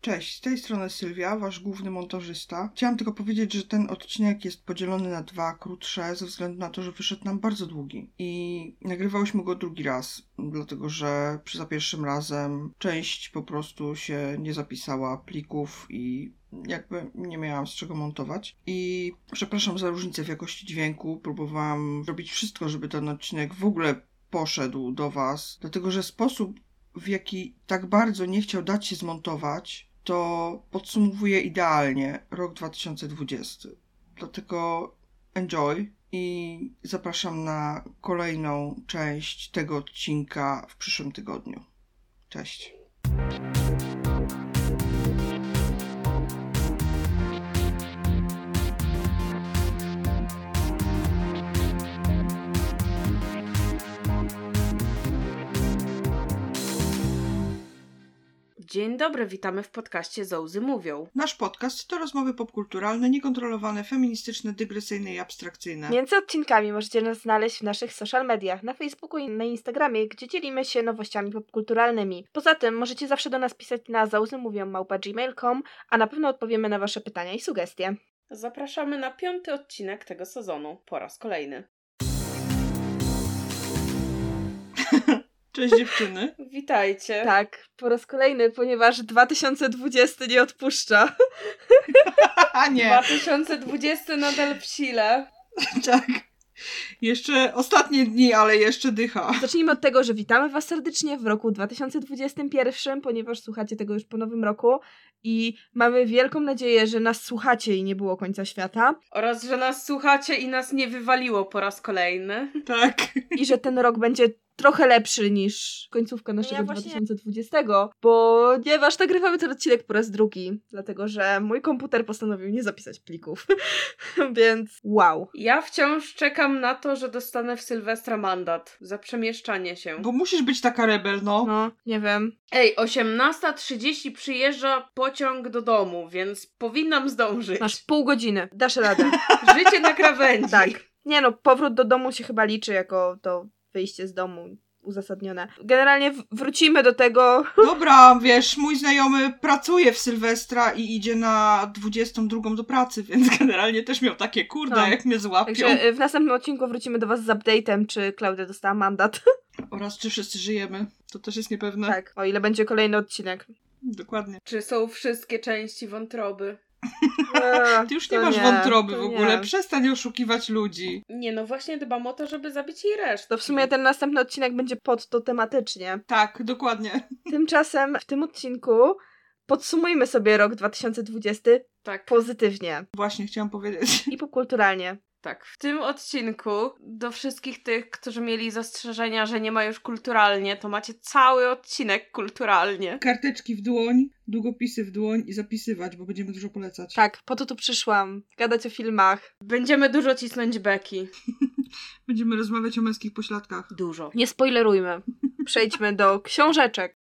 Cześć, z tej strony Sylwia, wasz główny montażysta. Chciałam tylko powiedzieć, że ten odcinek jest podzielony na dwa krótsze, ze względu na to, że wyszedł nam bardzo długi. I nagrywałyśmy go drugi raz, dlatego że za pierwszym razem część po prostu się nie zapisała plików i jakby nie miałam z czego montować. I przepraszam za różnicę w jakości dźwięku. Próbowałam robić wszystko, żeby ten odcinek w ogóle poszedł do Was, dlatego że sposób, w jaki tak bardzo nie chciał dać się zmontować, to podsumowuje idealnie rok 2020. Dlatego enjoy i zapraszam na kolejną część tego odcinka w przyszłym tygodniu. Cześć. Dzień dobry, witamy w podcaście Zołzy Mówią. Nasz podcast to rozmowy popkulturalne, niekontrolowane, feministyczne, dygresyjne i abstrakcyjne. Między odcinkami możecie nas znaleźć w naszych social mediach, na Facebooku i na Instagramie, gdzie dzielimy się nowościami popkulturalnymi. Poza tym możecie zawsze do nas pisać na załzymówią.gmail.com, a na pewno odpowiemy na wasze pytania i sugestie. Zapraszamy na piąty odcinek tego sezonu, po raz kolejny. Cześć dziewczyny. Witajcie. Tak, po raz kolejny, ponieważ 2020 nie odpuszcza. A nie. 2020 nadal w sile. Tak. Jeszcze ostatnie dni, ale jeszcze dycha. Zacznijmy od tego, że witamy Was serdecznie w roku 2021, ponieważ słuchacie tego już po nowym roku i mamy wielką nadzieję, że nas słuchacie i nie było końca świata. Oraz, że nas słuchacie i nas nie wywaliło po raz kolejny. Tak. I że ten rok będzie trochę lepszy niż końcówka naszego Ja właśnie- 2020, ponieważ nagrywamy ten odcinek po raz drugi, dlatego że mój komputer postanowił nie zapisać plików. Więc wow. Ja wciąż czekam na to, że dostanę w Sylwestra mandat za przemieszczanie się. Bo musisz być taka rebel, no. No, nie wiem. Ej, 18.30 przyjeżdża pociąg do domu, więc powinnam zdążyć. Masz pół godziny. Dasz radę. Życie na krawędzi. tak. Nie no, powrót do domu się chyba liczy jako to wyjście z domu uzasadnione. Generalnie wrócimy do tego. Dobra, wiesz, mój znajomy pracuje w Sylwestra i idzie na 22 do pracy, więc generalnie też miał takie, kurde, No. jak mnie złapią. Także y, w następnym odcinku wrócimy do Was z update'em, czy Klaudia dostała mandat. Oraz czy wszyscy żyjemy. To też jest niepewne. tak, o ile będzie kolejny odcinek. Dokładnie. Czy są wszystkie części wątroby? Ty już nie masz wątroby to w ogóle. nie. Przestań oszukiwać ludzi. Nie, no właśnie dbam o to, żeby zabić jej resztę. To w sumie ten następny odcinek będzie pod to tematycznie. Tak, dokładnie. Tymczasem w tym odcinku podsumujmy sobie rok 2020 Tak, pozytywnie Właśnie chciałam powiedzieć. i popkulturalnie. Tak. W tym odcinku do wszystkich tych, którzy mieli zastrzeżenia, że nie ma już kulturalnie, to macie cały odcinek kulturalnie. Karteczki w dłoń, długopisy w dłoń i zapisywać, bo będziemy dużo polecać. Tak, po to tu przyszłam. Gadać o filmach. Będziemy dużo cisnąć beki. Będziemy rozmawiać o męskich pośladkach. Dużo. Nie spoilerujmy. Przejdźmy do książeczek.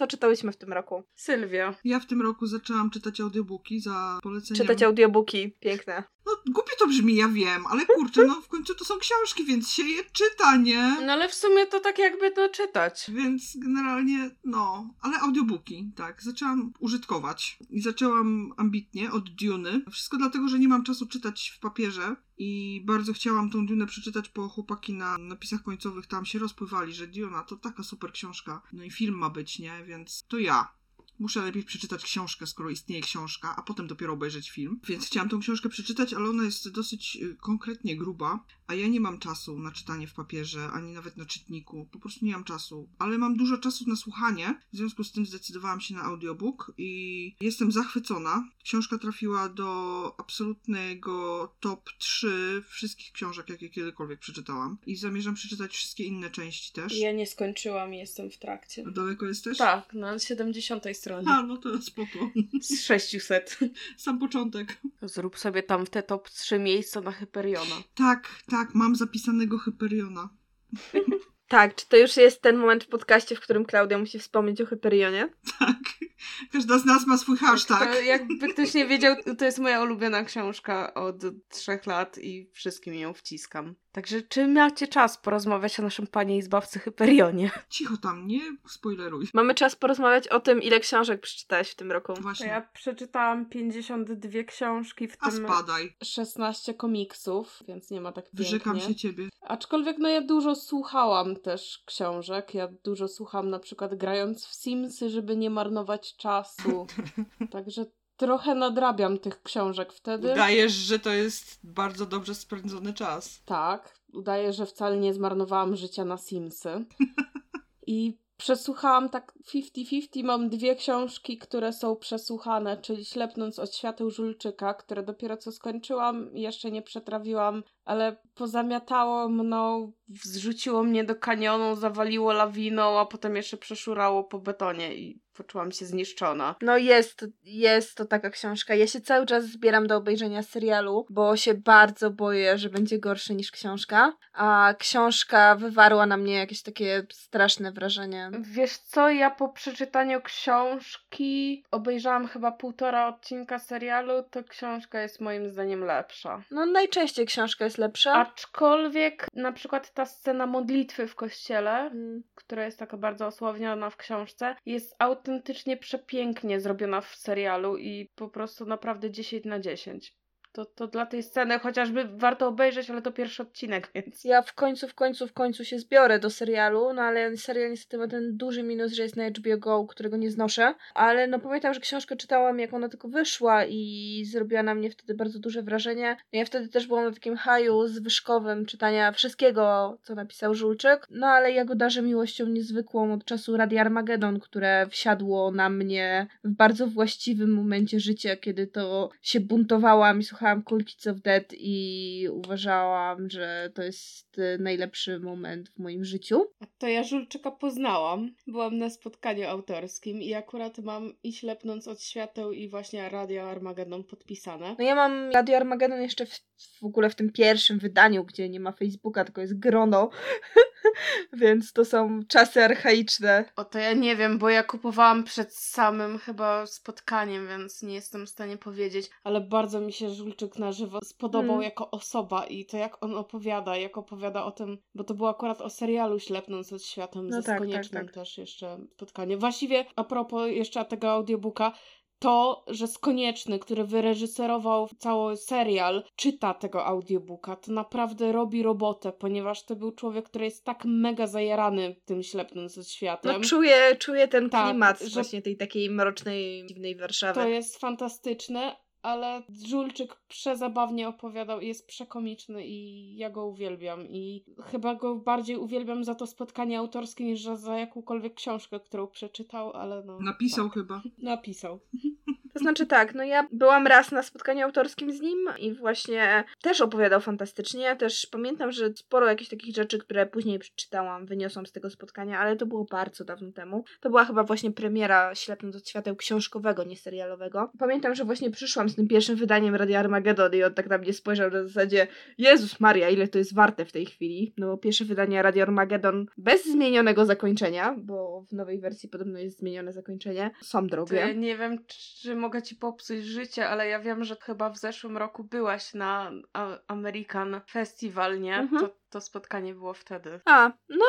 Co czytałyśmy w tym roku? Sylwia. Ja w tym roku zaczęłam czytać audiobooki za poleceniem. Czytać audiobooki. Piękne. Głupio to brzmi, ja wiem, ale kurczę, no w końcu to są książki, więc się je czyta, nie? No ale w sumie to tak jakby to czytać. Więc generalnie, no, ale audiobooki, tak, zaczęłam użytkować i zaczęłam ambitnie od Duny. Wszystko dlatego, że nie mam czasu czytać w papierze i bardzo chciałam tą Dunę przeczytać, bo chłopaki na napisach końcowych tam się rozpływali, że Duna to taka super książka. No i film ma być, nie? Więc to ja. Muszę najpierw przeczytać książkę, skoro istnieje książka, a potem dopiero obejrzeć film. Więc chciałam tą książkę przeczytać, ale ona jest dosyć y, konkretnie gruba, a ja nie mam czasu na czytanie w papierze, ani nawet na czytniku. Po prostu nie mam czasu. Ale mam dużo czasu na słuchanie, w związku z tym zdecydowałam się na audiobook i jestem zachwycona. Książka trafiła do absolutnego top 3 wszystkich książek, jakie kiedykolwiek przeczytałam. I zamierzam przeczytać wszystkie inne części też. Ja nie skończyłam jestem w trakcie. Daleko jesteś? Tak, na 70 stronie. A, no to spoko. Z 600. Sam początek. Zrób sobie tam w te top 3 miejsca na Hyperiona. Tak, tak, mam zapisanego Hyperiona. Tak, czy to już jest ten moment w podcaście, w którym Klaudia musi wspomnieć o Hyperionie? Tak. Każda z nas ma swój hashtag. To jakby ktoś nie wiedział, to jest moja ulubiona książka od trzech lat i wszystkim ją wciskam. Także czy macie czas porozmawiać o naszym panie i zbawcy Hyperionie? Cicho tam, nie spoileruj. Mamy czas porozmawiać o tym, ile książek przeczytałeś w tym roku. Właśnie. ja przeczytałam 52 książki, w A tym spadaj. 16 komiksów, więc nie ma tak Wyrzekam pięknie. się ciebie. Aczkolwiek no ja dużo słuchałam też książek. Ja dużo słucham na przykład grając w Simsy, żeby nie marnować czasu. Także trochę nadrabiam tych książek wtedy. Udajesz, że to jest bardzo dobrze spędzony czas. Tak, udaję, że wcale nie zmarnowałam życia na Simsy. I przesłuchałam tak 50-50. Mam dwie książki, które są przesłuchane, czyli Ślepnąc od świateł Żulczyka, które dopiero co skończyłam, jeszcze nie przetrawiłam, ale pozamiatało mną, zrzuciło mnie do kanionu, zawaliło lawiną, a potem jeszcze przeszurało po betonie i poczułam się zniszczona. No jest, jest to taka książka. Ja się cały czas zbieram do obejrzenia serialu, bo się bardzo boję, że będzie gorszy niż książka. A książka wywarła na mnie jakieś takie straszne wrażenie. Wiesz co, ja po przeczytaniu książki obejrzałam chyba półtora odcinka serialu, to książka jest moim zdaniem lepsza. No najczęściej książka jest lepsza. Aczkolwiek na przykład ta scena modlitwy w kościele, Mm. która jest taka bardzo osławniona w książce, jest autentycznie przepięknie zrobiona w serialu i po prostu naprawdę 10 na 10. To, to dla tej sceny chociażby warto obejrzeć, ale to pierwszy odcinek, więc... Ja w końcu, w końcu, w końcu się zbiorę do serialu, no ale serial niestety ma ten duży minus, że jest na HBO Go, którego nie znoszę. Ale no pamiętam, że książkę czytałam jak ona tylko wyszła i zrobiła na mnie wtedy bardzo duże wrażenie. No ja wtedy też byłam na takim haju zwyżkowym czytania wszystkiego, co napisał Żulczyk. No ale ja go darzę miłością niezwykłą od czasu Radia Armageddon, które wsiadło na mnie w bardzo właściwym momencie życia, kiedy to się buntowałam i słuchałam Cool Kids of Dead i uważałam, że to jest y, najlepszy moment w moim życiu. To ja Żulczyka poznałam. Byłam na spotkaniu autorskim i akurat mam i ślepnąc od świateł i właśnie Radio Armageddon podpisane. No ja mam Radio Armageddon jeszcze w, w ogóle w tym pierwszym wydaniu, gdzie nie ma Facebooka, tylko jest grono, więc to są czasy archaiczne. O to ja nie wiem, bo ja kupowałam przed samym chyba spotkaniem, więc nie jestem w stanie powiedzieć, ale bardzo mi się Żulczyk na żywo spodobał Mm. jako osoba i to jak on opowiada, jak opowiada o tym, bo to było akurat o serialu Ślepnąc od światem No ze tak, Skoniecznym tak, tak. też jeszcze spotkanie. Właściwie a propos jeszcze tego audiobooka, to, że Skonieczny, który wyreżyserował cały serial, czyta tego audiobooka, to naprawdę robi robotę, ponieważ to był człowiek, który jest tak mega zajarany tym ślepnąc od światem. No czuję, czuję ten Tak, klimat że- właśnie tej takiej mrocznej, dziwnej Warszawy. To jest fantastyczne, ale Żulczyk przezabawnie opowiadał, jest przekomiczny i ja go uwielbiam. I chyba go bardziej uwielbiam za to spotkanie autorskie niż za, za jakąkolwiek książkę, którą przeczytał, ale no. Napisał tak. chyba. Napisał. To znaczy tak, no ja byłam raz na spotkaniu autorskim z nim i właśnie też opowiadał fantastycznie. Ja też pamiętam, że sporo jakichś takich rzeczy, które później przeczytałam, wyniosłam z tego spotkania, ale to było bardzo dawno temu. To była chyba właśnie premiera Ślepnąc od świateł książkowego, nie serialowego. Pamiętam, że właśnie przyszłam z tym pierwszym wydaniem Radia Armageddon i on tak na mnie spojrzał na zasadzie Jezus Maria, ile to jest warte w tej chwili. No bo pierwsze wydanie Radio Armageddon bez zmienionego zakończenia, bo w nowej wersji podobno jest zmienione zakończenie, są drogie. ja nie wiem, czy mogę ci popsuć życie, ale ja wiem, że chyba w zeszłym roku byłaś na American Festival, nie? Mhm. To, to spotkanie było wtedy. A, no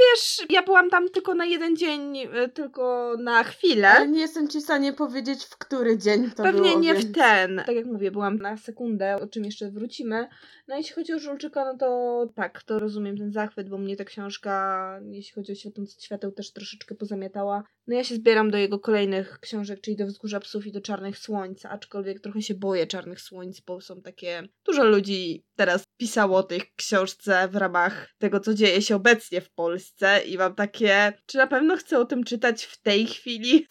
wiesz, ja byłam tam tylko na jeden dzień, y, tylko na chwilę. Ale nie jestem ci w stanie powiedzieć, w który dzień to Pewnie było. nie więc... w ten. Tak jak mówię, byłam na sekundę, o czym jeszcze wrócimy. No jeśli chodzi o Żulczyka, no to tak, to rozumiem ten zachwyt, bo mnie ta książka, jeśli chodzi o Światąc Świateł, też troszeczkę pozamiatała. No ja się zbieram do jego kolejnych książek, czyli do Wzgórza Psów i do Czarnych Słońc, aczkolwiek trochę się boję Czarnych Słońc, bo są takie... Dużo ludzi teraz pisało o tej książce w ramach tego, co dzieje się obecnie w Polsce i mam takie... Czy na pewno chcę o tym czytać w tej chwili?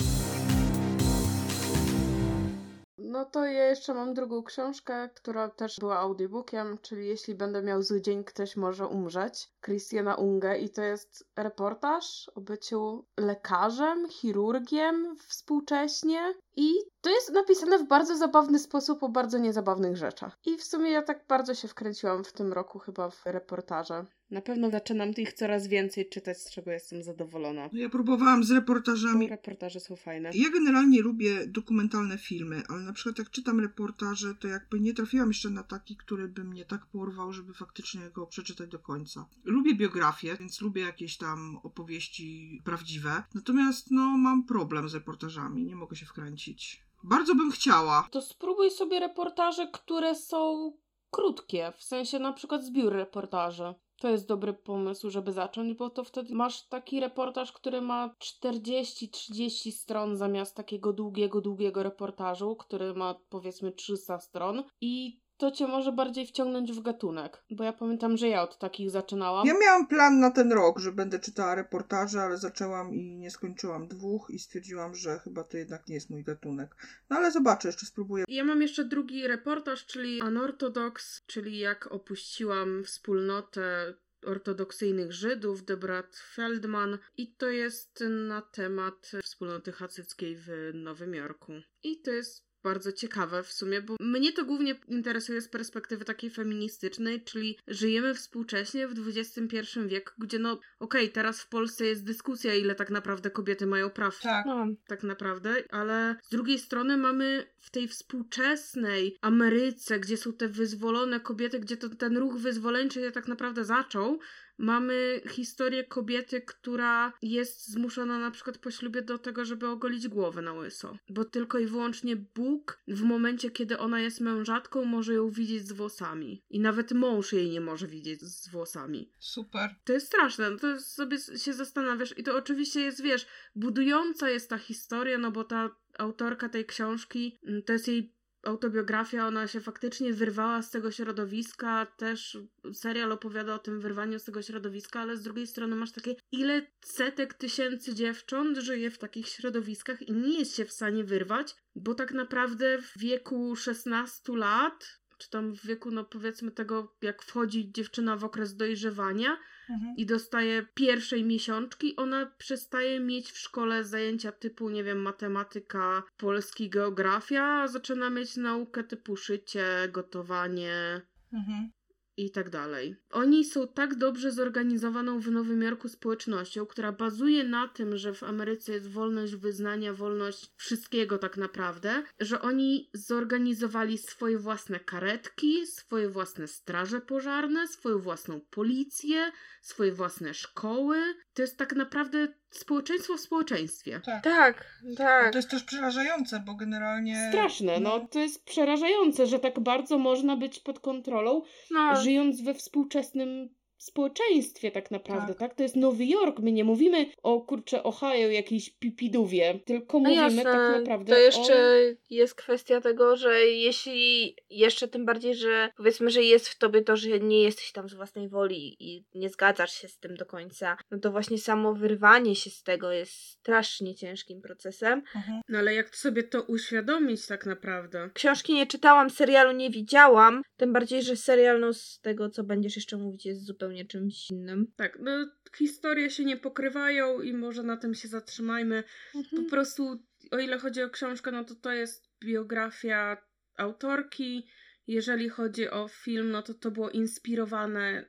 No to ja jeszcze mam drugą książkę, która też była audiobookiem, czyli Jeśli będę miał zły dzień, ktoś może umrzeć. Christiana Unge i to jest reportaż o byciu lekarzem, chirurgiem współcześnie i to jest napisane w bardzo zabawny sposób o bardzo niezabawnych rzeczach. I w sumie ja tak bardzo się wkręciłam w tym roku chyba w reportaże. Na pewno zaczynam ich coraz więcej czytać, z czego jestem zadowolona. No ja próbowałam z reportażami. Reportaże są fajne. Ja generalnie lubię dokumentalne filmy, ale na przykład jak czytam reportaże, to jakby nie trafiłam jeszcze na taki, który by mnie tak porwał, żeby faktycznie go przeczytać do końca. Lubię biografię, więc lubię jakieś tam opowieści prawdziwe. Natomiast no mam problem z reportażami, nie mogę się wkręcić. Bardzo bym chciała. To spróbuj sobie reportaże, które są krótkie, w sensie na przykład zbiór reportaży. To jest dobry pomysł, żeby zacząć, bo to wtedy masz taki reportaż, który ma 40-30 stron zamiast takiego długiego, długiego reportażu, który ma powiedzmy 300 stron i to cię może bardziej wciągnąć w gatunek. Bo ja pamiętam, że ja od takich zaczynałam. Ja miałam plan na ten rok, że będę czytała reportaże, ale zaczęłam i nie skończyłam dwóch i stwierdziłam, że chyba to jednak nie jest mój gatunek. No ale zobaczę, jeszcze spróbuję. Ja mam jeszcze drugi reportaż, czyli Unorthodox, czyli jak opuściłam wspólnotę ortodoksyjnych Żydów, Debrat Feldman i to jest na temat wspólnoty hasyckiej w Nowym Jorku. I to jest bardzo ciekawe w sumie, bo mnie to głównie interesuje z perspektywy takiej feministycznej, czyli żyjemy współcześnie w XXI wieku, gdzie no okej, okay, teraz w Polsce jest dyskusja, ile tak naprawdę kobiety mają praw. Tak. No. Tak naprawdę, ale z drugiej strony mamy w tej współczesnej Ameryce, gdzie są te wyzwolone kobiety, gdzie to, ten ruch wyzwoleńczy się tak naprawdę zaczął, Mamy historię kobiety, która jest zmuszona na przykład po ślubie do tego, żeby ogolić głowę na łyso. Bo tylko i wyłącznie Bóg w momencie, kiedy ona jest mężatką, może ją widzieć z włosami. I nawet mąż jej nie może widzieć z włosami. Super. To jest straszne. No to sobie się zastanawiasz. I to oczywiście jest, wiesz, budująca jest ta historia, no bo ta autorka tej książki, mm, to jest jej autobiografia, ona się faktycznie wyrwała z tego środowiska, też serial opowiada o tym wyrwaniu z tego środowiska, ale z drugiej strony masz takie, ile setek tysięcy dziewcząt żyje w takich środowiskach i nie jest się w stanie wyrwać, bo tak naprawdę w wieku 16 lat, czy tam w wieku, no powiedzmy tego, jak wchodzi dziewczyna w okres dojrzewania, mhm. i dostaje pierwszej miesiączki, ona przestaje mieć w szkole zajęcia typu, nie wiem, matematyka, polski, geografia, a zaczyna mieć naukę typu szycie, gotowanie. Mhm i tak dalej. Oni są tak dobrze zorganizowaną w Nowym Jorku społecznością, która bazuje na tym, że w Ameryce jest wolność wyznania, wolność wszystkiego tak naprawdę, że oni zorganizowali swoje własne karetki, swoje własne straże pożarne, swoją własną policję, swoje własne szkoły. To jest tak naprawdę społeczeństwo w społeczeństwie. Tak, tak. tak. To jest też przerażające, bo generalnie. Straszne, no. no to jest przerażające, że tak bardzo można być pod kontrolą, no. żyjąc we współczesnym społeczeństwie tak naprawdę, tak. tak. To jest Nowy Jork, my nie mówimy o kurczę Ohio, jakiejś pipidówie, tylko no mówimy jasne. tak naprawdę To jeszcze o... jest kwestia tego, że jeśli jeszcze tym bardziej, że powiedzmy, że jest w tobie to, że nie jesteś tam z własnej woli i nie zgadzasz się z tym do końca, no to właśnie samo wyrwanie się z tego jest strasznie ciężkim procesem. Mhm. No ale jak sobie to uświadomić tak naprawdę? Książki nie czytałam, serialu nie widziałam, tym bardziej, że serial no z tego, co będziesz jeszcze mówić, jest zupełnie zupełnie czymś innym. Tak, no historie się nie pokrywają i może na tym się zatrzymajmy. Mhm. Po prostu, o ile chodzi o książkę, no to to jest biografia autorki. Jeżeli chodzi o film, no to to było inspirowane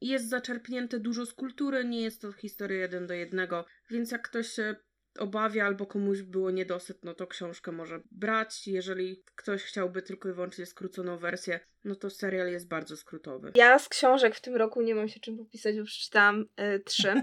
jest zaczerpnięte dużo z kultury, nie jest to historia jeden do jednego, więc jak ktoś się obawia albo komuś było niedosyt, no to książkę może brać. Jeżeli ktoś chciałby tylko i wyłącznie skróconą wersję, no to serial jest bardzo skrótowy. Ja z książek w tym roku nie mam się czym popisać, bo przeczytałam y, trzy,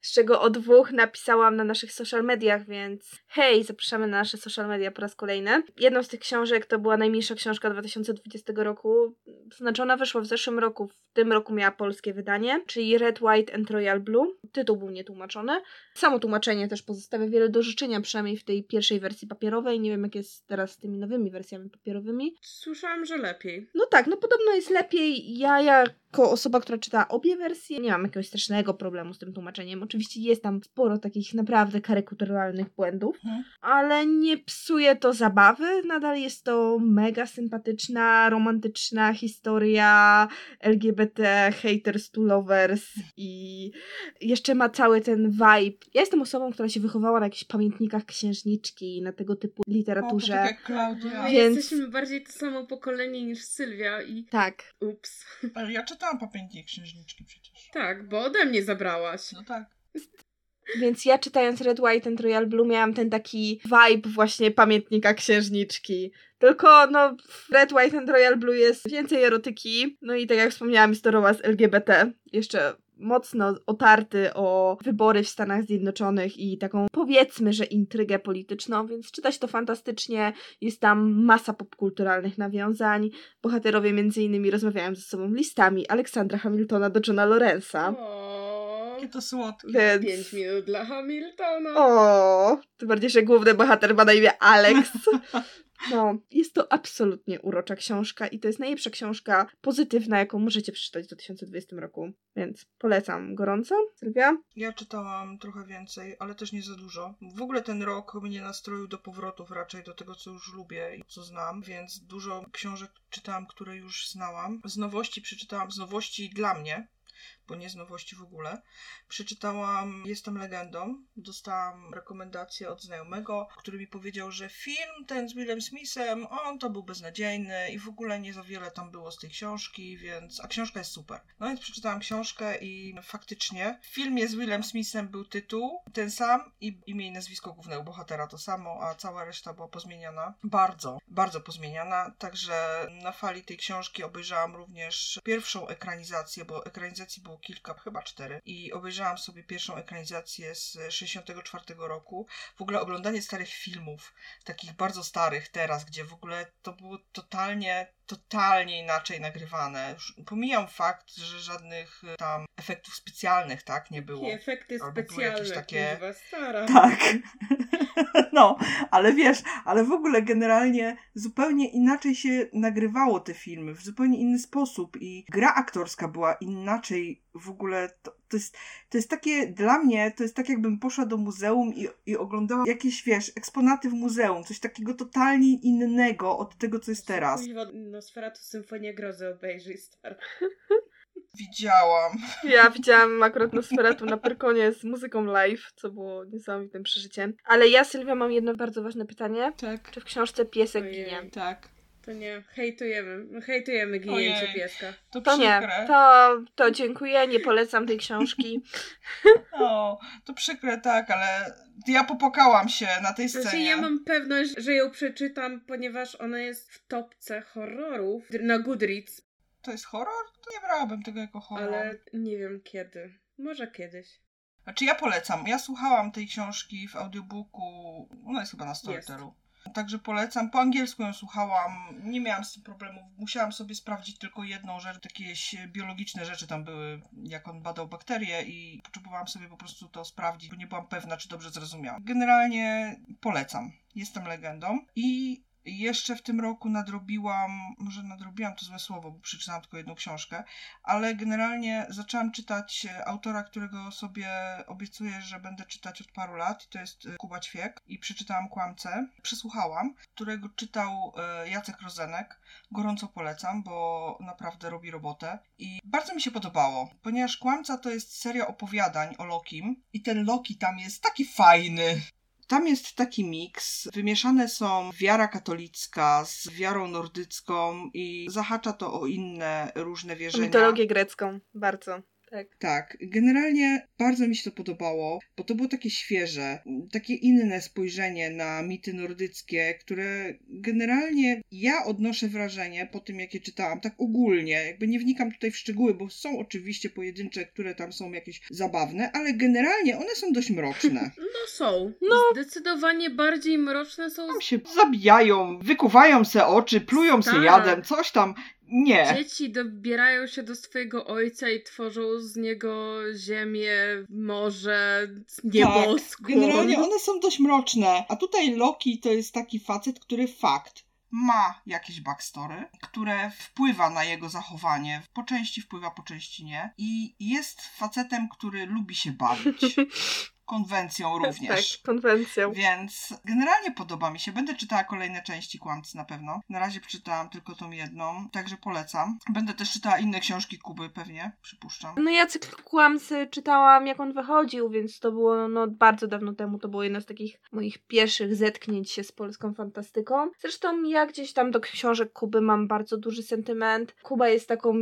z czego o dwóch napisałam na naszych social mediach, więc hej, zapraszamy na nasze social media po raz kolejny. Jedną z tych książek to była najmniejsza książka 2020 roku, znaczy ona wyszła w zeszłym roku, w tym roku miała polskie wydanie, czyli Red, White and Royal Blue. Tytuł był nietłumaczony. Samo tłumaczenie też pozostawia wiele do życzenia, przynajmniej w tej pierwszej wersji papierowej. Nie wiem, jak jest teraz z tymi nowymi wersjami papierowymi. Słyszałam, że lepiej. No tak, no podobno jest lepiej. Ja jako osoba, która czyta obie wersje, nie mam jakiegoś strasznego problemu z tym tłumaczeniem. Oczywiście jest tam sporo takich naprawdę karykaturalnych błędów, hmm. ale nie psuje to zabawy. Nadal jest to mega sympatyczna, romantyczna historia LGBT, haters to lovers i jeszcze ma cały ten vibe. Ja jestem osobą, która się wychowała na jakichś pamiętnikach księżniczki, na tego typu literaturze. O, tak jak Klaudia. Więc... Jesteśmy bardziej to samo pokolenie niż Sylwia i... Tak. Ups. Ja czytam czytałam pamiętnie księżniczki przecież. Tak, bo ode mnie zabrałaś. No tak. Więc ja czytając Red, White and Royal Blue miałam ten taki vibe właśnie pamiętnika księżniczki. Tylko no w Red, White and Royal Blue jest więcej erotyki, no i tak jak wspomniałam jest to romans LGBT. Jeszcze mocno otarty o wybory w Stanach Zjednoczonych i taką powiedzmy, że intrygę polityczną, więc czytać to fantastycznie. Jest tam masa popkulturalnych nawiązań. Bohaterowie między innymi rozmawiają ze sobą listami Aleksandra Hamiltona do Johna Lorenza. Jakie to słodkie. Więc... pięć minut dla Hamiltona. O, tym bardziej, że główny bohater ma na imię Alex. No, jest to absolutnie urocza książka i to jest najlepsza książka pozytywna, jaką możecie przeczytać w 2020 roku. Więc polecam gorąco. Sylwia? Ja czytałam trochę więcej, ale też nie za dużo. W ogóle ten rok mnie nastroił do powrotów raczej do tego, co już lubię i co znam, więc dużo książek czytałam, które już znałam. Z nowości przeczytałam, z nowości dla mnie, bo nie z nowości w ogóle. Przeczytałam Jestem legendą. Dostałam rekomendację od znajomego, który mi powiedział, że film ten z Willem Smithem, on to był beznadziejny i w ogóle nie za wiele tam było z tej książki, więc. A książka jest super. No więc przeczytałam książkę i faktycznie w filmie z Willem Smithem był tytuł ten sam i imię i nazwisko głównego bohatera to samo, a cała reszta była pozmieniana. Bardzo, bardzo pozmieniana. Także na fali tej książki obejrzałam również pierwszą ekranizację, bo ekranizacji było kilka, chyba cztery. I obejrzałam sobie pierwszą ekranizację z 64 roku. W ogóle oglądanie starych filmów, takich bardzo starych teraz, gdzie w ogóle to było totalnie, totalnie inaczej nagrywane. Już pomijam fakt, że żadnych e, tam efektów specjalnych, tak, nie było. Takie efekty Albo były specjalne, jakieś takie- stara. Tak. No, ale wiesz, ale w ogóle generalnie zupełnie inaczej się nagrywało te filmy, w zupełnie inny sposób i gra aktorska była inaczej w ogóle. To, to, jest, to jest takie, dla mnie, to jest tak jakbym poszła do muzeum i, i oglądała jakieś, wiesz, eksponaty w muzeum, coś takiego totalnie innego od tego, co jest teraz. Nosferatu Symfonię Grozy obejrzyj, stara. Widziałam. Ja widziałam akurat Nosferatu na Pyrkonie z muzyką live, co było niesamowitym przeżyciem. Ale ja, Sylwia, mam jedno bardzo ważne pytanie. Tak, Czy w książce piesek Ojej. ginie? tak. To nie, hejtujemy. Hejtujemy ginięcie Ojej. pieska. To, To przykre. nie, to, to dziękuję, nie polecam tej książki. O, to przykre, tak, ale ja popłakałam się na tej Znaczy, scenie. ja mam pewność, że ją przeczytam, ponieważ ona jest w topce horrorów na Goodreads, To jest horror? To nie brałabym tego jako horror. ale nie wiem kiedy. Może kiedyś. Znaczy ja polecam. Ja słuchałam tej książki w audiobooku. Ona jest chyba na Storytelu. Także polecam. Po angielsku ją słuchałam. Nie miałam z tym problemów. Musiałam sobie sprawdzić tylko jedną rzecz. Jakieś biologiczne rzeczy tam były, jak on badał bakterie i potrzebowałam sobie po prostu to sprawdzić, bo nie byłam pewna, czy dobrze zrozumiałam. Generalnie polecam. Jestem legendą. I jeszcze w tym roku nadrobiłam, może nadrobiłam to złe słowo, bo przeczytałam tylko jedną książkę, ale generalnie zaczęłam czytać e, autora, którego sobie obiecuję, że będę czytać od paru lat. To jest e, Kuba Ćwiek. I przeczytałam Kłamcę. Przesłuchałam, którego czytał e, Jacek Rozenek. Gorąco polecam, bo naprawdę robi robotę. I bardzo mi się podobało, ponieważ Kłamca to jest seria opowiadań o Lokim. I ten Loki tam jest taki fajny. Tam jest taki miks. Wymieszane są wiara katolicka z wiarą nordycką i zahacza to o inne różne wierzenia. Mitologię grecką, bardzo. Tak. Tak, generalnie bardzo mi się to podobało, bo to było takie świeże, takie inne spojrzenie na mity nordyckie, które generalnie ja odnoszę wrażenie po tym, jak je czytałam, tak ogólnie, jakby nie wnikam tutaj w szczegóły, bo są oczywiście pojedyncze, które tam są jakieś zabawne, ale generalnie one są dość mroczne. No są. No. Zdecydowanie bardziej mroczne są Tam się zabijają, wykuwają se oczy, plują se Tak. jadem, coś tam. Nie. Dzieci dobierają się do swojego ojca i tworzą z niego ziemię, morze, nieboskłon. Tak, generalnie one są dość mroczne, a tutaj Loki to jest taki facet, który fakt ma jakieś backstory, które wpływa na jego zachowanie. Po części wpływa, po części nie. I jest facetem, który lubi się bawić. konwencją również. Tak, konwencją. Więc generalnie podoba mi się. Będę czytała kolejne części Kłamcy na pewno. Na razie przeczytałam tylko tą jedną, także polecam. Będę też czytała inne książki Kuby, pewnie, przypuszczam. No ja cykl Kłamcy czytałam jak on wychodził, więc to było no bardzo dawno temu. To było jedno z takich moich pierwszych zetknięć się z polską fantastyką. Zresztą ja gdzieś tam do książek Kuby mam bardzo duży sentyment. Kuba jest taką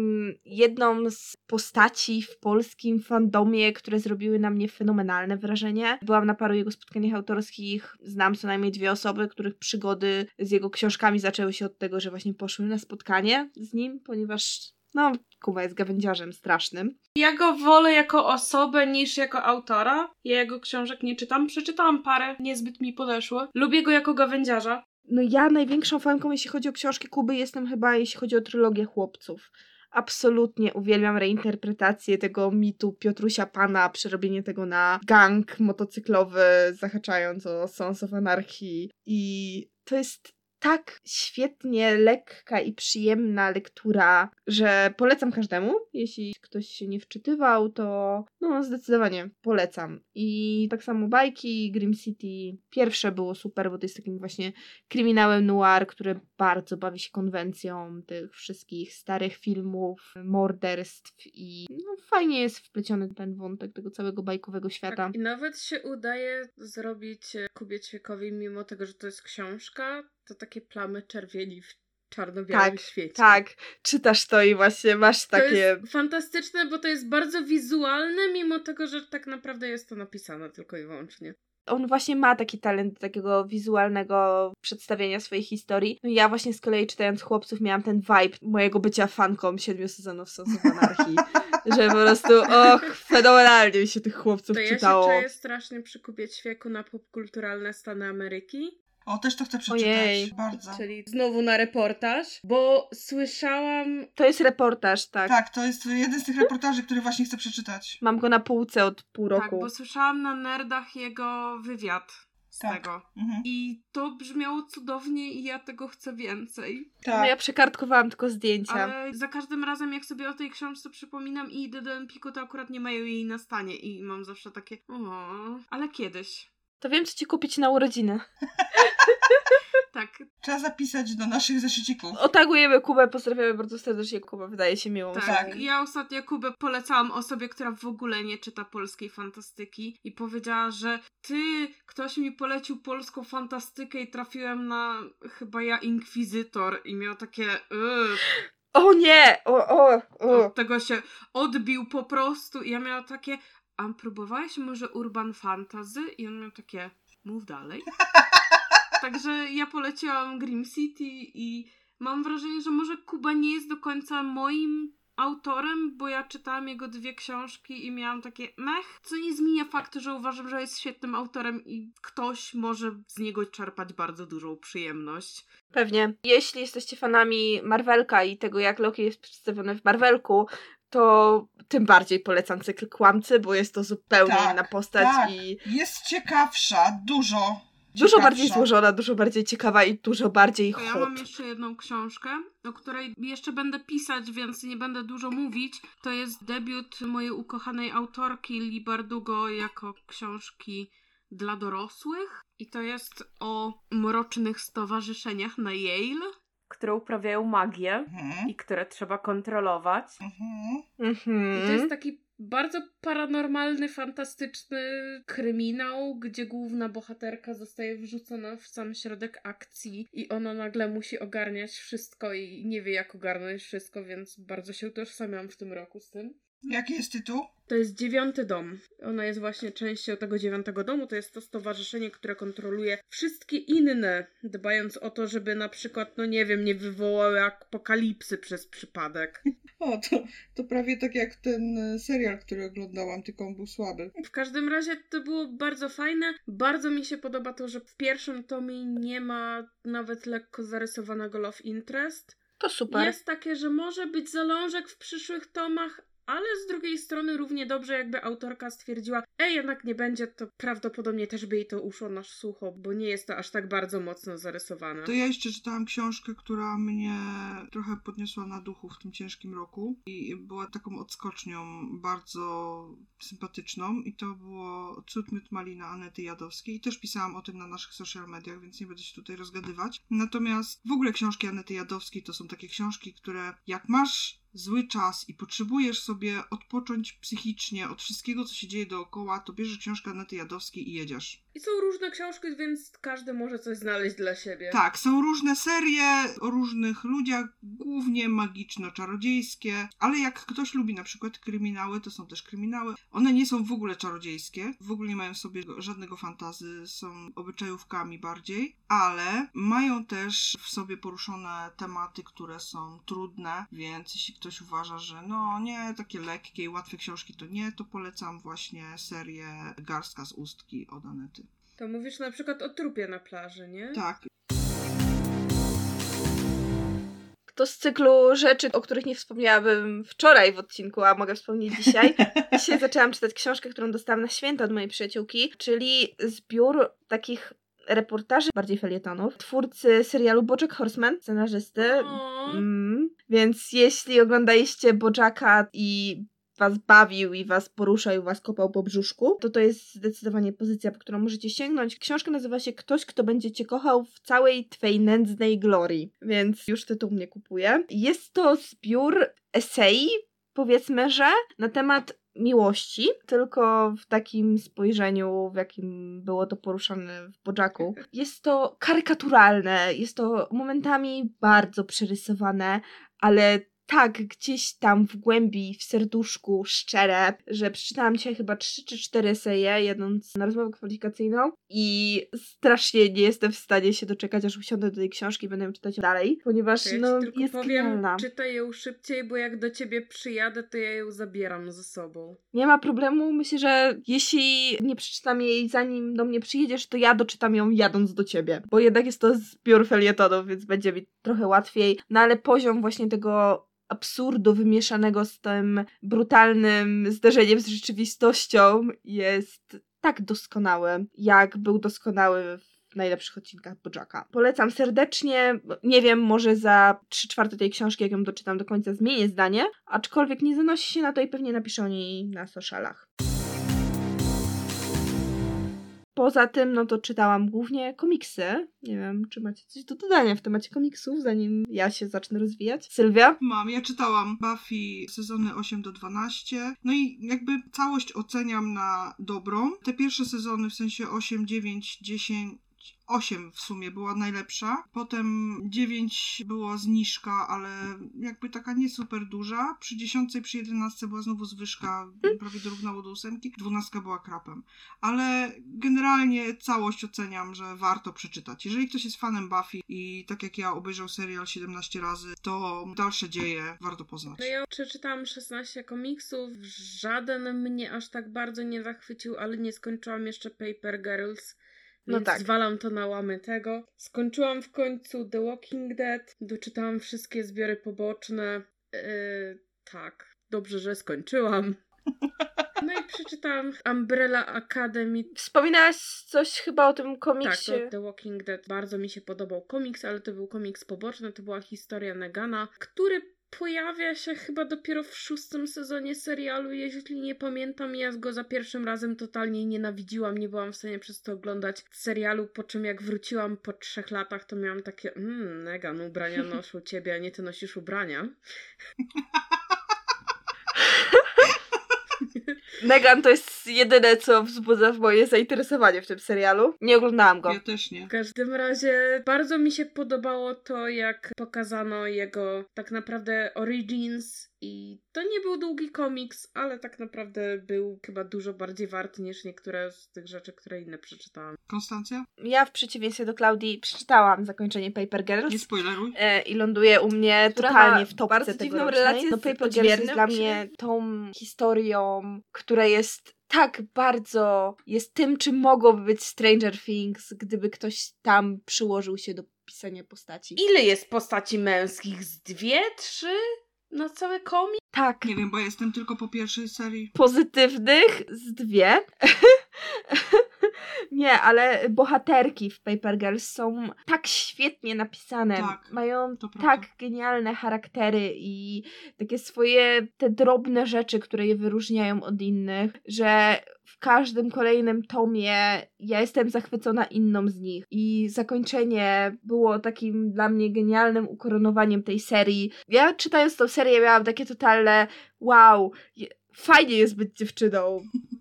jedną z postaci w polskim fandomie, które zrobiły na mnie fenomenalne wrażenie. Byłam na paru jego spotkaniach autorskich, znam co najmniej dwie osoby, których przygody z jego książkami zaczęły się od tego, że właśnie poszły na spotkanie z nim, ponieważ no, Kuba jest gawędziarzem strasznym. Ja go wolę jako osobę niż jako autora. Ja jego książek nie czytam. Przeczytałam parę, niezbyt mi podeszło. Lubię go jako gawędziarza. No ja największą fanką, jeśli chodzi o książki Kuby, jestem chyba, jeśli chodzi o trylogię chłopców. Absolutnie uwielbiam reinterpretację tego mitu Piotrusia Pana, przerobienie tego na gang motocyklowy, zahaczając o Sons of Anarchy. I to jest tak świetnie lekka i przyjemna lektura, że polecam każdemu. Jeśli ktoś się nie wczytywał, to no zdecydowanie polecam. I tak samo bajki, Grim City. Pierwsze było super, bo to jest takim właśnie kryminałem noir, który bardzo bawi się konwencją tych wszystkich starych filmów, morderstw i no, fajnie jest wpleciony ten wątek tego całego bajkowego świata. Tak, I nawet się udaje zrobić Kubie Ćwiekowi, mimo tego, że to jest książka, to takie plamy czerwieni w czarno-białym Tak, świecie. Tak, czytasz to i właśnie masz To takie... jest fantastyczne, bo to jest bardzo wizualne, mimo tego, że tak naprawdę jest to napisane tylko i wyłącznie. on właśnie ma taki talent takiego wizualnego przedstawienia swojej historii. No ja właśnie z kolei czytając Chłopców miałam ten vibe mojego bycia fanką siedmiu sezonów Sons of Anarchy. że po prostu, och, fenomenalnie mi się tych chłopców To ja czytało. się czuję strasznie przy Kubie Ćwieku na popkulturalne Stany Ameryki. O, też to chcę przeczytać. Ojej. Bardzo. Czyli znowu na reportaż, bo słyszałam To jest reportaż, tak. Tak, to jest jeden z tych reportaży, który właśnie chcę przeczytać. Mam go na półce od pół Tak, roku. bo słyszałam na nerdach jego wywiad z Tak. tego. Mhm. I to brzmiało cudownie i ja tego chcę więcej. No Tak. ja przekartkowałam tylko zdjęcia. Ale za każdym razem, jak sobie o tej książce przypominam i idę do Empiku, to akurat nie mają jej na stanie i mam zawsze takie, o, ale kiedyś. To wiem, co ci kupić na urodziny. Tak, Trzeba zapisać do naszych zeszycików. Otagujemy Kubę, pozdrawiamy bardzo serdecznie Kubę, wydaje się miłą tak. osobą. Ja ostatnio Kubę polecałam osobie, która w ogóle nie czyta polskiej fantastyki i powiedziała, że ty, ktoś mi polecił polską fantastykę i trafiłem na chyba ja Inkwizytor i miał takie "Ugh". O nie! O, o, o. od tego się odbił po prostu i ja miałam takie a próbowałeś może Urban Fantasy? I on miał takie mów dalej. Także ja poleciłam Grim City i mam wrażenie, że może Kuba nie jest do końca moim autorem, bo ja czytałam jego dwie książki i miałam takie mech, co nie zmienia faktu, że uważam, że jest świetnym autorem i ktoś może z niego czerpać bardzo dużą przyjemność. Pewnie. Jeśli jesteście fanami Marvelka i tego, jak Loki jest przedstawiony w Marvelku, to tym bardziej polecam cykl Kłamcy, bo jest to zupełnie Tak, inna postać tak. i Jest ciekawsza, dużo. dużo ciekawsza. bardziej złożona, dużo bardziej ciekawa i dużo bardziej To ja hot. mam jeszcze jedną książkę, o której jeszcze będę pisać, więc nie będę dużo mówić. To jest debiut mojej ukochanej autorki Li Bardugo jako książki dla dorosłych. I to jest o mrocznych stowarzyszeniach na Yale, które uprawiają magię Mhm. i które trzeba kontrolować. Mhm. Mhm. I to jest taki bardzo paranormalny, fantastyczny kryminał, gdzie główna bohaterka zostaje wrzucona w sam środek akcji i ona nagle musi ogarniać wszystko i nie wie jak ogarnąć wszystko, więc bardzo się utożsamiam w tym roku z tym. Jaki jest tytuł? To jest dziewiąty dom. Ona jest właśnie częścią tego dziewiątego domu. To jest to stowarzyszenie, które kontroluje wszystkie inne, dbając o to, żeby na przykład, no nie wiem, nie wywołały apokalipsy przez przypadek. O, to, to prawie tak jak ten e, serial, który oglądałam, tylko on był słaby. W każdym razie to było bardzo fajne. Bardzo mi się podoba to, że w pierwszym tomie nie ma nawet lekko zarysowanego love interest. To super. Jest takie, że może być zalążek w przyszłych tomach, ale z drugiej strony równie dobrze jakby autorka stwierdziła, ej, jednak nie będzie, to prawdopodobnie też by jej to uszło na sucho, bo nie jest to aż tak bardzo mocno zarysowane. To ja jeszcze czytałam książkę, która mnie trochę podniosła na duchu w tym ciężkim roku i była taką odskocznią bardzo sympatyczną i to było Cud Malina Anety Jadowskiej i też pisałam o tym na naszych social mediach, więc nie będę się tutaj rozgadywać. Natomiast w ogóle książki Anety Jadowskiej to są takie książki, które jak masz zły czas i potrzebujesz sobie odpocząć psychicznie od wszystkiego, co się dzieje dookoła, to bierzesz książkę Anety Jadowskiej i jedziesz. I są różne książki, więc każdy może coś znaleźć dla siebie. Tak, są różne serie o różnych ludziach, głównie magiczno-czarodziejskie, ale jak ktoś lubi na przykład kryminały, to są też kryminały. One nie są w ogóle czarodziejskie, w ogóle nie mają w sobie żadnego fantazy, są obyczajówkami bardziej, ale mają też w sobie poruszone tematy, które są trudne, więc jeśli ktoś uważa, że no nie, takie lekkie i łatwe książki to nie, to polecam właśnie serię Garstka z Ustki od Anety. To mówisz na przykład o trupie na plaży, nie? Tak, To z cyklu rzeczy, o których nie wspomniałabym wczoraj w odcinku, a mogę wspomnieć dzisiaj. Dzisiaj zaczęłam czytać książkę, którą dostałam na święta od mojej przyjaciółki, czyli zbiór takich reportaży, bardziej felietonów, twórcy serialu Bojack Horseman, scenarzysty. Mm. Więc jeśli oglądaliście Bojacka i was bawił i was poruszał i was kopał po brzuszku, to to jest zdecydowanie pozycja, po którą możecie sięgnąć. Książka nazywa się Ktoś, kto będzie cię kochał w całej twej nędznej glorii, więc już tytuł mnie kupuje. Jest to zbiór esei, powiedzmy, że na temat miłości, tylko w takim spojrzeniu, w jakim było to poruszane w Bojacku. Jest to karykaturalne, jest to momentami bardzo przerysowane, ale tak gdzieś tam w głębi, w serduszku, szczere, że przeczytałam dzisiaj chyba trzy czy cztery eseje, jedąc na rozmowę kwalifikacyjną i strasznie nie jestem w stanie się doczekać, aż usiądę do tej książki i będę ją czytać dalej, ponieważ ja no, tylko jest powiem, genialna. czytaj ją szybciej, bo jak do ciebie przyjadę, to ja ją zabieram ze sobą. Nie ma problemu. Myślę, że jeśli nie przeczytam jej zanim do mnie przyjedziesz, to ja doczytam ją jadąc do ciebie. Bo jednak jest to zbiór felietonów, więc będzie mi trochę łatwiej. No ale poziom właśnie tego absurdu wymieszanego z tym brutalnym zderzeniem z rzeczywistością jest tak doskonały, jak był doskonały w najlepszych odcinkach Bojacka. Polecam serdecznie. Nie wiem, może za trzy czwarte tej książki, jak ją doczytam do końca, zmienię zdanie, aczkolwiek nie zanosi się na to i pewnie napiszę o niej na socialach. Poza tym, no to czytałam głównie komiksy. Nie wiem, czy macie coś do dodania w temacie komiksów, zanim ja się zacznę rozwijać. Sylwia? Mam, ja czytałam Buffy sezony 8 do 12, no i jakby całość oceniam na dobrą. Te pierwsze sezony w sensie 8, 9, 10, 8 w sumie była najlepsza. Potem 9 była zniżka, ale jakby taka nie super duża. Przy 10, przy 11 była znowu zwyżka, prawie dorównało do 8. 12 była krapem. Ale generalnie całość oceniam, że warto przeczytać. Jeżeli ktoś jest fanem Buffy i tak jak ja obejrzał serial 17 razy, to dalsze dzieje warto poznać. No ja przeczytałam 16 komiksów, żaden mnie aż tak bardzo nie zachwycił, ale nie skończyłam jeszcze Paper Girls. No tak. zwalam to na łamy tego. Skończyłam w końcu The Walking Dead. Doczytałam wszystkie zbiory poboczne. Yy, tak, dobrze, że skończyłam. No i przeczytałam Umbrella Academy. Wspominałaś coś chyba o tym Tak, komiksie. to The Walking Dead. Bardzo mi się podobał komiks, ale to był komiks poboczny. To była historia Negana, który pojawia się chyba dopiero w szóstym sezonie serialu, jeśli nie pamiętam. Ja go za pierwszym razem totalnie nienawidziłam, nie byłam w stanie przez to oglądać serialu, po czym jak wróciłam po trzech latach, to miałam takie, mmm, Negan, ubrania noszą ciebie, a nie ty nosisz ubrania. Negan to jest jedyne, co wzbudza moje zainteresowanie w tym serialu. Nie oglądałam go. Ja też nie. W każdym razie bardzo mi się podobało to, jak pokazano jego tak naprawdę origins i to nie był długi komiks, ale tak naprawdę był chyba dużo bardziej wart niż niektóre z tych rzeczy, które inne przeczytałam. Konstancja? Ja w przeciwieństwie do Klaudii przeczytałam zakończenie Paper Girls. Nie spoileruj. E, I ląduje u mnie Która totalnie w topce bardzo tego dziwną rocznej. relację No z Paper Girls jest dla mnie tą historią, która jest tak bardzo, jest tym, czym mogłoby być Stranger Things, gdyby ktoś tam przyłożył się do pisania postaci. Ile jest postaci męskich? Z dwie, trzy? Na cały komik? Tak. Nie wiem, bo jestem tylko po pierwszej serii. Pozytywnych z dwie. Nie, ale bohaterki w Paper Girls są tak świetnie napisane. Tak, Mają prawda. tak genialne charaktery i takie swoje te drobne rzeczy, które je wyróżniają od innych, że w każdym kolejnym tomie ja jestem zachwycona inną z nich. I zakończenie było takim dla mnie genialnym ukoronowaniem tej serii. Ja czytając tą serię miałam takie totalne wow, fajnie jest być dziewczyną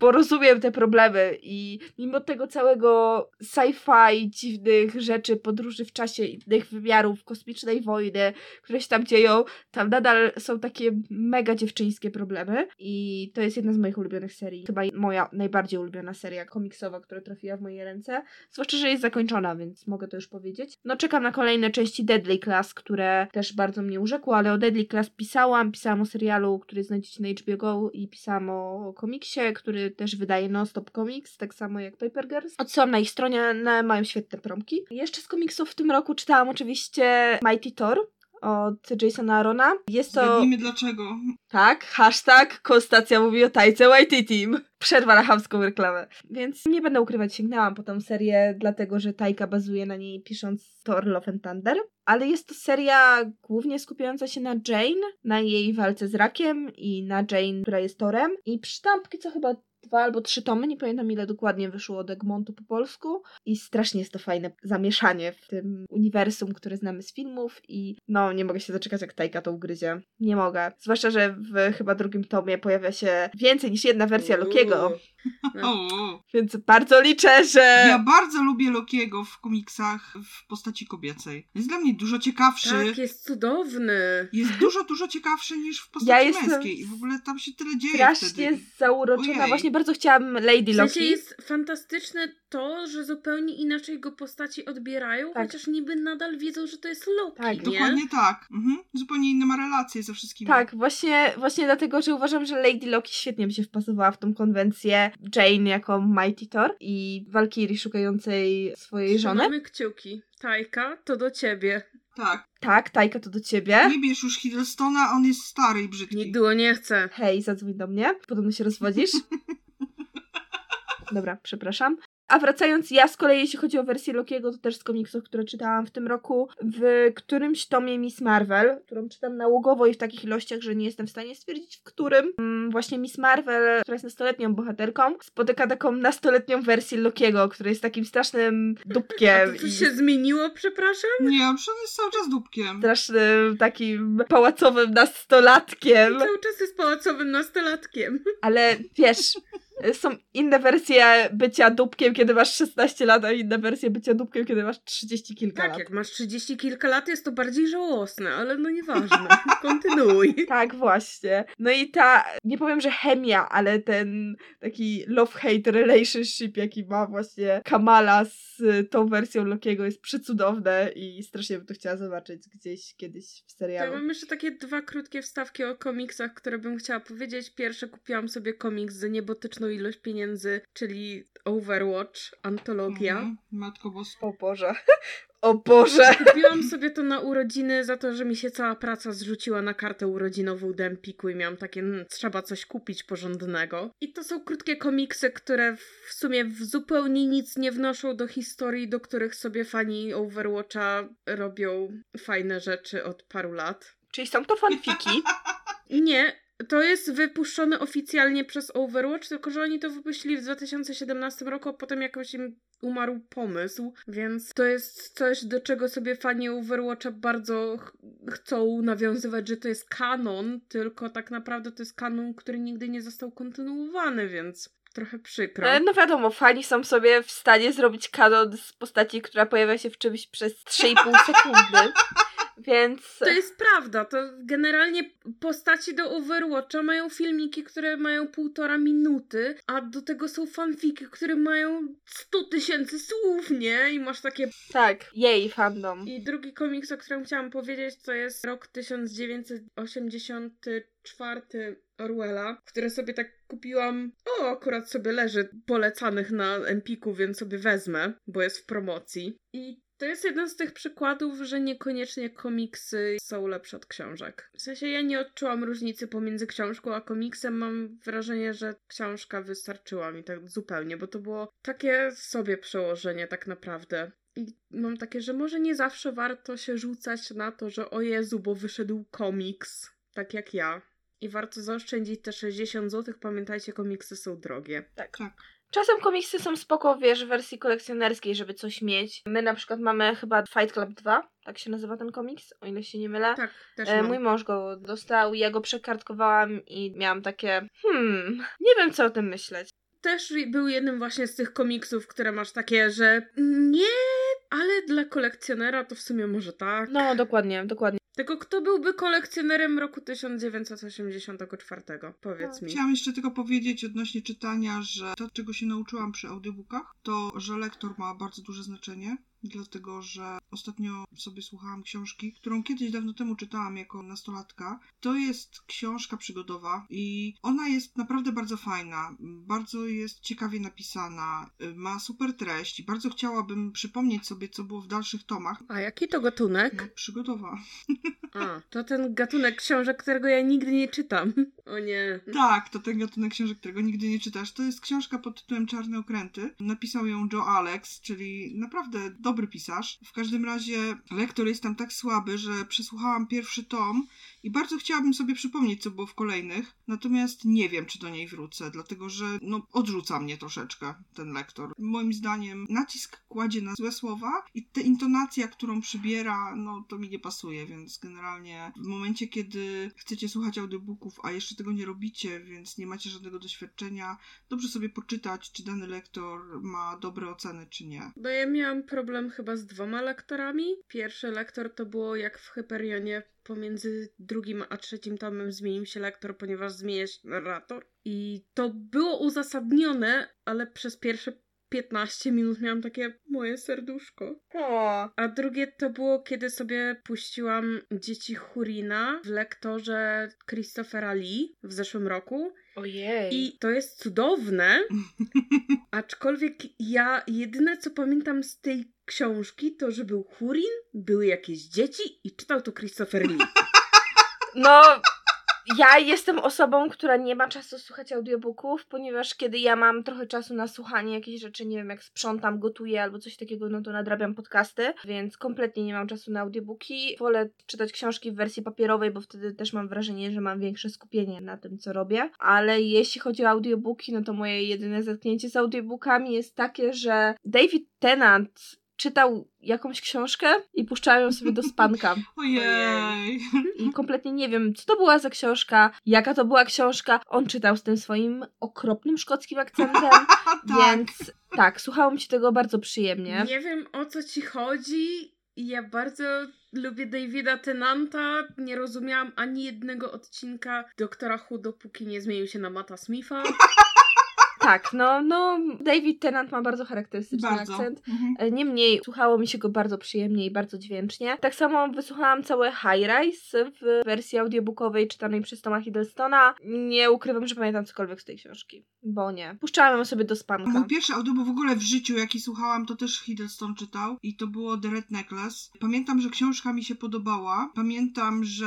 bo rozumiem te problemy i mimo tego całego sci-fi, dziwnych rzeczy, podróży w czasie, innych wymiarów, kosmicznej wojny, które się tam dzieją, tam nadal są takie mega dziewczyńskie problemy i to jest jedna z moich ulubionych serii. Chyba moja najbardziej ulubiona seria komiksowa, która trafiła w moje ręce. Zwłaszcza, że jest zakończona, więc mogę to już powiedzieć. No czekam na kolejne części Deadly Class, które też bardzo mnie urzekło, ale o Deadly Class pisałam, pisałam o serialu, który znajdziecie na HBO Go i pisałam o komiksie, który też wydaje Non-Stop Comics, tak samo jak Paper Girls. Odsyłam na ich stronie, one mają świetne promki. Jeszcze z komiksów w tym roku czytałam oczywiście Mighty Thor od Jasona Arona. Jest to... Zgadnijmy dlaczego. Tak, hashtag Konstacja mówi o tajce Whitey Team. Przerwa na chamską reklamę. Więc nie będę ukrywać, sięgnęłam po tą serię, dlatego że Tajka bazuje na niej pisząc Thor Love and Thunder. Ale jest to seria głównie skupiająca się na Jane, na jej walce z rakiem i na Jane, która jest Torem. I przeczytałam póki co chyba dwa albo trzy tomy, nie pamiętam ile dokładnie wyszło od Egmontu po polsku. I strasznie jest to fajne zamieszanie w tym uniwersum, które znamy z filmów i no, nie mogę się doczekać jak Tajka to ugryzie. Nie mogę. Zwłaszcza, że w chyba drugim tomie pojawia się więcej niż jedna wersja Lokiego, No. Więc bardzo liczę, że... ja bardzo lubię Lokiego w komiksach w postaci kobiecej. Jest dla mnie dużo ciekawszy. Tak, jest cudowny. Jest dużo, dużo ciekawszy niż w postaci Ja jestem męskiej. I w ogóle tam się tyle dzieje Strasznie wtedy. zauroczona. Ojej. Właśnie bardzo chciałam Lady W sensie Loki. jest fantastyczne to, że zupełnie inaczej go postaci odbierają, Tak. chociaż niby nadal wiedzą, że to jest Loki, Tak, nie? Dokładnie tak. Mhm. Zupełnie inne ma relacje ze wszystkimi. Tak, właśnie, właśnie dlatego, że uważam, że Lady Loki świetnie by się wpasowała w tą konwencję Jane jako Mighty Thor i Valkyrie szukającej swojej żony. Trzymamy kciuki. Tajka, to do ciebie. Tak. Tak, Tajka to do ciebie. Nie bierz już Hiddlestona, on jest stary i brzydki. Nikt go nie chce. Hej, zadzwoń do mnie, podobno się rozwodzisz. Dobra, przepraszam. A wracając, ja z kolei, jeśli chodzi o wersję Lokiego, to też z komiksów, które czytałam w tym roku, w którymś tomie Miss Marvel, którą czytam nałogowo i w takich ilościach, że nie jestem w stanie stwierdzić, w którym mm, właśnie Miss Marvel, która jest nastoletnią bohaterką, spotyka taką nastoletnią wersję Lokiego, który jest takim strasznym A dupkiem to coś i się zmieniło, przepraszam? Nie, on jest cały czas dupkiem. strasznym takim pałacowym nastolatkiem. Cały czas jest pałacowym nastolatkiem. Ale wiesz, są inne wersje bycia dupkiem, kiedy masz 16 lat, a inne wersje bycia dupkiem, kiedy masz 30 kilka Tak, lat. jak masz 30 kilka lat, jest to bardziej żałosne, ale no nieważne. Kontynuuj. Tak, właśnie. No i ta, nie powiem, że chemia, ale ten taki love-hate relationship, jaki ma właśnie Kamala z tą wersją Lokiego jest przecudowne i strasznie bym to chciała zobaczyć gdzieś kiedyś w To ja serialu. mam jeszcze takie dwa krótkie wstawki o komiksach, które bym chciała powiedzieć. Pierwsze kupiłam sobie komiks za niebotyczną ilość pieniędzy, czyli Overwatch, antologia. Mhm. Matko boska. O Boże. O Boże. Kupiłam sobie to na urodziny za to, że mi się cała praca zrzuciła na kartę urodzinową do Empiku i miałam takie, "Mm, trzeba coś kupić porządnego. I to są krótkie komiksy, które w sumie w zupełnie nic nie wnoszą do historii, do których sobie fani Overwatcha robią fajne rzeczy od paru lat. Czyli są to fanfiki. Nie, to jest wypuszczone oficjalnie przez Overwatch, tylko że oni to wypuścili w 2017 roku, a potem jakoś im umarł pomysł, więc to jest coś, do czego sobie fani Overwatcha bardzo ch- chcą nawiązywać, że to jest kanon, tylko tak naprawdę to jest kanon, który nigdy nie został kontynuowany, więc trochę przykro. E, No wiadomo, fani są sobie w stanie zrobić kanon z postaci, która pojawia się w czymś przez 3,5 sekundy. Więc To jest prawda, to generalnie postaci do Overwatcha mają filmiki, które mają półtora minuty, a do tego są fanfiki, które mają 100 tysięcy słów, nie? I masz takie... tak, jej fandom. I drugi komiks, o którym chciałam powiedzieć, to jest rok 1984 czwarty Orwella, które sobie tak kupiłam. O, akurat sobie leży polecanych na Empiku, więc sobie wezmę, bo jest w promocji. I to jest jeden z tych przykładów, że niekoniecznie komiksy są lepsze od książek. W sensie ja nie odczułam różnicy pomiędzy książką a komiksem. Mam wrażenie, że książka wystarczyła mi tak zupełnie, bo to było takie sobie przełożenie tak naprawdę. I mam takie, że może nie zawsze warto się rzucać na to, że o Jezu, bo wyszedł komiks, tak jak ja. I warto zaoszczędzić te 60 zł. Pamiętajcie, komiksy są drogie. Tak. Tak. Czasem komiksy są spoko, wiesz, w wersji kolekcjonerskiej, żeby coś mieć. My na przykład mamy chyba Fight Club 2, tak się nazywa ten komiks, o ile się nie mylę. Tak, też E, mam. mój mąż go dostał, ja go przekartkowałam i miałam takie, hmm, nie wiem co o tym myśleć. Też był jednym właśnie z tych komiksów, które masz takie, że nie, ale dla kolekcjonera to w sumie może tak. No, dokładnie, dokładnie. Tylko kto byłby kolekcjonerem roku 1984? Powiedz mi. Chciałam jeszcze tylko powiedzieć odnośnie czytania, że to, czego się nauczyłam przy audiobookach, to, że lektor ma bardzo duże znaczenie. Dlatego, że ostatnio sobie słuchałam książki, którą kiedyś dawno temu czytałam jako nastolatka. To jest książka przygodowa i ona jest naprawdę bardzo fajna, bardzo jest ciekawie napisana, ma super treść i bardzo chciałabym przypomnieć sobie, co było w dalszych tomach. A jaki to gatunek? No, przygodowa. A, to ten gatunek książek, którego ja nigdy nie czytam. O nie. Tak, to ten gatunek książek, którego nigdy nie czytasz. To jest książka pod tytułem Czarne Okręty. Napisał ją Joe Alex, czyli naprawdę dobry pisarz. W każdym razie lektor jest tam tak słaby, że przesłuchałam pierwszy tom i bardzo chciałabym sobie przypomnieć, co było w kolejnych. Natomiast nie wiem, czy do niej wrócę, dlatego że no, odrzuca mnie troszeczkę ten lektor. Moim zdaniem nacisk kładzie na złe słowa i ta intonacja, którą przybiera, no to mi nie pasuje, więc generalnie w momencie, kiedy chcecie słuchać audiobooków, a jeszcze tego nie robicie, więc nie macie żadnego doświadczenia, dobrze sobie poczytać, czy dany lektor ma dobre oceny, czy nie. Bo ja miałam problem chyba z dwoma lektorami. Pierwszy lektor to było jak w Hyperionie pomiędzy drugim a trzecim tomem zmienił się lektor, ponieważ zmienia się narrator. I to było uzasadnione, ale przez pierwsze 15 minut miałam takie moje serduszko. O, A drugie to było, kiedy sobie puściłam Dzieci Hurina w lektorze Christophera Lee w zeszłym roku. Ojej. I to jest cudowne, aczkolwiek ja jedyne co pamiętam z tej książki to, że był Hurin, były jakieś dzieci i czytał to Christopher Lee. No, ja jestem osobą, która nie ma czasu słuchać audiobooków, ponieważ kiedy ja mam trochę czasu na słuchanie jakichś rzeczy, nie wiem, jak sprzątam, gotuję albo coś takiego, no to nadrabiam podcasty, więc kompletnie nie mam czasu na audiobooki. Wolę czytać książki w wersji papierowej, bo wtedy też mam wrażenie, że mam większe skupienie na tym, co robię. Ale jeśli chodzi o audiobooki, no to moje jedyne zetknięcie z audiobookami jest takie, że David Tennant czytał jakąś książkę i puszczałem ją sobie do spanka. Ojej! I kompletnie nie wiem, co to była za książka, jaka to była książka. On czytał z tym swoim okropnym szkockim akcentem, tak. więc tak, słuchało mi się tego bardzo przyjemnie. Nie wiem o co ci chodzi. Ja bardzo lubię Davida Tennanta. Nie rozumiałam ani jednego odcinka Doktora Who, dopóki nie zmienił się na Mata Smitha. Tak, no, no, David Tennant ma bardzo charakterystyczny Bardzo. akcent. Mhm. E, Niemniej słuchało mi się go bardzo przyjemnie i bardzo dźwięcznie. Tak samo wysłuchałam całe High Rise w wersji audiobookowej czytanej przez Toma Hiddlestona. Nie ukrywam, że pamiętam cokolwiek z tej książki, bo nie. Puszczałam ją sobie do spanka. Mój pierwszy audiobook w ogóle w życiu, jaki słuchałam, to też Hiddleston czytał i to było The Red Necklace. Pamiętam, że książka mi się podobała. Pamiętam, że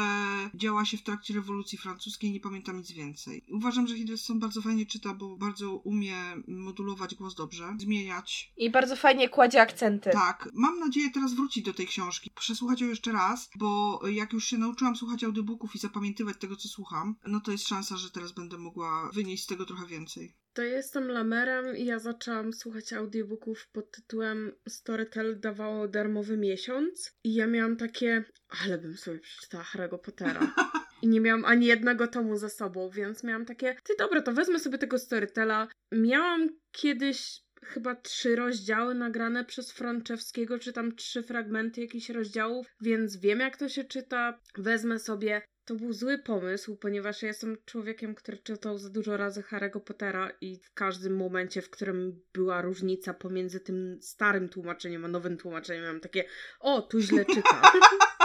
działa się w trakcie rewolucji francuskiej, nie pamiętam nic więcej. Uważam, że Hiddleston bardzo fajnie czyta, bo bardzo umie modulować głos dobrze, zmieniać. I bardzo fajnie kładzie akcenty. Tak, mam nadzieję teraz wrócić do tej książki, przesłuchać ją jeszcze raz, bo jak już się nauczyłam słuchać audiobooków i zapamiętywać tego, co słucham, no to jest szansa, że teraz będę mogła wynieść z tego trochę więcej. To jestem lamerem i ja zaczęłam słuchać audiobooków pod tytułem Storytel dawało darmowy miesiąc i ja miałam takie, ale bym sobie przeczytała Harry'ego Pottera. I nie miałam ani jednego tomu ze sobą, więc miałam takie, ty dobra, to wezmę sobie tego Storytela. Miałam kiedyś chyba trzy rozdziały nagrane przez Franczewskiego, czy tam trzy fragmenty jakichś rozdziałów, więc wiem jak to się czyta. Wezmę sobie. To był zły pomysł, ponieważ ja jestem człowiekiem, który czytał za dużo razy Harry'ego Pottera i w każdym momencie, w którym była różnica pomiędzy tym starym tłumaczeniem a nowym tłumaczeniem, miałam takie, o, tu źle czytam.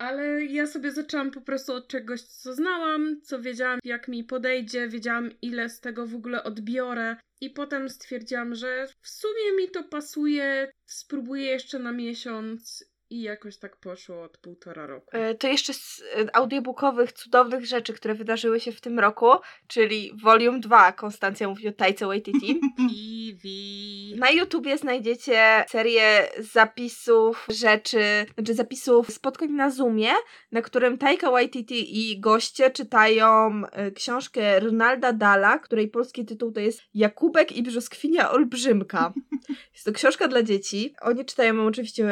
ale ja sobie zaczęłam po prostu od czegoś, co znałam, co wiedziałam, jak mi podejdzie, wiedziałam, ile z tego w ogóle odbiorę. I potem stwierdziłam, że w sumie mi to pasuje, spróbuję jeszcze na miesiąc i jakoś tak poszło od półtora roku. E, To jeszcze z e, audiobookowych, cudownych rzeczy, które wydarzyły się w tym roku, czyli Volume 2, Konstancja mówi o Tajce Waititi. Na YouTubie znajdziecie serię zapisów rzeczy, znaczy zapisów spotkań na Zoomie, na którym Taika Waititi i goście czytają e, książkę Ronalda Dala, której polski tytuł to jest Jakubek i brzoskwinia olbrzymka. Jest to książka dla dzieci. Oni czytają ją oczywiście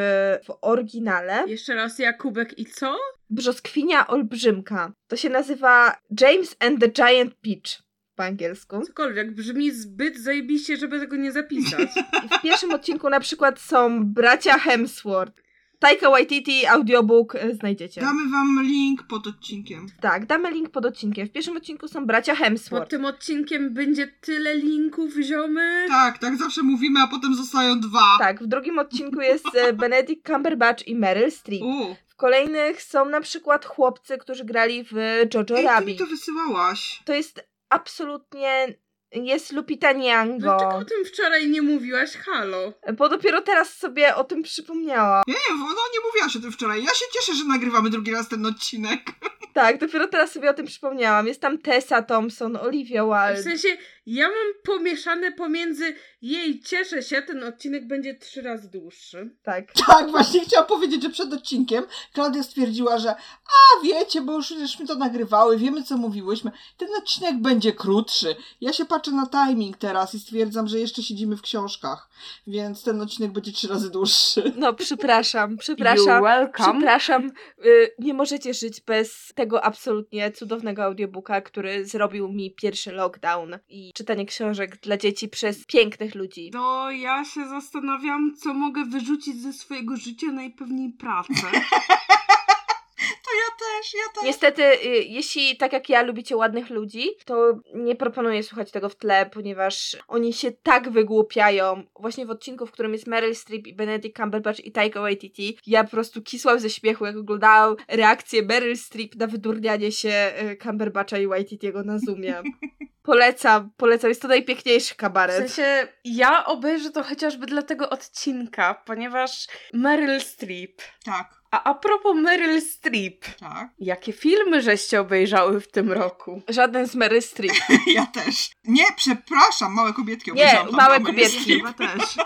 w oryginale. Jeszcze raz Jakubek i co? Brzoskwinia olbrzymka. To się nazywa James and the Giant Peach po angielsku. Cokolwiek, brzmi zbyt zajebiście, żeby tego nie zapisać. I w pierwszym odcinku na przykład są bracia Hemsworth. Taika Waititi, audiobook e, znajdziecie. Damy wam link pod odcinkiem. Tak, damy link pod odcinkiem. W pierwszym odcinku są bracia Hemsworth. Pod tym odcinkiem będzie tyle linków, ziomy. Tak, tak zawsze mówimy, a potem zostają dwa. Tak, w drugim odcinku jest e, Benedict Cumberbatch i Meryl Streep. U, W kolejnych są na przykład chłopcy, którzy grali w Jojo ej, ty mi Rabbit. to wysyłałaś. To jest absolutnie... Jest Lupita Nyong'o. Dlaczego o tym wczoraj nie mówiłaś? Halo. Bo dopiero teraz sobie o tym przypomniałam. Ja nie no nie mówiłaś o tym wczoraj. Ja się cieszę, że nagrywamy drugi raz ten odcinek. Tak, dopiero teraz sobie o tym przypomniałam. Jest tam Tessa Thompson, Olivia W Wilde. sensie, ja mam pomieszane pomiędzy jej, cieszę się, ten odcinek będzie trzy razy dłuższy. Tak. Tak, właśnie chciałam powiedzieć, że przed odcinkiem Klaudia stwierdziła, że a wiecie, bo już żeśmy to nagrywały, wiemy co mówiłyśmy, ten odcinek będzie krótszy. Ja się patrzę na timing teraz i stwierdzam, że jeszcze siedzimy w książkach, więc ten odcinek będzie trzy razy dłuższy. No, przepraszam, przepraszam. welcome. Przepraszam, y, nie możecie żyć bez tego absolutnie cudownego audiobooka, który zrobił mi pierwszy lockdown i czytanie książek dla dzieci przez pięknych ludzi. To ja się zastanawiam, co mogę wyrzucić ze swojego życia, najpewniej pracę. To ja też. Niestety, y, jeśli tak jak ja lubicie ładnych ludzi, to nie proponuję słuchać tego w tle, ponieważ oni się tak wygłupiają. Właśnie w odcinku, w którym jest Meryl Streep i Benedict Cumberbatch i Taika Waititi, ja po prostu kisłam ze śmiechu, jak oglądałam reakcję Meryl Streep na wydurnianie się y, Cumberbatcha i Waititiego na Zoomie. Polecam, polecam, jest to najpiękniejszy W kabaret. sensie, ja obejrzę to chociażby dla tego odcinka, ponieważ Meryl Streep. Tak, A a propos Meryl Streep, tak. jakie filmy żeście obejrzały w tym roku? Żaden z Meryl Streep. Ja też. Nie, przepraszam, małe kobietki Nie, obejrzałam tam małe Meryl kobietki. Chyba też.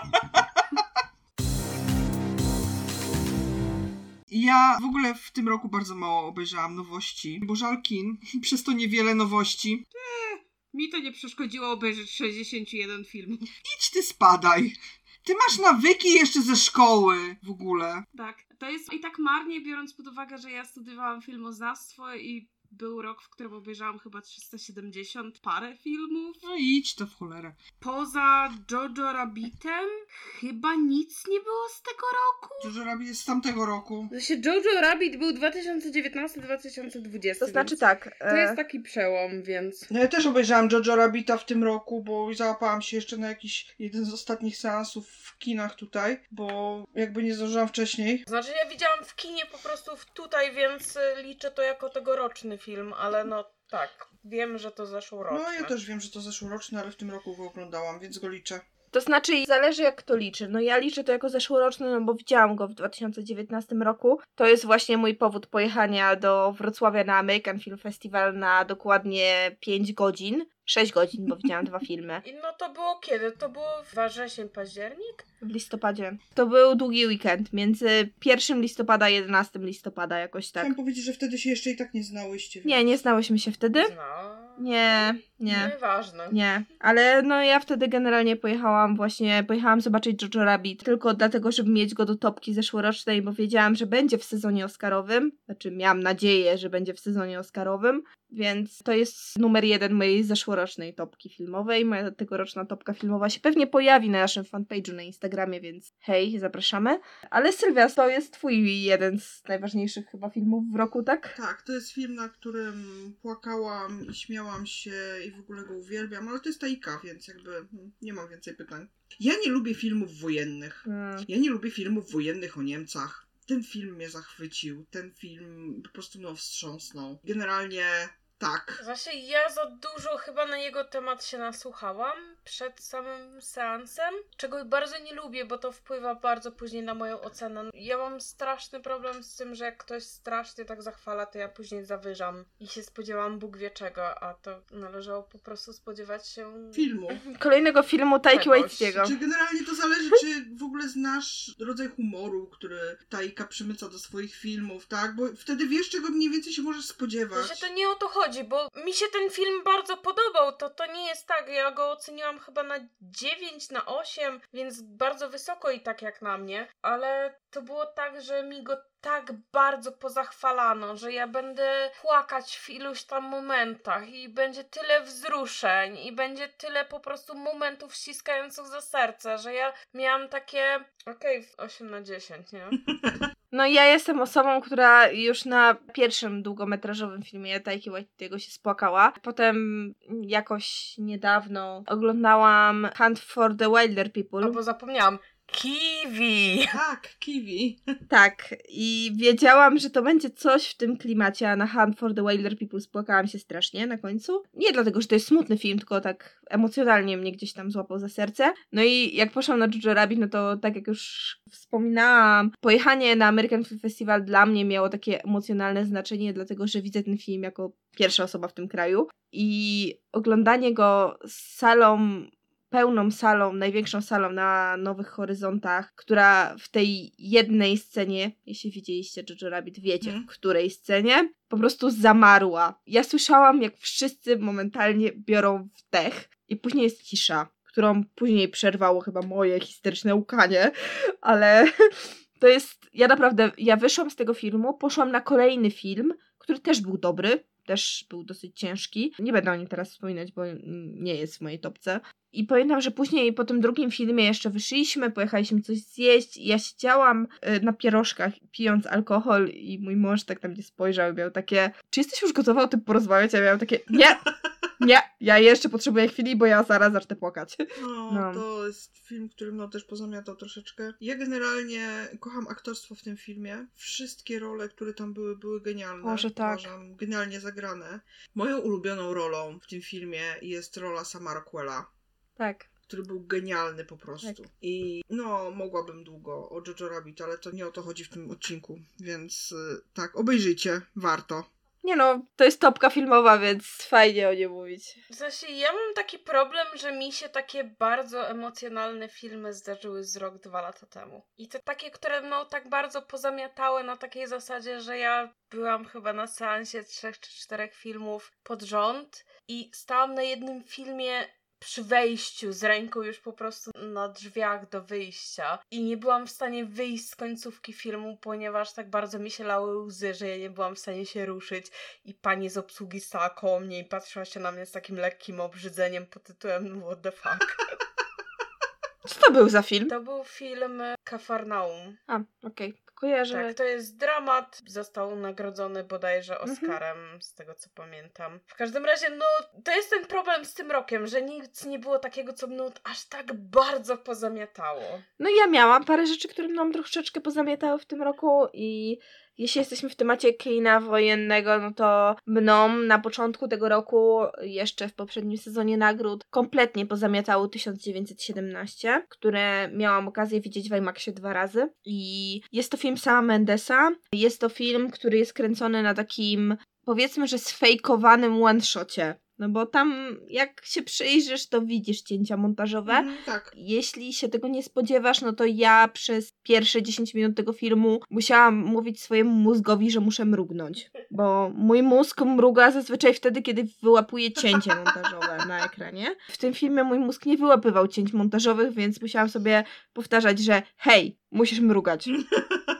Ja w ogóle w tym roku bardzo mało obejrzałam nowości, bo żal kin, przez to niewiele nowości. Mi to nie przeszkodziło obejrzeć 61 filmów. Idź ty spadaj. Ty masz nawyki jeszcze ze szkoły w ogóle. Tak, to jest i tak marnie, biorąc pod uwagę, że ja studiowałam filmoznawstwo i był rok, w którym obejrzałam chyba 370 parę filmów. No idź to w cholerę. Poza Jojo Rabbitem chyba nic nie było z tego roku. Dużo robi jest z tamtego roku. Sensie Jojo Rabbit był 2019-2020. To znaczy tak. To e, jest taki przełom, więc... No ja też obejrzałam Jojo Rabbita w tym roku, bo załapałam się jeszcze na jakiś jeden z ostatnich seansów w kinach tutaj, bo jakby nie zdążyłam wcześniej. Znaczy ja widziałam w kinie po prostu tutaj, więc y, liczę to jako tegoroczny film, ale no tak, wiem, że to zeszłoroczny. No ja też wiem, że to zeszłoroczny, ale w tym roku go oglądałam, więc go liczę. To znaczy, zależy jak kto liczy. No ja liczę to jako zeszłoroczny, no bo widziałam go w 2019 roku. To jest właśnie mój powód pojechania do Wrocławia na American Film Festival na dokładnie 5 godzin. 6 godzin, bo widziałam dwa filmy. I no to było kiedy? To było wrzesień, październik? W listopadzie. To był długi weekend, między 1 listopada a 11 listopada, jakoś tak. Chciałam powiedzieć, że wtedy się jeszcze i tak nie znałyście. więc- Nie, nie znałyśmy się wtedy? No. Nie, nie. Nieważne. Nie, ale no ja wtedy generalnie pojechałam właśnie, pojechałam zobaczyć Jojo Rabbit tylko dlatego, żeby mieć go do topki zeszłorocznej, bo wiedziałam, że będzie w sezonie Oscarowym, znaczy miałam nadzieję, że będzie w sezonie Oscarowym, więc to jest numer jeden mojej zeszłorocznej topki filmowej. Moja tegoroczna topka filmowa się pewnie pojawi na naszym fanpage'u na Instagramie, więc hej, zapraszamy. Ale Sylwia, to jest twój jeden z najważniejszych chyba filmów w roku, tak? Tak, to jest film, na którym płakałam i śmiałam się i w ogóle go uwielbiam, ale to jest Taika, więc jakby hmm, nie mam więcej pytań. Ja nie lubię filmów wojennych. Hmm. Ja nie lubię filmów wojennych o Niemcach. ten film mnie zachwycił. Ten film po prostu mną wstrząsnął. Generalnie tak. Właśnie ja za dużo chyba na jego temat się nasłuchałam przed samym seansem, czego bardzo nie lubię, bo to wpływa bardzo później na moją ocenę. Ja mam straszny problem z tym, że jak ktoś strasznie tak zachwala, to ja później zawyżam i się spodziewałam Bóg wie czego, a to należało po prostu spodziewać się Filmu. Kolejnego filmu Taiki. Waititiego. Czy generalnie to zależy, czy w ogóle znasz rodzaj humoru, który Taika przemyca do swoich filmów, tak? Bo wtedy wiesz, czego mniej więcej się możesz spodziewać. Właśnie to nie o to chodzi, bo mi się ten film bardzo podobał. To, to nie jest tak. Ja go oceniłam chyba na 9, na 8, więc bardzo wysoko i tak jak na mnie. Ale to było tak, że mi go tak bardzo pozachwalano, że ja będę płakać w iluś tam momentach i będzie tyle wzruszeń i będzie tyle po prostu momentów ściskających za serce, że ja miałam takie okej, 8 na 10, nie? No ja jestem osobą, która już na pierwszym długometrażowym filmie Taiki Waititiego się spłakała. Potem jakoś niedawno oglądałam Hunt for the Wilder People. Albo zapomniałam. Kiwi! Tak, kiwi. Tak, i wiedziałam, że to będzie coś w tym klimacie, a na Hunt for the Wilder People spłakałam się strasznie na końcu. Nie dlatego, że to jest smutny film, tylko tak emocjonalnie mnie gdzieś tam złapał za serce. No i jak poszłam na Jojo Rabbit, no to tak jak już wspominałam, pojechanie na American Film Festival dla mnie miało takie emocjonalne znaczenie, dlatego że widzę ten film jako pierwsza osoba w tym kraju i oglądanie go z salą pełną salą, największą salą na Nowych Horyzontach, która w tej jednej scenie, jeśli widzieliście Jojo Rabbit, wiecie Mhm. w której scenie, po prostu zamarła. Ja słyszałam, jak wszyscy momentalnie biorą wdech i później jest cisza, którą później przerwało chyba moje histeryczne łkanie, ale to jest, ja naprawdę, ja wyszłam z tego filmu, poszłam na kolejny film, który też był dobry, też był dosyć ciężki. Nie będę o nim teraz wspominać, bo nie jest w mojej topce. I pamiętam, że później po tym drugim filmie jeszcze wyszliśmy, pojechaliśmy coś zjeść i ja siedziałam y, na pierożkach pijąc alkohol i mój mąż tak na mnie spojrzał i miał takie czy jesteś już gotowa o tym porozmawiać? A ja miałam takie nie, nie, ja jeszcze potrzebuję chwili, bo ja zaraz zacznę płakać. No, No. to jest film, który mną też pozamiatał troszeczkę. Ja generalnie kocham aktorstwo w tym filmie. Wszystkie role, które tam były, były genialne. Może tak. Uważam, genialnie zagrane. Moją ulubioną rolą w tym filmie jest rola Sama Rockwella, Tak. który był genialny po prostu. Tak. I no, mogłabym długo o Jojo Rabbit, ale to nie o to chodzi w tym odcinku, więc y, tak, obejrzyjcie, warto. Nie no, to jest topka filmowa, więc fajnie o nie mówić. W sensie ja mam taki problem, że mi się takie bardzo emocjonalne filmy zdarzyły z rok, dwa lata temu. I to takie, które mną tak bardzo pozamiatały na takiej zasadzie, że ja byłam chyba na seansie trzech czy czterech filmów pod rząd i stałam na jednym filmie przy wejściu z ręką już po prostu na drzwiach do wyjścia i nie byłam w stanie wyjść z końcówki filmu, ponieważ tak bardzo mi się lały łzy, że ja nie byłam w stanie się ruszyć i pani z obsługi stała koło mnie i patrzyła się na mnie z takim lekkim obrzydzeniem pod tytułem What the fuck. Co to był za film? To był film Kafarnaum. A, okej. Kojarzę. Tak, to jest dramat. Został nagrodzony bodajże Mhm. Oscarem, z tego co pamiętam. W każdym razie, no, to jest ten problem z tym rokiem, że nic nie było takiego, co mną aż tak bardzo pozamiatało. No ja miałam parę rzeczy, które mną troszeczkę pozamiatały w tym roku i jeśli jesteśmy w temacie kina wojennego, no to mną na początku tego roku, jeszcze w poprzednim sezonie nagród, kompletnie pozamiatało 1917, które miałam okazję widzieć w IMAXie dwa razy. I jest to film Sama Mendesa. Jest to film, który jest kręcony na takim, powiedzmy, że sfejkowanym one-shocie. No bo tam, jak się przyjrzysz, to widzisz cięcia montażowe. Mhm, tak. Jeśli się tego nie spodziewasz, no to ja przez pierwsze 10 minut tego filmu musiałam mówić swojemu mózgowi, że muszę mrugnąć. Bo mój mózg mruga zazwyczaj wtedy, kiedy wyłapuje cięcie montażowe na ekranie. W tym filmie mój mózg nie wyłapywał cięć montażowych, więc musiałam sobie powtarzać, że hej, musisz mrugać.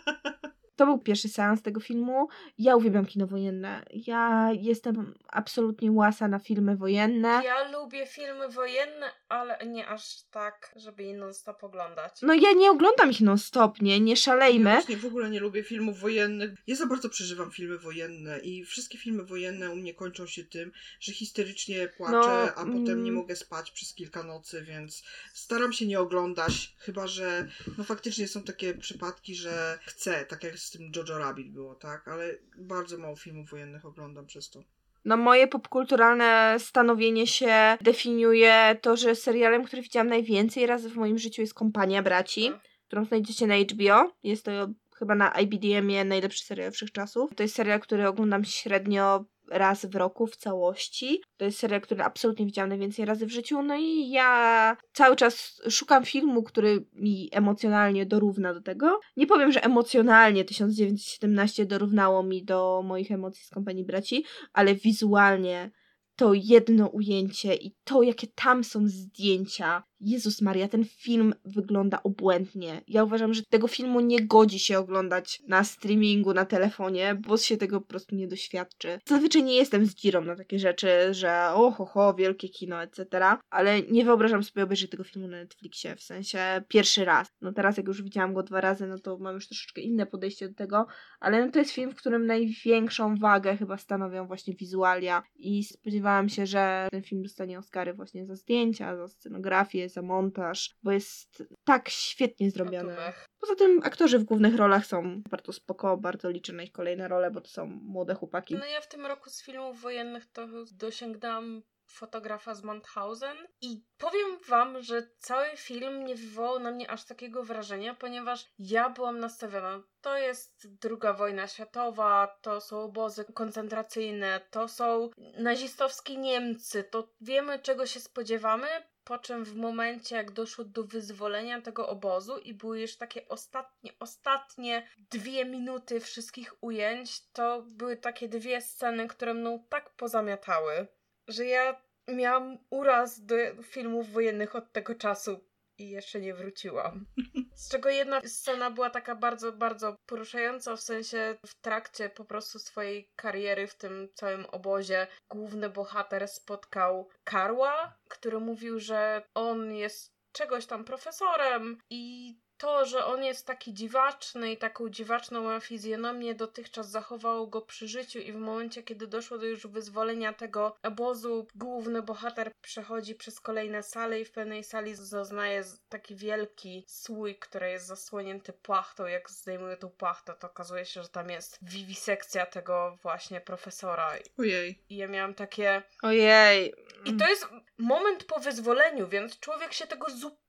To był pierwszy seans tego filmu. Ja uwielbiam kino wojenne. Ja jestem absolutnie łasa na filmy wojenne. Ja lubię filmy wojenne, ale nie aż tak, żeby je non-stop oglądać. No ja nie oglądam ich non-stop, nie, nie Ja szalejmy. właśnie w ogóle nie lubię filmów wojennych. Ja za bardzo przeżywam filmy wojenne i wszystkie filmy wojenne u mnie kończą się tym, że histerycznie płaczę, No, a potem nie mm. mogę spać przez kilka nocy, więc staram się nie oglądać, chyba że no faktycznie są takie przypadki, że chcę, tak jak z tym Jojo Rabbit było, tak? Ale bardzo mało filmów wojennych oglądam przez to. No moje popkulturalne stanowienie się definiuje to, że serialem, który widziałam najwięcej razy w moim życiu jest Kompania Braci, Tak. którą znajdziecie na HBO. Jest to chyba na IBDM-ie najlepszy serial wszechczasów. To jest serial, który oglądam średnio raz w roku w całości. To jest serial, który absolutnie widziałam najwięcej razy w życiu. No i ja cały czas szukam filmu, który mi emocjonalnie dorówna do tego. Nie powiem, że emocjonalnie 1917 dorównało mi do moich emocji z Kompanii Braci, ale wizualnie to jedno ujęcie i to, jakie tam są zdjęcia. Jezus Maria, ten film wygląda obłędnie. Ja uważam, że tego filmu nie godzi się oglądać na streamingu, na telefonie, bo się tego po prostu nie doświadczy. Zazwyczaj nie jestem z dzirą na takie rzeczy, że oho, ho, wielkie kino, etc., ale nie wyobrażam sobie obejrzeć tego filmu na Netflixie, w sensie pierwszy raz. No teraz, jak już widziałam go dwa razy, no to mam już troszeczkę inne podejście do tego, ale no to jest film, w którym największą wagę chyba stanowią właśnie wizualia i spodziewałam się, że ten film dostanie Oscary właśnie za zdjęcia, za scenografię, za montaż, bo jest tak świetnie zrobiony. Atumech. Poza tym aktorzy w głównych rolach są bardzo spoko, bardzo liczę na ich kolejne role, bo to są młode chłopaki. No ja w tym roku z filmów wojennych to dosięgnęłam fotografa z Mauthausen i powiem wam, że cały film nie wywołał na mnie aż takiego wrażenia, ponieważ ja byłam nastawiona. To jest druga wojna światowa, to są obozy koncentracyjne, to są nazistowskie Niemcy, to wiemy czego się spodziewamy, po czym w momencie, jak doszło do wyzwolenia tego obozu i były już takie ostatnie, ostatnie dwie minuty wszystkich ujęć, to były takie dwie sceny, które mną tak pozamiatały, że ja miałam uraz do filmów wojennych od tego czasu i jeszcze nie wróciłam. Z czego jedna scena była taka bardzo, bardzo poruszająca, w sensie w trakcie po prostu swojej kariery w tym całym obozie główny bohater spotkał Karła, który mówił, że on jest czegoś tam profesorem i to, że on jest taki dziwaczny i taką dziwaczną ma fizjonomię dotychczas zachowało go przy życiu i w momencie, kiedy doszło do już wyzwolenia tego obozu, główny bohater przechodzi przez kolejne sale i w pewnej sali zaznaje taki wielki słój, który jest zasłonięty płachtą. Jak zdejmuje tą płachtę, to okazuje się, że tam jest wiwisekcja tego właśnie profesora. Ojej. I ja miałam takie... Ojej. I to jest moment po wyzwoleniu, więc człowiek się tego zupełnie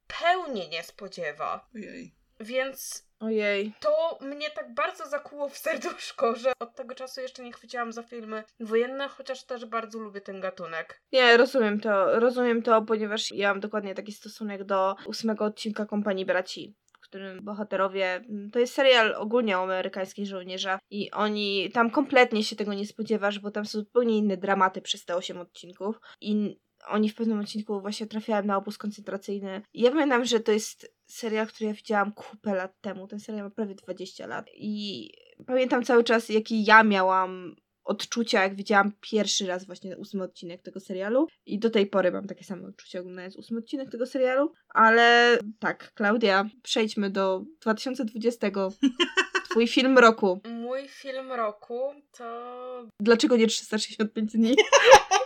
nie spodziewa. Ojej. Więc Ojej. to mnie tak bardzo zakuło w serduszko, że od tego czasu jeszcze nie chwyciłam za filmy wojenne, chociaż też bardzo lubię ten gatunek. Nie, rozumiem to, rozumiem to, ponieważ ja mam dokładnie taki stosunek do ósmego odcinka Kompanii Braci, w którym bohaterowie, to jest serial ogólnie o amerykańskich żołnierzach i oni, tam kompletnie się tego nie spodziewasz, bo tam są zupełnie inne dramaty przez te osiem odcinków i oni w pewnym odcinku właśnie trafiają na obóz koncentracyjny. I ja pamiętam, że to jest serial, który ja widziałam kupę lat temu. Ten serial ma prawie 20 lat. I pamiętam cały czas, jaki ja miałam odczucia, jak widziałam pierwszy raz właśnie ósmy odcinek tego serialu. I do tej pory mam takie same odczucia oglądając ósmy odcinek tego serialu. Ale tak, Klaudia, przejdźmy do 2020. Twój film roku. Mój film roku to. Dlaczego nie 365 dni?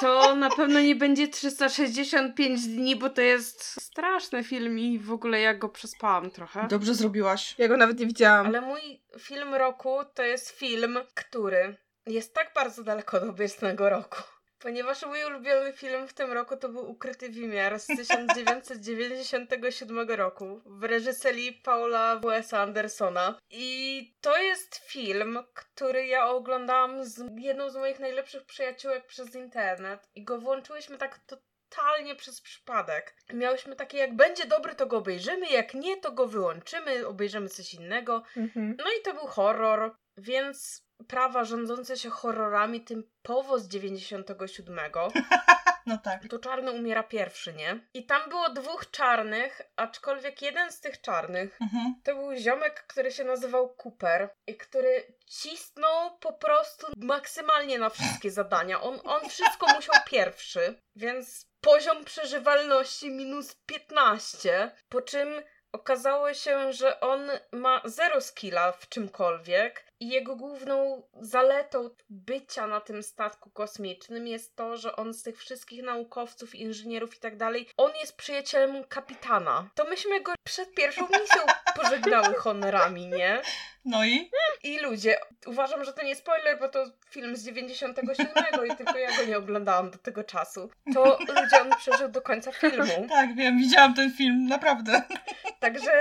To na pewno nie będzie 365 dni, bo to jest straszny film i w ogóle ja go przespałam trochę. Dobrze zrobiłaś. Ja go nawet nie widziałam. Ale mój film roku to jest film, który jest tak bardzo daleko od obecnego roku. Ponieważ mój ulubiony film w tym roku to był Ukryty Wymiar z 1997 roku w reżyserii Paula W.S. Andersona. I to jest film, który ja oglądałam z jedną z moich najlepszych przyjaciółek przez internet i go włączyłyśmy tak totalnie przez przypadek. Miałyśmy takie, jak będzie dobry, to go obejrzymy, jak nie, to go wyłączymy, obejrzymy coś innego. Mhm. No i to był horror, więc prawa rządzące się horrorami typowo z 97. No tak. To czarny umiera pierwszy, nie? I tam było dwóch czarnych, aczkolwiek jeden z tych czarnych Mhm. to był ziomek, który się nazywał Cooper i który cisnął po prostu maksymalnie na wszystkie zadania. On, on wszystko musiał pierwszy, więc poziom przeżywalności minus 15, po czym okazało się, że on ma zero skilla w czymkolwiek i jego główną zaletą bycia na tym statku kosmicznym jest to, że on z tych wszystkich naukowców, inżynierów i tak dalej, on jest przyjacielem kapitana. To myśmy go przed pierwszą misją pożegnały honorami, nie? No i? I ludzie, uważam, że to nie spoiler, bo to film z 97 i tylko ja go nie oglądałam do tego czasu. To ludzie on przeżył do końca filmu. Tak, wiem, widziałam ten film, naprawdę. Także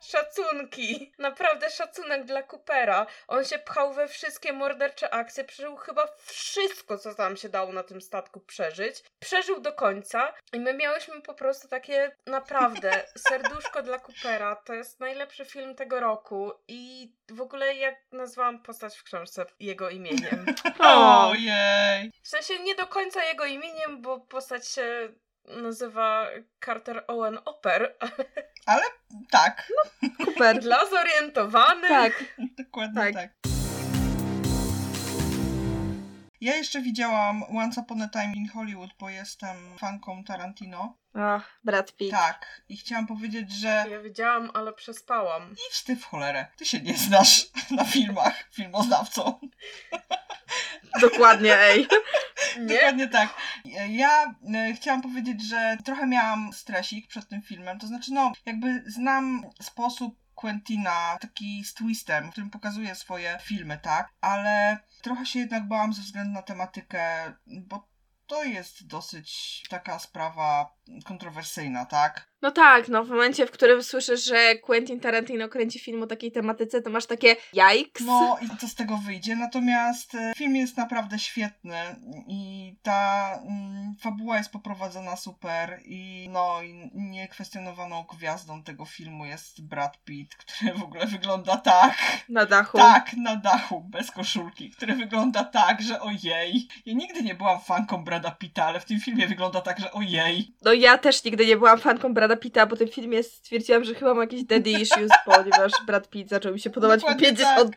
szacunki. Naprawdę szacunek dla Coopera. On się pchał we wszystkie mordercze akcje, przeżył chyba wszystko, co tam się dało na tym statku przeżyć. Przeżył do końca i my miałyśmy po prostu takie naprawdę serduszko dla Coopera. To jest najlepszy film tego roku i w ogóle jak nazwałam postać w książce jego imieniem. Ojej. W sensie nie do końca jego imieniem, bo postać się nazywa Carter Owen Oper, Ale tak, Cooper. dla zorientowanych. Tak. dokładnie Tak. tak. Ja jeszcze widziałam Once Upon a Time in Hollywood, bo jestem fanką Tarantino. Ach, Brad Pitt. Tak. I chciałam powiedzieć, że Ja wiedziałam, ale przespałam. idź ty w cholerę. Ty się nie znasz na filmach, filmoznawcą. Dokładnie, ej. Nie? Dokładnie tak. Ja e, chciałam powiedzieć, że trochę miałam stresik przed tym filmem. To znaczy, no, jakby znam sposób Quentina, taki z twistem, w którym pokazuje swoje filmy, tak? Ale trochę się jednak bałam ze względu na tematykę, bo to jest dosyć taka sprawa kontrowersyjna, tak? No tak, no w momencie, w którym słyszysz, że Quentin Tarantino kręci film o takiej tematyce, to masz takie jajks. No i co z tego wyjdzie? Natomiast e, film jest naprawdę świetny i ta mm, fabuła jest poprowadzona super i no i niekwestionowaną gwiazdą tego filmu jest Brad Pitt, który w ogóle wygląda tak, Na dachu. tak na dachu, bez koszulki, który wygląda tak, że ojej. Ja nigdy nie byłam fanką Brada Pitta, ale w tym filmie wygląda tak, że ojej. No ja też nigdy nie byłam fanką Brada Pitta, po tym filmie stwierdziłam, że chyba mam jakieś daddy issues, ponieważ Brad Pitt zaczął mi się podobać po Dokładnie 50.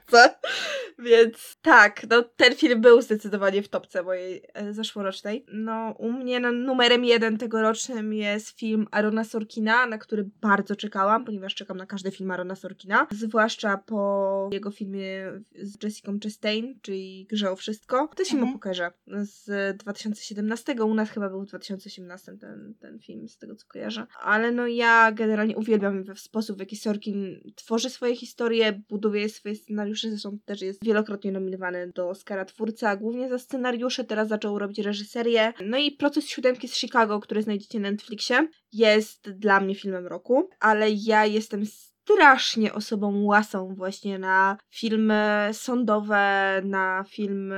Więc tak, no ten film był zdecydowanie w topce mojej e, zeszłorocznej. No u mnie no, numerem jeden tegorocznym jest film Arona Sorkina, na który bardzo czekałam, ponieważ czekam na każdy film Arona Sorkina. Zwłaszcza po jego filmie z Jessica Chastain, czyli Grze o Wszystko. To film Mhm. o pokerze z 2017. U nas chyba był w 2018 ten, ten film, z tego co kojarzę. Ale no ja generalnie uwielbiam sposób, w jaki Sorkin tworzy swoje historie, buduje swoje scenariusze, zresztą też jest wielokrotnie nominowany do Oscara twórca, głównie za scenariusze, teraz zaczął robić reżyserię. No i Proces Siódemki z Chicago, który znajdziecie na Netflixie, jest dla mnie filmem roku, ale ja jestem strasznie osobą łasą właśnie na filmy sądowe, na filmy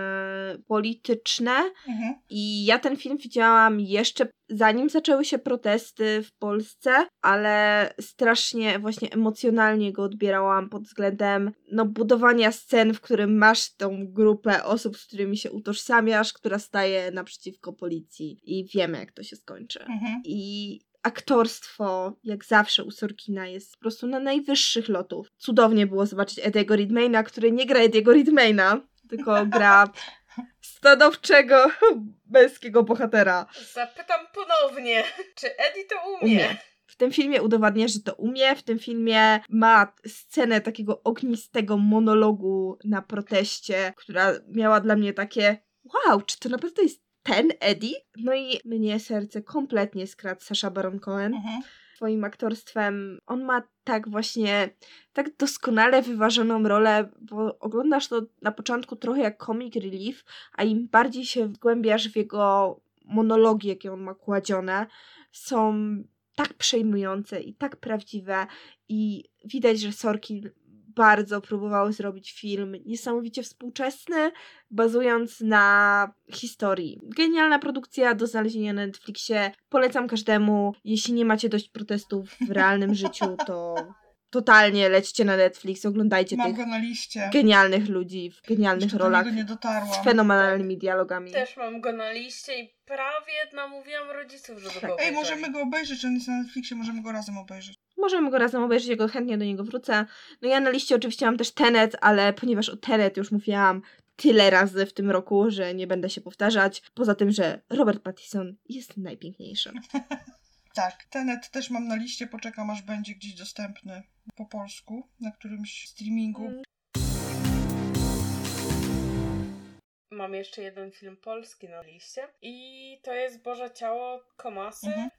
polityczne. Mhm. I ja ten film widziałam jeszcze zanim zaczęły się protesty w Polsce, ale strasznie właśnie emocjonalnie go odbierałam pod względem no, budowania scen, w którym masz tą grupę osób, z którymi się utożsamiasz, która staje naprzeciwko policji i wiemy jak to się skończy. Mhm. I aktorstwo, jak zawsze u Sorkina, jest po prostu na najwyższych lotów. Cudownie było zobaczyć Ediego Redmayna, który nie gra Ediego Redmayna, tylko gra stanowczego męskiego bohatera. Zapytam ponownie, czy Eddie to umie? Umie. W tym filmie udowadnia, że to umie. W tym filmie ma scenę takiego ognistego monologu na proteście, która miała dla mnie takie wow, czy to naprawdę jest ten Eddie? No i mnie serce kompletnie skradł Sasha Baron Cohen Mhm. swoim aktorstwem. On ma tak właśnie, tak doskonale wyważoną rolę, bo oglądasz to na początku trochę jak comic relief, a im bardziej się wgłębiasz w jego monologi, jakie on ma kładzione, są tak przejmujące i tak prawdziwe i widać, że Sorkin bardzo próbował zrobić film niesamowicie współczesny, bazując na historii. Genialna produkcja do znalezienia na Netflixie. Polecam każdemu. Jeśli nie macie dość protestów w realnym życiu, to totalnie lećcie na Netflix, oglądajcie Mam tych go na liście. genialnych ludzi w genialnych Jeszcze do rolach niego nie dotarłam. z fenomenalnymi dialogami. Też mam go na liście i prawie namówiłam rodziców, żeby go Ej, obejrzeli. możemy go obejrzeć, on jest na Netflixie, możemy go razem obejrzeć. Możemy go razem obejrzeć, jego chętnie do niego wrócę. No ja na liście oczywiście mam też Tenet, ale ponieważ o Tenet już mówiłam tyle razy w tym roku, że nie będę się powtarzać. Poza tym, że Robert Pattinson jest najpiękniejszy. Tak, Tenet też mam na liście, poczekam aż będzie gdzieś dostępny po polsku na którymś streamingu. Mm. Mam jeszcze jeden film polski na liście i to jest Boże Ciało Komasy Mhm.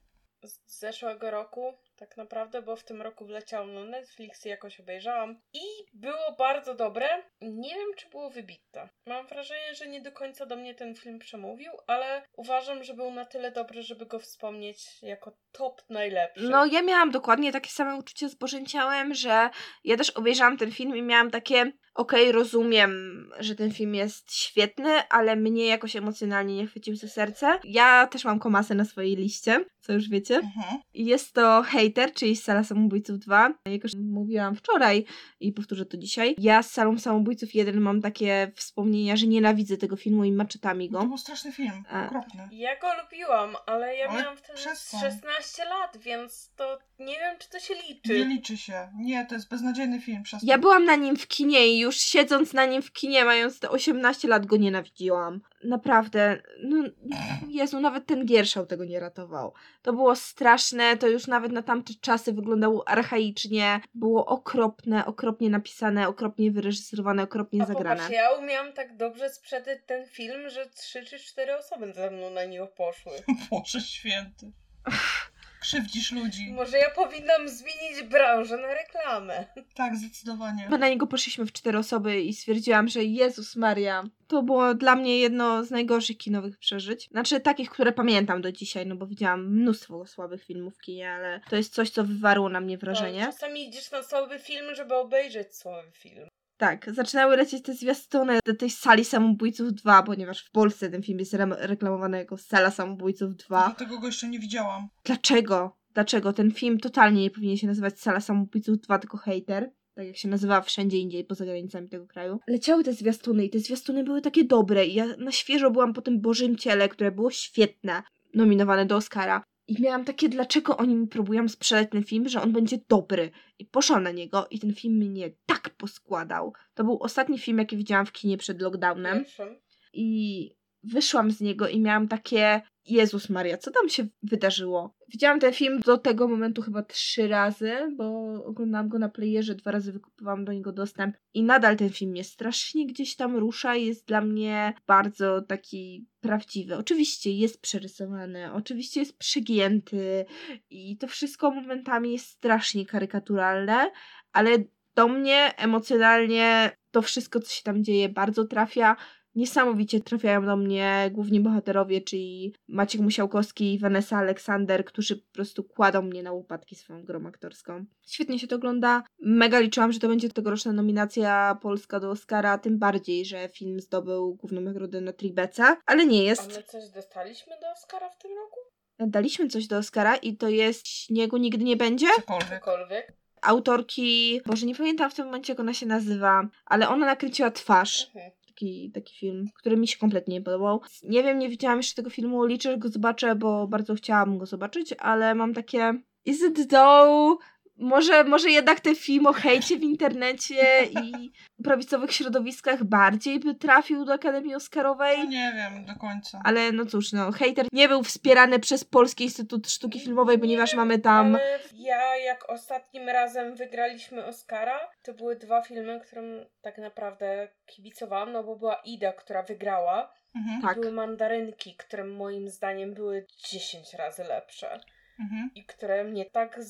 z zeszłego roku, tak naprawdę, bo w tym roku wleciał na Netflix i jakoś obejrzałam i było bardzo dobre. Nie wiem, czy było wybitne. Mam wrażenie, że nie do końca do mnie ten film przemówił, ale uważam, że był na tyle dobry, żeby go wspomnieć jako top najlepszy. No, ja miałam dokładnie takie same uczucie z Bożym Ciałem, że ja też obejrzałam ten film i miałam takie, okej, rozumiem, że ten film jest świetny, ale mnie jakoś emocjonalnie nie chwycił za serce. Ja też mam komasę na swojej liście, co już wiecie. Mhm. Jest to Hater, czyli Sala Samobójców 2. Jak już mówiłam wczoraj i powtórzę to dzisiaj, ja z Salą Samobójców 1 mam takie wspomnienia, że nienawidzę tego filmu i maczetami To go. był straszny film, okropny. Ja go lubiłam, ale ja Ale miałam wtedy przestań. 16 lat, więc to nie wiem, czy to się liczy. Nie liczy się. Nie, to jest beznadziejny film. Przestań. Ja byłam na nim w kinie i już siedząc na nim w kinie, mając te 18 lat, go nienawidziłam. Naprawdę, no Jezu, nawet ten Gierszał tego nie ratował. To było straszne, to już nawet na tamte czasy wyglądało archaicznie, było okropne, okropnie napisane, okropnie wyreżyserowane, okropnie A zagrane. popatrz, ja umiałam tak dobrze sprzedać ten film, że trzy czy cztery osoby ze mną na niego poszły. Boże święty. Krzywdzisz ludzi. Może ja powinnam zmienić branżę na reklamę. Tak, zdecydowanie. My na niego poszliśmy w cztery osoby i stwierdziłam, że Jezus Maria, to było dla mnie jedno z najgorszych kinowych przeżyć. Znaczy takich, które pamiętam do dzisiaj, no bo widziałam mnóstwo słabych filmów w kinie, ale to jest coś, co wywarło na mnie wrażenie. No, czasami idziesz na słaby film, żeby obejrzeć słaby film. Tak, zaczynały lecieć te zwiastuny do tej sali samobójców 2, ponieważ w Polsce ten film jest re- reklamowany jako sala samobójców 2. Dlatego go jeszcze nie widziałam. Dlaczego? Dlaczego? Ten film totalnie nie powinien się nazywać Sala Samobójców 2, tylko Hater. Tak jak się nazywa wszędzie indziej poza granicami tego kraju. Leciały te zwiastuny i te zwiastuny były takie dobre i ja na świeżo byłam po tym Bożym Ciele, które było świetne, nominowane do Oscara. I miałam takie, dlaczego oni mi próbują sprzedać ten film, że on będzie dobry. I poszłam na niego i ten film mnie tak poskładał. To był ostatni film, jaki widziałam w kinie przed lockdownem i wyszłam z niego i miałam takie Jezus Maria, co tam się wydarzyło? Widziałam ten film do tego momentu chyba trzy razy, bo oglądałam go na playerze, dwa razy wykupowałam do niego dostęp i nadal ten film mnie strasznie gdzieś tam rusza i jest dla mnie bardzo taki prawdziwy. Oczywiście jest przerysowany, oczywiście jest przygięty i to wszystko momentami jest strasznie karykaturalne, ale do mnie emocjonalnie to wszystko, co się tam dzieje, bardzo trafia. Niesamowicie trafiają do mnie główni bohaterowie, czyli Maciek Musiałkowski i Vanessa Aleksander, którzy po prostu kładą mnie na łopatki swoją grą aktorską. Świetnie się to ogląda. Mega liczyłam, że to będzie tegoroczna nominacja polska do Oscara, tym bardziej, że film zdobył główną nagrodę na Tribece, ale nie A jest. my coś dostaliśmy do Oscara w tym roku? Daliśmy coś do Oscara i to jest Śniegu nigdy nie będzie. Cokolwiek. Autorki, Boże nie pamiętam w tym momencie jak ona się nazywa, ale ona nakręciła Twarz. Mhm. Taki, taki film, który mi się kompletnie nie podobał. Nie wiem, nie widziałam jeszcze tego filmu, liczę, że go zobaczę, bo bardzo chciałam go zobaczyć, ale mam takie is it though? Może, może jednak ten film o hejcie w internecie i prawicowych środowiskach bardziej by trafił do Akademii No Oscarowej? nie wiem do końca. Ale no cóż, no, hater nie był wspierany przez Polski Instytut Sztuki Filmowej, ponieważ mamy tam... Ja, jak ostatnim razem wygraliśmy Oscara, to były dwa filmy, którym tak naprawdę kibicowałam, no bo była Ida, która wygrała. Mhm. Tak. Były mandarynki, które moim zdaniem były 10 razy lepsze. Mhm. I które mnie tak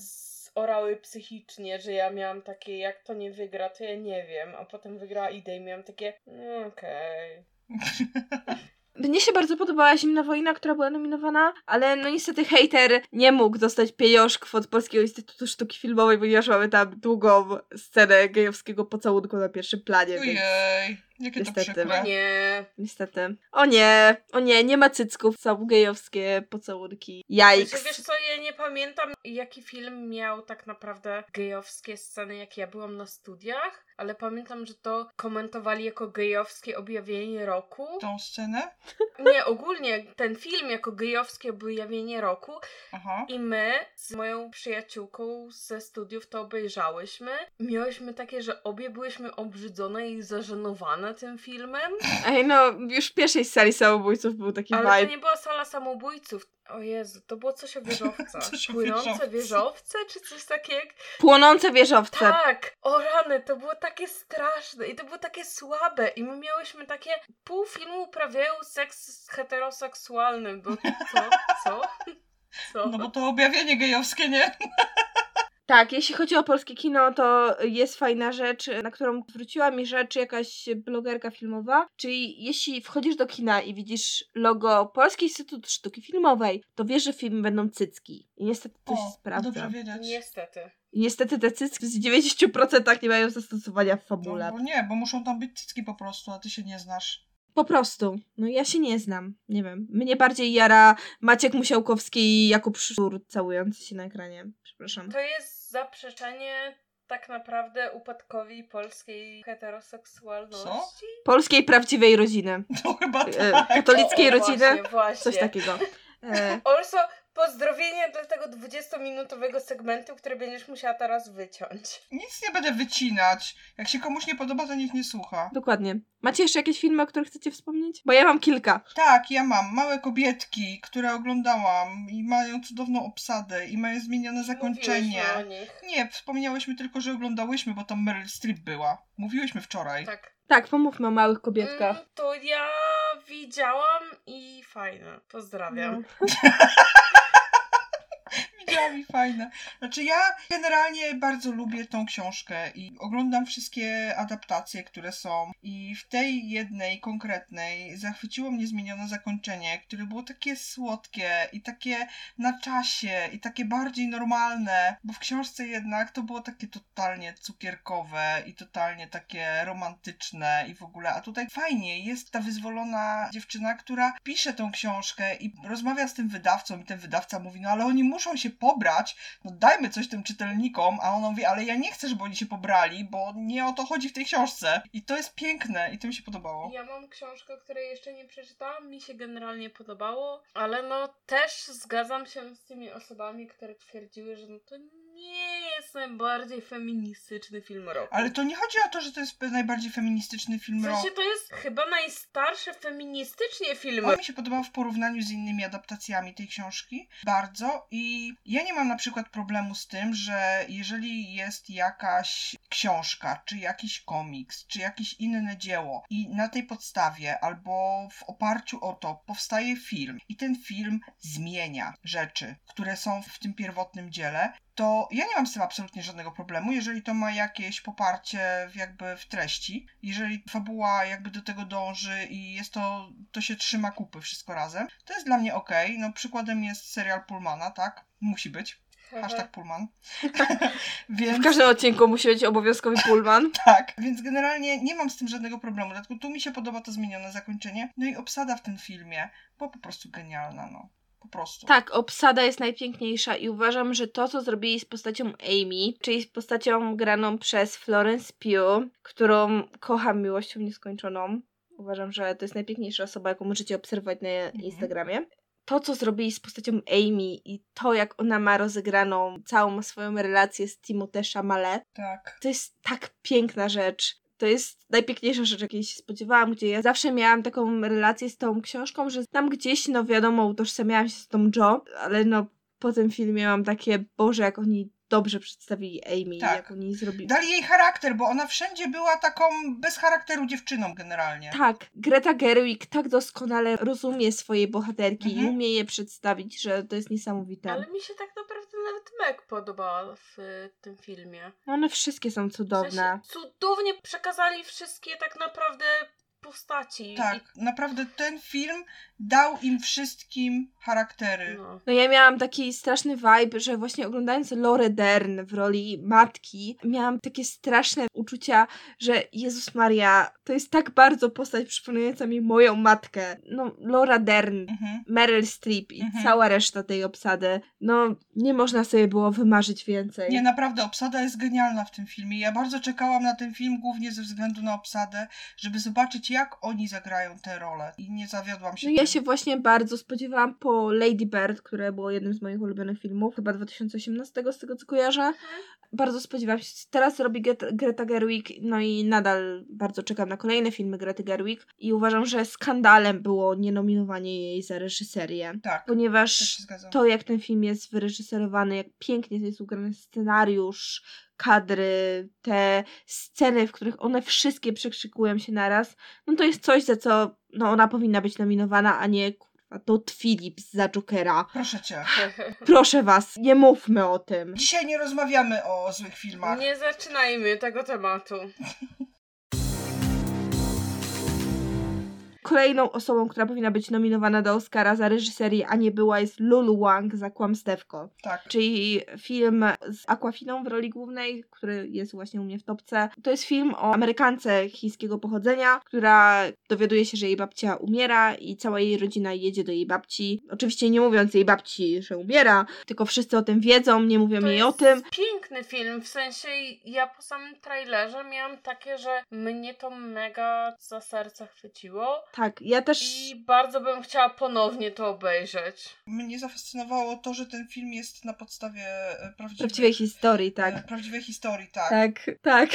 zorały psychicznie, że ja miałam takie, jak to nie wygra, to ja nie wiem. A potem wygrała Ida i miałam takie, no okej. Mnie się bardzo podobała Zimna Wojna, która była nominowana, ale no niestety hater nie mógł dostać pieniążków od Polskiego Instytutu Sztuki Filmowej, ponieważ mamy tam długą scenę gejowskiego pocałunku na pierwszym planie, więc Ojej, jakie Niestety. No nie. niestety. O nie, o nie, nie ma cycków, są gejowskie pocałunki. Wiesz, wiesz Jajks. co, ja nie pamiętam jaki film miał tak naprawdę gejowskie sceny, jak ja byłam na studiach, ale pamiętam, że to komentowali jako gejowskie objawienie roku. Tą scenę? Nie, ogólnie ten film jako gejowskie objawienie roku Aha. i my z moją przyjaciółką ze studiów to obejrzałyśmy. Miałyśmy takie, że obie byłyśmy obrzydzone i zażenowane tym filmem. Ej, no, już w pierwszej sali samobójców był taki Ale vibe. to nie była sala samobójców. O Jezu, to było coś o wieżowcach. Coś o Płynące wieżowcach. wieżowce, czy coś takiego? Płonące wieżowce. Tak! O rany, to było takie straszne i to było takie słabe i my miałyśmy takie pół filmu uprawiają seks heteroseksualny, bo co? Co? Co? No bo to objawienie gejowskie, nie? Tak, jeśli chodzi o polskie kino, to jest fajna rzecz, na którą zwróciła mi rzecz jakaś blogerka filmowa. Czyli jeśli wchodzisz do kina i widzisz logo Polski Instytut Sztuki Filmowej, to wiesz, że filmy będą cycki. I niestety to się O, sprawdza. dobrze wiedzieć. Niestety. I niestety te cycki w 90% nie mają zastosowania w No, fabule. bo nie, bo muszą tam być cycki po prostu, a ty się nie znasz. Po prostu. No ja się nie znam. Nie wiem. Mnie bardziej jara Maciek Musiałkowski i Jakub Szur całujący się na ekranie. Przepraszam. To jest zaprzeczenie tak naprawdę upadkowi polskiej heteroseksualności. Polskiej prawdziwej rodziny. To chyba E, tak. katolickiej O, rodziny. Właśnie, właśnie. Coś takiego. E, Also, pozdrowienie dla tego 20-minutowego segmentu, który będziesz musiała teraz wyciąć. Nic nie będę wycinać. Jak się komuś nie podoba, to niech nie słucha. dokładnie. Macie jeszcze jakieś filmy, o których chcecie wspomnieć? Bo ja mam kilka. Tak, ja mam małe kobietki, które oglądałam i mają cudowną obsadę i mają zmienione zakończenie. Mówiłyśmy o nich. Nie, wspomniałyśmy tylko, że oglądałyśmy, bo tam Meryl Streep była. Mówiłyśmy wczoraj. Tak. Tak, pomówmy o małych kobietkach. Mm, to ja widziałam i fajne. Pozdrawiam. No. Widziałam i fajne. Znaczy ja generalnie bardzo lubię tą książkę i oglądam wszystkie adaptacje, które są i w tej jednej konkretnej zachwyciło mnie zmienione zakończenie, które było takie słodkie i takie na czasie i takie bardziej normalne, bo w książce jednak to było takie totalnie cukierkowe i totalnie takie romantyczne i w ogóle, a tutaj fajnie jest ta wyzwolona dziewczyna, która pisze tą książkę i rozmawia z tym wydawcą i ten wydawca mówi, no ale oni muszą się pobrać, no dajmy coś tym czytelnikom, a ona mówi, ale ja nie chcę, żeby oni się pobrali, bo nie o to chodzi w tej książce. I to jest piękne i to mi się podobało. Ja mam książkę, której jeszcze nie przeczytałam, mi się generalnie podobało, ale no też zgadzam się z tymi osobami, które twierdziły, że no to nie jest najbardziej feministyczny film roku. Ale to nie chodzi o to, że to jest najbardziej feministyczny film W roku. sensie to jest chyba najstarszy feministycznie film On mi się podobał w porównaniu z innymi adaptacjami tej książki bardzo i ja nie mam na przykład problemu z tym, że jeżeli jest jakaś książka, czy jakiś komiks, czy jakieś inne dzieło i na tej podstawie albo w oparciu o to powstaje film i ten film zmienia rzeczy, które są w tym pierwotnym dziele, to ja nie mam z tym absolutnie żadnego problemu, jeżeli to ma jakieś poparcie w jakby w treści, jeżeli fabuła jakby do tego dąży i jest to, to się trzyma kupy wszystko razem, to jest dla mnie okej. No przykładem jest serial Pullmana, tak? Musi być. Hashtag Pullman. W więc każdym odcinku musi być obowiązkowy pullman. tak, więc generalnie nie mam z tym żadnego problemu. Dlatego tu mi się podoba to zmienione zakończenie. No i obsada w tym filmie była po prostu genialna, no. Po prostu. Tak, obsada jest najpiękniejsza i uważam, że to, co zrobili z postacią Amy, czyli z postacią graną przez Florence Pugh, którą kocham miłością nieskończoną. Uważam, że to jest najpiękniejsza osoba, jaką możecie obserwować na Instagramie. To, co zrobili z postacią Amy i to, jak ona ma rozegraną całą swoją relację z Timothée Chalamet, Tak. to jest tak piękna rzecz. To jest najpiękniejsza rzecz, jakiej się spodziewałam, gdzie ja zawsze miałam taką relację z tą książką, że tam gdzieś, no wiadomo, utożsamiałam się z tą Jo, ale no po tym filmie mam takie, Boże, jak oni dobrze przedstawili Amy, Tak. jak oni zrobili. Dali jej charakter, bo ona wszędzie była taką bez charakteru dziewczyną generalnie. Tak, Greta Gerwig tak doskonale rozumie swoje bohaterki Mhm. i umie je przedstawić, że to jest niesamowite. Ale mi się tak nawet Meg podobała w y, tym filmie. One wszystkie są W cudowne. sensie cudownie przekazali wszystkie tak naprawdę postaci. Tak, naprawdę ten film dał im wszystkim I, charaktery. no. No ja miałam taki straszny vibe, że właśnie oglądając Lorę Dern w roli matki, miałam takie straszne uczucia, że Jezus Maria, to jest tak bardzo postać przypominająca mi moją matkę. No, Laura Dern, Mhm. Meryl Streep i Mhm. cała reszta tej obsady. No, nie można sobie było wymarzyć więcej. Nie, naprawdę, obsada jest genialna w tym filmie. Ja bardzo czekałam na ten film, głównie ze względu na obsadę, żeby zobaczyć, jak oni zagrają tę rolę i nie zawiodłam się. No ja się właśnie bardzo spodziewałam po Lady Bird, które było jednym z moich ulubionych filmów, chyba 2018 z tego co kojarzę. Bardzo spodziewałam się. Teraz robi Get- Greta Gerwig, no i nadal bardzo czekam na kolejne filmy Grety Gerwig i uważam, że skandalem było nienominowanie jej za reżyserię. Tak, Ponieważ to, jak ten film jest wyreżyserowany, jak pięknie jest ugrany scenariusz, kadry, te sceny, w których one wszystkie przekrzykują się naraz, no to jest coś, za co no, ona powinna być nominowana, a nie kurwa, Todd Phillips za Jokera. Proszę cię. Proszę was, nie mówmy o tym. Dzisiaj nie rozmawiamy o złych filmach. Nie zaczynajmy tego tematu. Kolejną osobą, która powinna być nominowana do Oscara za reżyserię, a nie była, jest Lulu Wang za Kłamstewko. Tak. czyli film z Aquafiną w roli głównej, który jest właśnie u mnie w topce. To jest film o Amerykance chińskiego pochodzenia, która dowiaduje się, że jej babcia umiera i cała jej rodzina jedzie do jej babci. Oczywiście nie mówiąc jej babci, że umiera, tylko wszyscy o tym wiedzą, nie mówią To jej jest o tym. piękny film, w sensie ja po samym trailerze miałam takie, że mnie to mega za serce chwyciło Tak, ja też... i bardzo bym chciała ponownie to obejrzeć. Mnie zafascynowało to, że ten film jest na podstawie e, prawdziwej, Prawdziwej historii, e, tak. prawdziwej historii, tak. Tak, tak.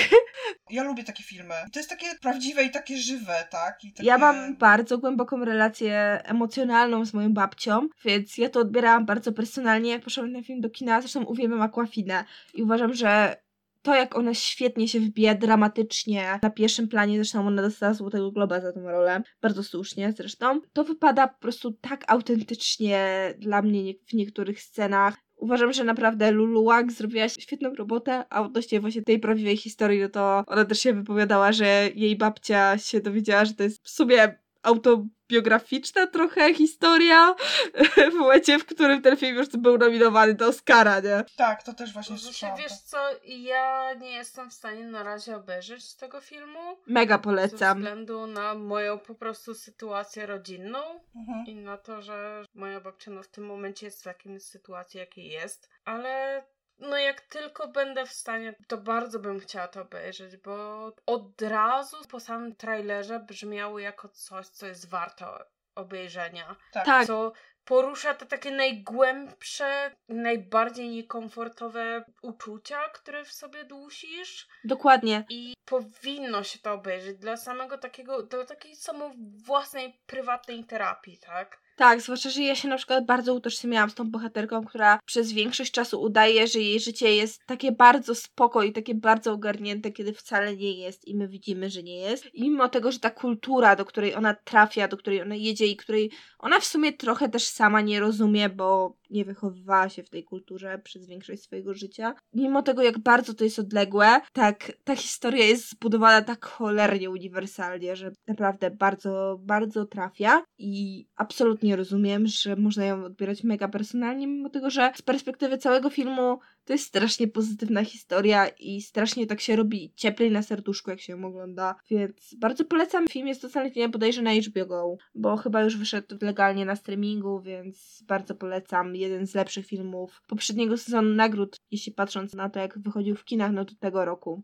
Ja lubię takie filmy. I to jest takie prawdziwe i takie żywe, tak? I takie... Ja mam bardzo głęboką relację emocjonalną z moją babcią, więc ja to odbierałam bardzo personalnie, jak poszłam na ten film do kina. Zresztą uwielbiam Aquafinę i uważam, że to, jak ona świetnie się wbija dramatycznie na pierwszym planie, zresztą ona dostała Złotego Globa za tą rolę, bardzo słusznie zresztą, to wypada po prostu tak autentycznie dla mnie nie- w niektórych scenach. Uważam, że naprawdę Lulu Wang zrobiła świetną robotę, a odnośnie właśnie tej prawdziwej historii, no to ona też się wypowiadała, że jej babcia się dowiedziała, że to jest w sumie autobiograficzna trochę historia w momencie, w którym ten film już był nominowany do Oscara, nie? Tak, to też właśnie słyszałam. wiesz tak. co, ja nie jestem w stanie na razie obejrzeć tego filmu. Mega Ze polecam. względu na moją po prostu sytuację rodzinną Mhm. i na to, że moja babcia no, w tym momencie jest w takiej sytuacji, jakiej jest. Ale no jak tylko będę w stanie, to bardzo bym chciała to obejrzeć, bo od razu po samym trailerze brzmiało jako coś, co jest warto obejrzenia. Tak. Tak, Co porusza te takie najgłębsze, najbardziej niekomfortowe uczucia, które w sobie dusisz. dokładnie. I powinno się to obejrzeć dla samego takiego, dla takiej samo własnej, prywatnej terapii, tak? Tak, zwłaszcza, że ja się na przykład bardzo utożsamiałam z tą bohaterką, która przez większość czasu udaje, że jej życie jest takie bardzo spoko i takie bardzo ogarnięte, kiedy wcale nie jest i my widzimy, że nie jest. I mimo tego, że ta kultura, do której ona trafia, do której ona jedzie i której ona w sumie trochę też sama nie rozumie, bo nie wychowywała się w tej kulturze przez większość swojego życia. Mimo tego, jak bardzo to jest odległe, tak ta historia jest zbudowana tak cholernie uniwersalnie, że naprawdę bardzo, bardzo trafia i absolutnie rozumiem, że można ją odbierać mega personalnie, mimo tego, że z perspektywy całego filmu to jest strasznie pozytywna historia i strasznie tak się robi cieplej na serduszku, jak się ją ogląda, więc bardzo polecam. Film jest dostępny bodajże na HBO Go, bo chyba już wyszedł legalnie na streamingu, więc bardzo polecam. Jeden z lepszych filmów poprzedniego sezonu nagród, jeśli patrząc na to, jak wychodził w kinach, no to tego roku.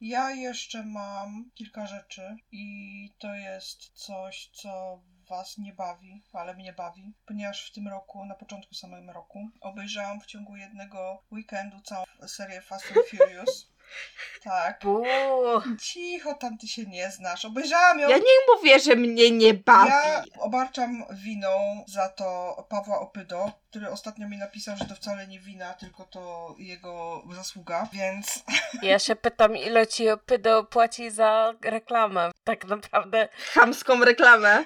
Ja jeszcze mam kilka rzeczy i to jest coś, co was nie bawi, ale mnie bawi, ponieważ w tym roku, na początku samego roku, obejrzałam w ciągu jednego weekendu całą serię Fast and Furious. Tak. Buu. Cicho, tam ty się nie znasz. Obejrzałam ją. Ja nie mówię, że mnie nie bawi. Ja obarczam winą za to Pawła Opydo, który ostatnio mi napisał, że to wcale nie wina, tylko to jego zasługa, więc Ja się pytam, ile ci Pydo płaci za reklamę. Tak naprawdę. Chamską reklamę.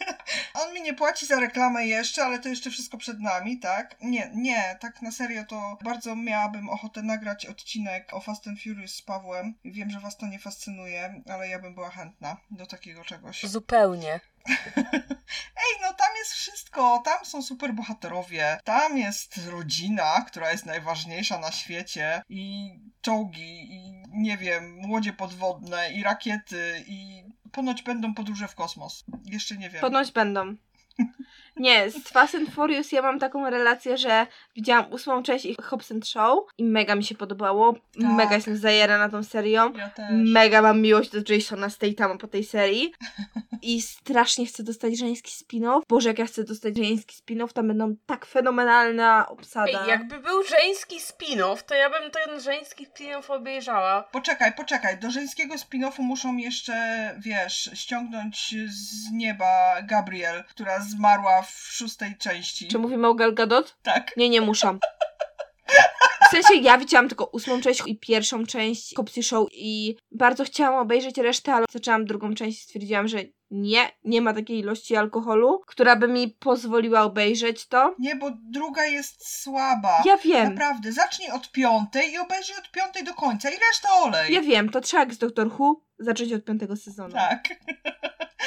on mi nie płaci za reklamę jeszcze, ale to jeszcze wszystko przed nami, tak? Nie, nie, tak na serio to bardzo miałabym ochotę nagrać odcinek o Fast and Furious z Pawłem. Wiem, że was to nie fascynuje, ale ja bym była chętna do takiego czegoś. Zupełnie. Ej, no tam jest wszystko, tam są super bohaterowie, tam jest rodzina, która jest najważniejsza na świecie i czołgi i nie wiem, łodzie podwodne i rakiety i ponoć będą podróże w kosmos. Jeszcze nie wiem. Ponoć będą. Nie, z Fast and Furious ja mam taką relację, że widziałam ósmą część i Hobbs and Show i mega mi się podobało. Mega jestem zajera na tą serią. Ja też. Mega mam miłość do Jasona Statama po tej serii. I strasznie chcę dostać żeński spin-off. Boże, jak ja chcę dostać żeński spin-off, tam będą tak fenomenalna obsada. Ej, jakby był żeński spin-off, to ja bym ten żeński spin-off obejrzała. Poczekaj, poczekaj. Do żeńskiego spin-offu muszą jeszcze, wiesz, ściągnąć z nieba Gabriel, która zmarła w szóstej części. Czy mówimy o Gal Gadot? Tak. Nie, nie muszę. W sensie ja widziałam tylko ósmą część i pierwszą część Copsy Show i bardzo chciałam obejrzeć resztę, ale zaczęłam drugą część i stwierdziłam, że nie, nie ma takiej ilości alkoholu, która by mi pozwoliła obejrzeć to. Nie, bo druga jest słaba. Ja wiem, Naprawdę, zacznij od piątej i obejrzyj od piątej do końca i reszta olej. ja wiem, to trzeba jak z Doctor Who zacząć od piątego sezonu. Tak.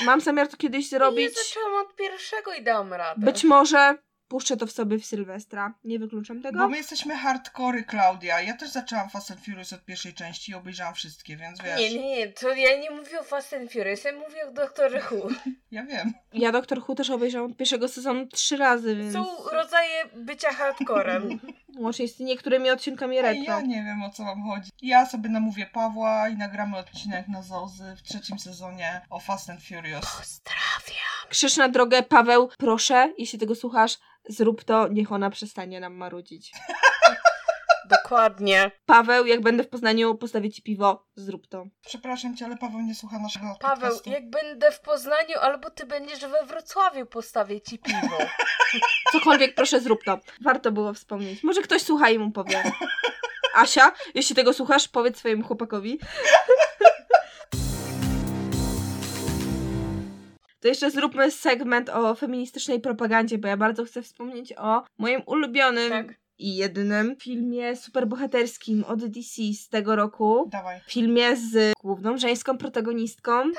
Mam zamiar to kiedyś zrobić. Nie zaczęłam od pierwszego i dałam radę. Być może puszczę to w sobie w Sylwestra. Nie wykluczam tego. Bo my jesteśmy hardkory, Klaudia. Ja też zaczęłam Fast and Furious od pierwszej części i obejrzałam wszystkie, więc wiesz. Nie, nie, nie, to ja nie mówię o Fast and Furious, ja mówię o Doktorze Who. Ja wiem. Ja Doctor Who też obejrzałam od pierwszego sezonu trzy razy, więc Są rodzaje bycia hardcorem. łącznie z niektórymi odcinkami retro. ja nie wiem o co wam chodzi. Ja sobie namówię Pawła i nagramy odcinek na Zozy w trzecim sezonie o Fast and Furious. Pozdrawiam. Krzyż na drogę, Paweł, proszę, jeśli tego słuchasz, zrób to, niech ona przestanie nam marudzić. Dokładnie. Paweł, jak będę w Poznaniu, postawię ci piwo, zrób to. Przepraszam cię, ale Paweł nie słucha naszego Paweł, podcastu. jak będę w Poznaniu, albo ty będziesz we Wrocławiu, postawię ci piwo. Cokolwiek, proszę, zrób to. Warto było wspomnieć. Może ktoś słucha i mu powie. Asia, jeśli tego słuchasz, powiedz swojemu chłopakowi. To jeszcze zróbmy segment o feministycznej propagandzie, bo ja bardzo chcę wspomnieć o moim ulubionym Tak. I jedynym filmie superbohaterskim od DC z tego roku. Dawaj. Filmie z główną żeńską protagonistką,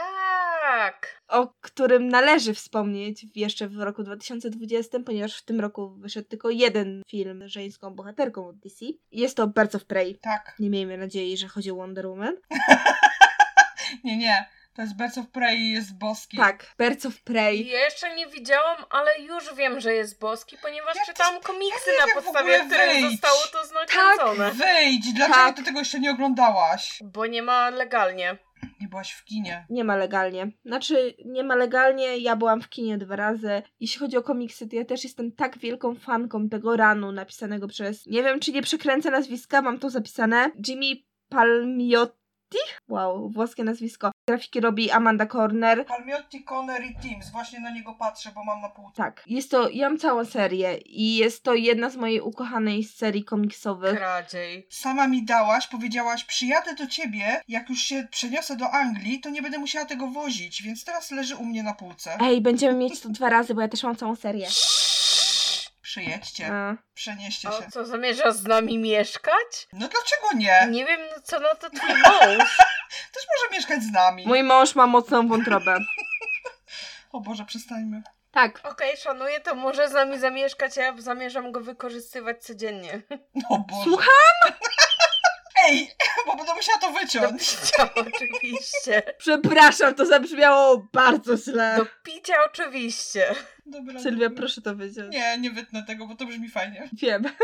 Tak. o którym należy wspomnieć jeszcze w roku 2020, ponieważ w tym roku wyszedł tylko jeden film z żeńską bohaterką od DC. Jest to Birds of Prey. Tak. Nie miejmy nadziei, że chodzi o Wonder Woman. Nie, nie. To jest Birds of Prey i jest boski. Tak, Birds of Prey. Ja jeszcze nie widziałam, ale już wiem, że jest boski, ponieważ Ja czytam też- komiksy ja na podstawie których wyjdź. zostało to nakręcone. Wejdź! Dlaczego Tak. ty tego jeszcze nie oglądałaś? Bo nie ma legalnie. Nie byłaś w kinie. Nie ma legalnie. Znaczy, nie ma legalnie, ja byłam w kinie dwa razy. Jeśli chodzi o komiksy, to ja też jestem tak wielką fanką tego ranu napisanego przez... Nie wiem, czy nie przekręcę nazwiska, mam to zapisane. Jimmy Palmiotti? Wow, włoskie nazwisko. Grafiki robi Amanda Corner. Palmiotti, Conner i Teams. Właśnie na niego patrzę, bo mam na półce. Tak, jest to, ja mam całą serię i jest to jedna z mojej ukochanej serii komiksowych. Kradziej. Sama mi dałaś, powiedziałaś, przyjadę do ciebie, jak już się przeniosę do Anglii, to nie będę musiała tego wozić, więc teraz leży u mnie na półce. Ej, będziemy mieć to dwa razy, bo ja też mam całą serię. Przyjedźcie, A. przenieście A się. co, zamierzasz z nami mieszkać? No dlaczego nie? Nie wiem, no co na to twój mąż. Też może mieszkać z nami. Mój mąż ma mocną wątrobę. O Boże, przestańmy. Tak, Okej, szanuję, to może z nami zamieszkać, a ja zamierzam go wykorzystywać codziennie. O Boże. Słucham? Ej, bo będę musiała to Do wyciąć. picia oczywiście. przepraszam, to zabrzmiało bardzo źle. Do picia oczywiście. Dobra, Sylwia, dobra. proszę to wyciąć. Nie, nie wytnę tego, bo to brzmi fajnie. Wiem.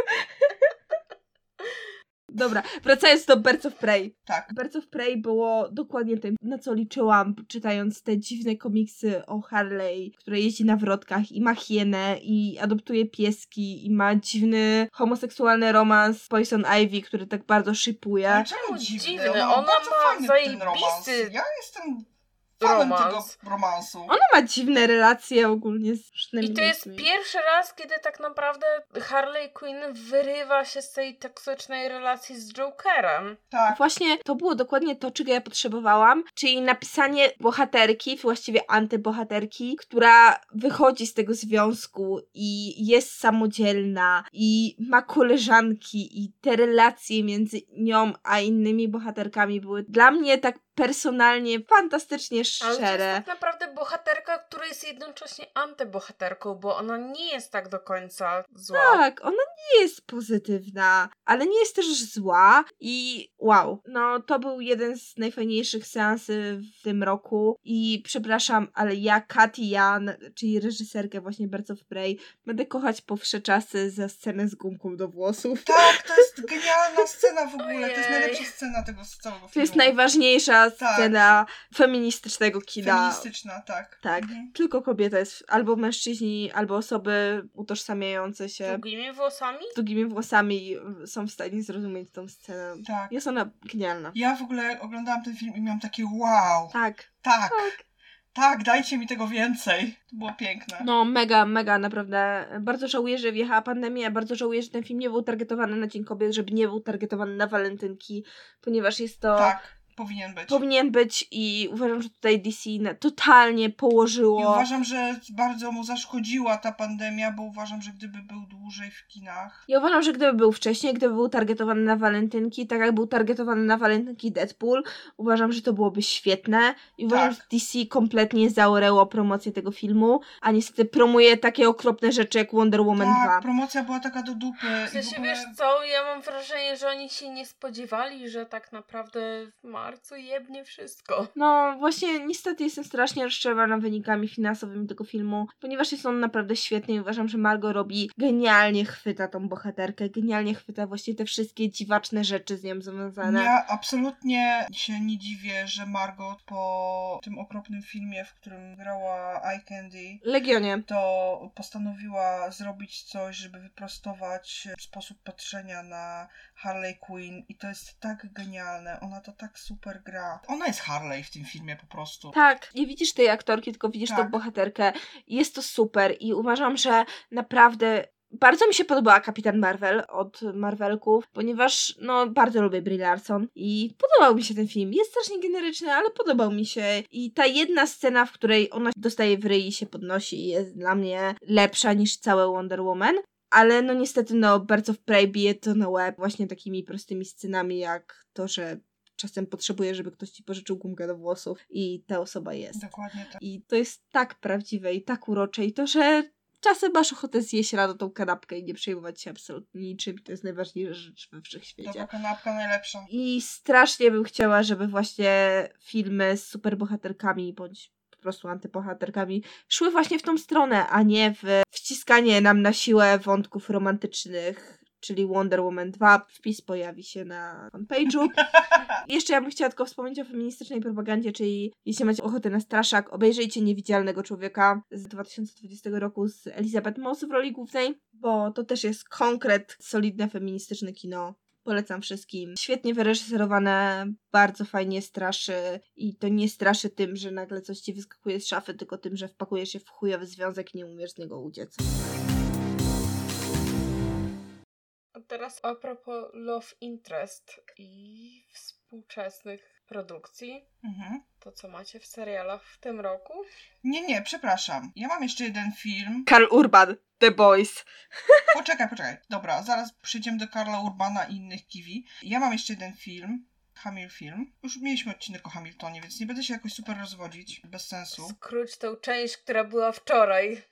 Dobra, wracając do Birds of Prey. Tak. Birds of Prey było dokładnie tym, na co liczyłam, czytając te dziwne komiksy o Harley, która jeździ na wrotkach i ma hienę i adoptuje pieski i ma dziwny homoseksualny romans z Poison Ivy, który tak bardzo szypuje. Czemu dziwny? dziwny? Ona ma Ona ma zajebisty Ja jestem fanem romans. tego romansu. Ona ma dziwne relacje ogólnie z różnymi I to jest ludźmi. pierwszy raz, kiedy tak naprawdę Harley Quinn wyrywa się z tej toksycznej relacji z Jokerem. Tak. Właśnie to było dokładnie to, czego ja potrzebowałam, czyli napisanie bohaterki, właściwie antybohaterki, która wychodzi z tego związku i jest samodzielna i ma koleżanki i te relacje między nią a innymi bohaterkami były dla mnie tak personalnie fantastycznie Ale to jest szczere. tak naprawdę bohaterka, która jest jednocześnie antybohaterką, bo ona nie jest tak do końca zła. Tak, ona nie jest pozytywna, ale nie jest też zła i wow, no to był jeden z najfajniejszych seansy w tym roku i przepraszam, ale ja Katy Jan, czyli reżyserkę właśnie Birds of Prey, będę kochać po wsze czasy za scenę z gumką do włosów. Tak, to jest genialna scena w ogóle. To jest Ojej. najlepsza scena tego z całego filmu. To jest najważniejsza Tak. scena feministycznego kina. Feministyczna, tak. Tak, Mhm. tylko kobieta jest, albo mężczyźni, albo osoby utożsamiające się Długimi włosami? z długimi włosami są w stanie zrozumieć tą scenę. Tak. Jest ona genialna. Ja w ogóle oglądałam ten film i miałam takie wow, Tak. tak, tak, dajcie mi tego więcej. To było piękne. No, mega, mega, naprawdę. Bardzo żałuję, że wjechała pandemia. Bardzo żałuję, że ten film nie był targetowany na Dzień Kobiet, żeby nie był targetowany na walentynki, ponieważ jest to. Tak, powinien być. Powinien być i uważam, że tutaj DC totalnie położyło. I uważam, że bardzo mu zaszkodziła ta pandemia, bo uważam, że gdyby był dłużej w kinach. Ja uważam, że gdyby był wcześniej, gdyby był targetowany na walentynki, tak jak był targetowany na walentynki Deadpool, uważam, że to byłoby świetne. I uważam, Tak. że DC kompletnie zaoręło promocję tego filmu, a niestety promuje takie okropne rzeczy jak Wonder Woman tak, 2. promocja była taka do dupy. W sensie, ogóle... wiesz co, ja mam wrażenie, że oni się nie spodziewali, że tak naprawdę w marcu jebnie wszystko. No właśnie, niestety jestem strasznie rozczarowana wynikami finansowymi tego filmu, ponieważ jest on naprawdę świetny i uważam, że Margot robi genialnie chwyta tą bohaterkę, genialnie chwyta właśnie te wszystkie dziwaczne rzeczy z nią związane. Ja absolutnie się nie dziwię, że Margot po tym okropnym filmie, w którym grała Eye Candy, Legionie. to postanowiła zrobić coś, żeby wyprostować sposób patrzenia na Harley Quinn i to jest tak genialne. Ona to tak super gra. Ona jest Harley w tym filmie po prostu. Tak, nie widzisz tej aktorki, tylko widzisz Tak. tą bohaterkę. Jest to super i uważam, że naprawdę bardzo mi się podobała Kapitan Marvel od Marvelków, ponieważ no bardzo lubię Brie Larson i podobał mi się ten film. Jest strasznie generyczny, ale podobał mi się i ta jedna scena, w której ona dostaje w ryj i się podnosi jest dla mnie lepsza niż całe Wonder Woman. Ale no niestety no bardzo w Prey bije to na łeb właśnie takimi prostymi scenami jak to, że czasem potrzebuje, żeby ktoś ci pożyczył gumkę do włosów i ta osoba jest. Dokładnie tak. I to jest tak prawdziwe i tak urocze i to, że czasem masz ochotę zjeść rano tą kanapkę i nie przejmować się absolutnie niczym. To jest najważniejsza rzecz we wszechświecie. Dobra kanapka najlepsza. I strasznie bym chciała, żeby właśnie filmy z superbohaterkami bądź po prostu antybohaterkami szły właśnie w tą stronę, a nie w wciskanie nam na siłę wątków romantycznych. Czyli Wonder Woman 2. Wpis pojawi się na fanpage'u. Jeszcze ja bym chciała tylko wspomnieć o feministycznej propagandzie, czyli jeśli macie ochotę na straszak, obejrzyjcie Niewidzialnego Człowieka z 2020 roku z Elizabeth Moss w roli głównej, bo to też jest konkret, solidne feministyczne kino. Polecam wszystkim. Świetnie wyreżyserowane, bardzo fajnie straszy i to nie straszy tym, że nagle coś ci wyskakuje z szafy, tylko tym, że wpakujesz się w chujowy związek i nie umiesz z niego uciec. A teraz a propos Love Interest i współczesnych produkcji, Mhm. to co macie w serialach w tym roku? Nie, nie, przepraszam. Ja mam jeszcze jeden film. Karl Urban, The Boys. Poczekaj, poczekaj. Dobra, zaraz przejdziemy do Karla Urbana i innych kiwi. Ja mam jeszcze jeden film. Hamil film. Już mieliśmy odcinek o Hamiltonie, więc nie będę się jakoś super rozwodzić. Bez sensu. Skróć tą część, która była wczoraj.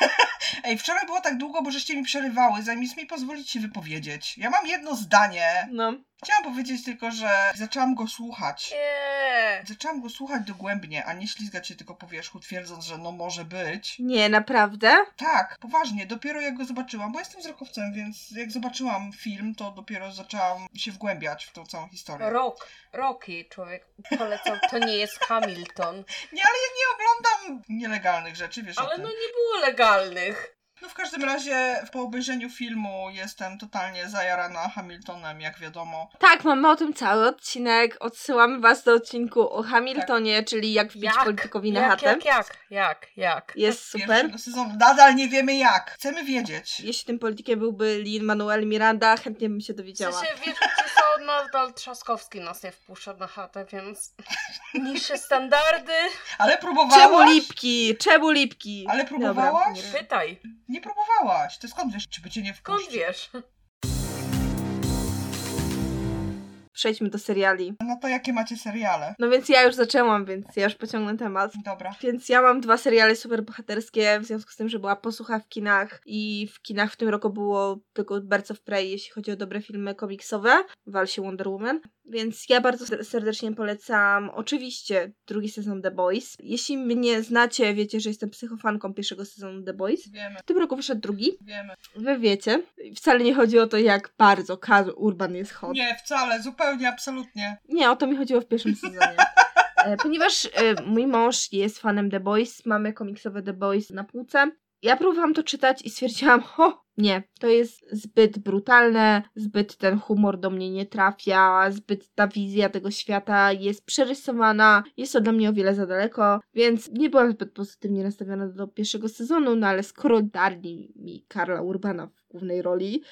Ej, wczoraj było tak długo, bo żeście mi przerywały, zamiast mi pozwolić się wypowiedzieć. Ja mam jedno zdanie. No. Chciałam powiedzieć tylko, że zaczęłam go słuchać. Nie. Zaczęłam go słuchać dogłębnie, a nie ślizgać się tylko po wierzchu, twierdząc, że no może być. Nie, naprawdę? Tak, poważnie, dopiero jak go zobaczyłam, bo jestem wzrokowcem, więc jak zobaczyłam film, to dopiero zaczęłam się wgłębiać w tą całą historię. Rok, Rocky człowiek polecał, to nie jest Hamilton. Nie, ale ja nie oglądam nielegalnych rzeczy, wiesz o Ale tym. no nie było legalnych. No w każdym razie po obejrzeniu filmu jestem totalnie zajarana Hamiltonem, jak wiadomo. Tak, mamy o tym cały odcinek. Odsyłamy was do odcinku o Hamiltonie, czyli jak wbić Jak? politykowi na jak, chatę. jak, jak, jak, jak? Jest super. Sezonu. Nadal nie wiemy jak. Chcemy wiedzieć. Jeśli tym politykiem byłby Lin-Manuel Miranda, chętnie bym się W dowiedziała. sensie, wiesz, gdzie co, nadal Trzaskowski nas nie wpuszcza na chatę, więc niższe standardy. Ale Czemu próbowałaś? lipki? Czemu lipki? Ale próbowałaś? Nie pytaj, Nie próbowałaś. To skąd wiesz, czy by cię nie skąd wpuścił? wiesz? Przejdźmy do seriali. No to jakie macie seriale? No więc ja już zaczęłam, więc ja już pociągnę temat. Dobra. Więc ja mam dwa seriale superbohaterskie, w związku z tym, że była posłucha w kinach i w kinach w tym roku było tylko Birds of Prey, jeśli chodzi o dobre filmy komiksowe. Wal się Wonder Woman. Więc ja bardzo ser- serdecznie polecam oczywiście drugi sezon The Boys. Jeśli mnie znacie, wiecie, że jestem psychofanką pierwszego sezonu The Boys. Wiemy, W tym roku wyszedł drugi. wiemy. Wy wiecie. Wcale nie chodzi o to, jak bardzo Karl Urban jest hot. Nie, wcale, zupełnie, absolutnie. Nie, o to mi chodziło w pierwszym sezonie. E, Ponieważ e, mój mąż jest fanem The Boys, mamy komiksowe The Boys na półce. Ja próbowałam to czytać i stwierdziłam, ho, nie, to jest zbyt brutalne, zbyt ten humor do mnie nie trafia, zbyt ta wizja tego świata jest przerysowana, jest to dla mnie o wiele za daleko, więc nie byłam zbyt pozytywnie nastawiona do pierwszego sezonu, no ale skoro dali mi Karla Urbana w głównej roli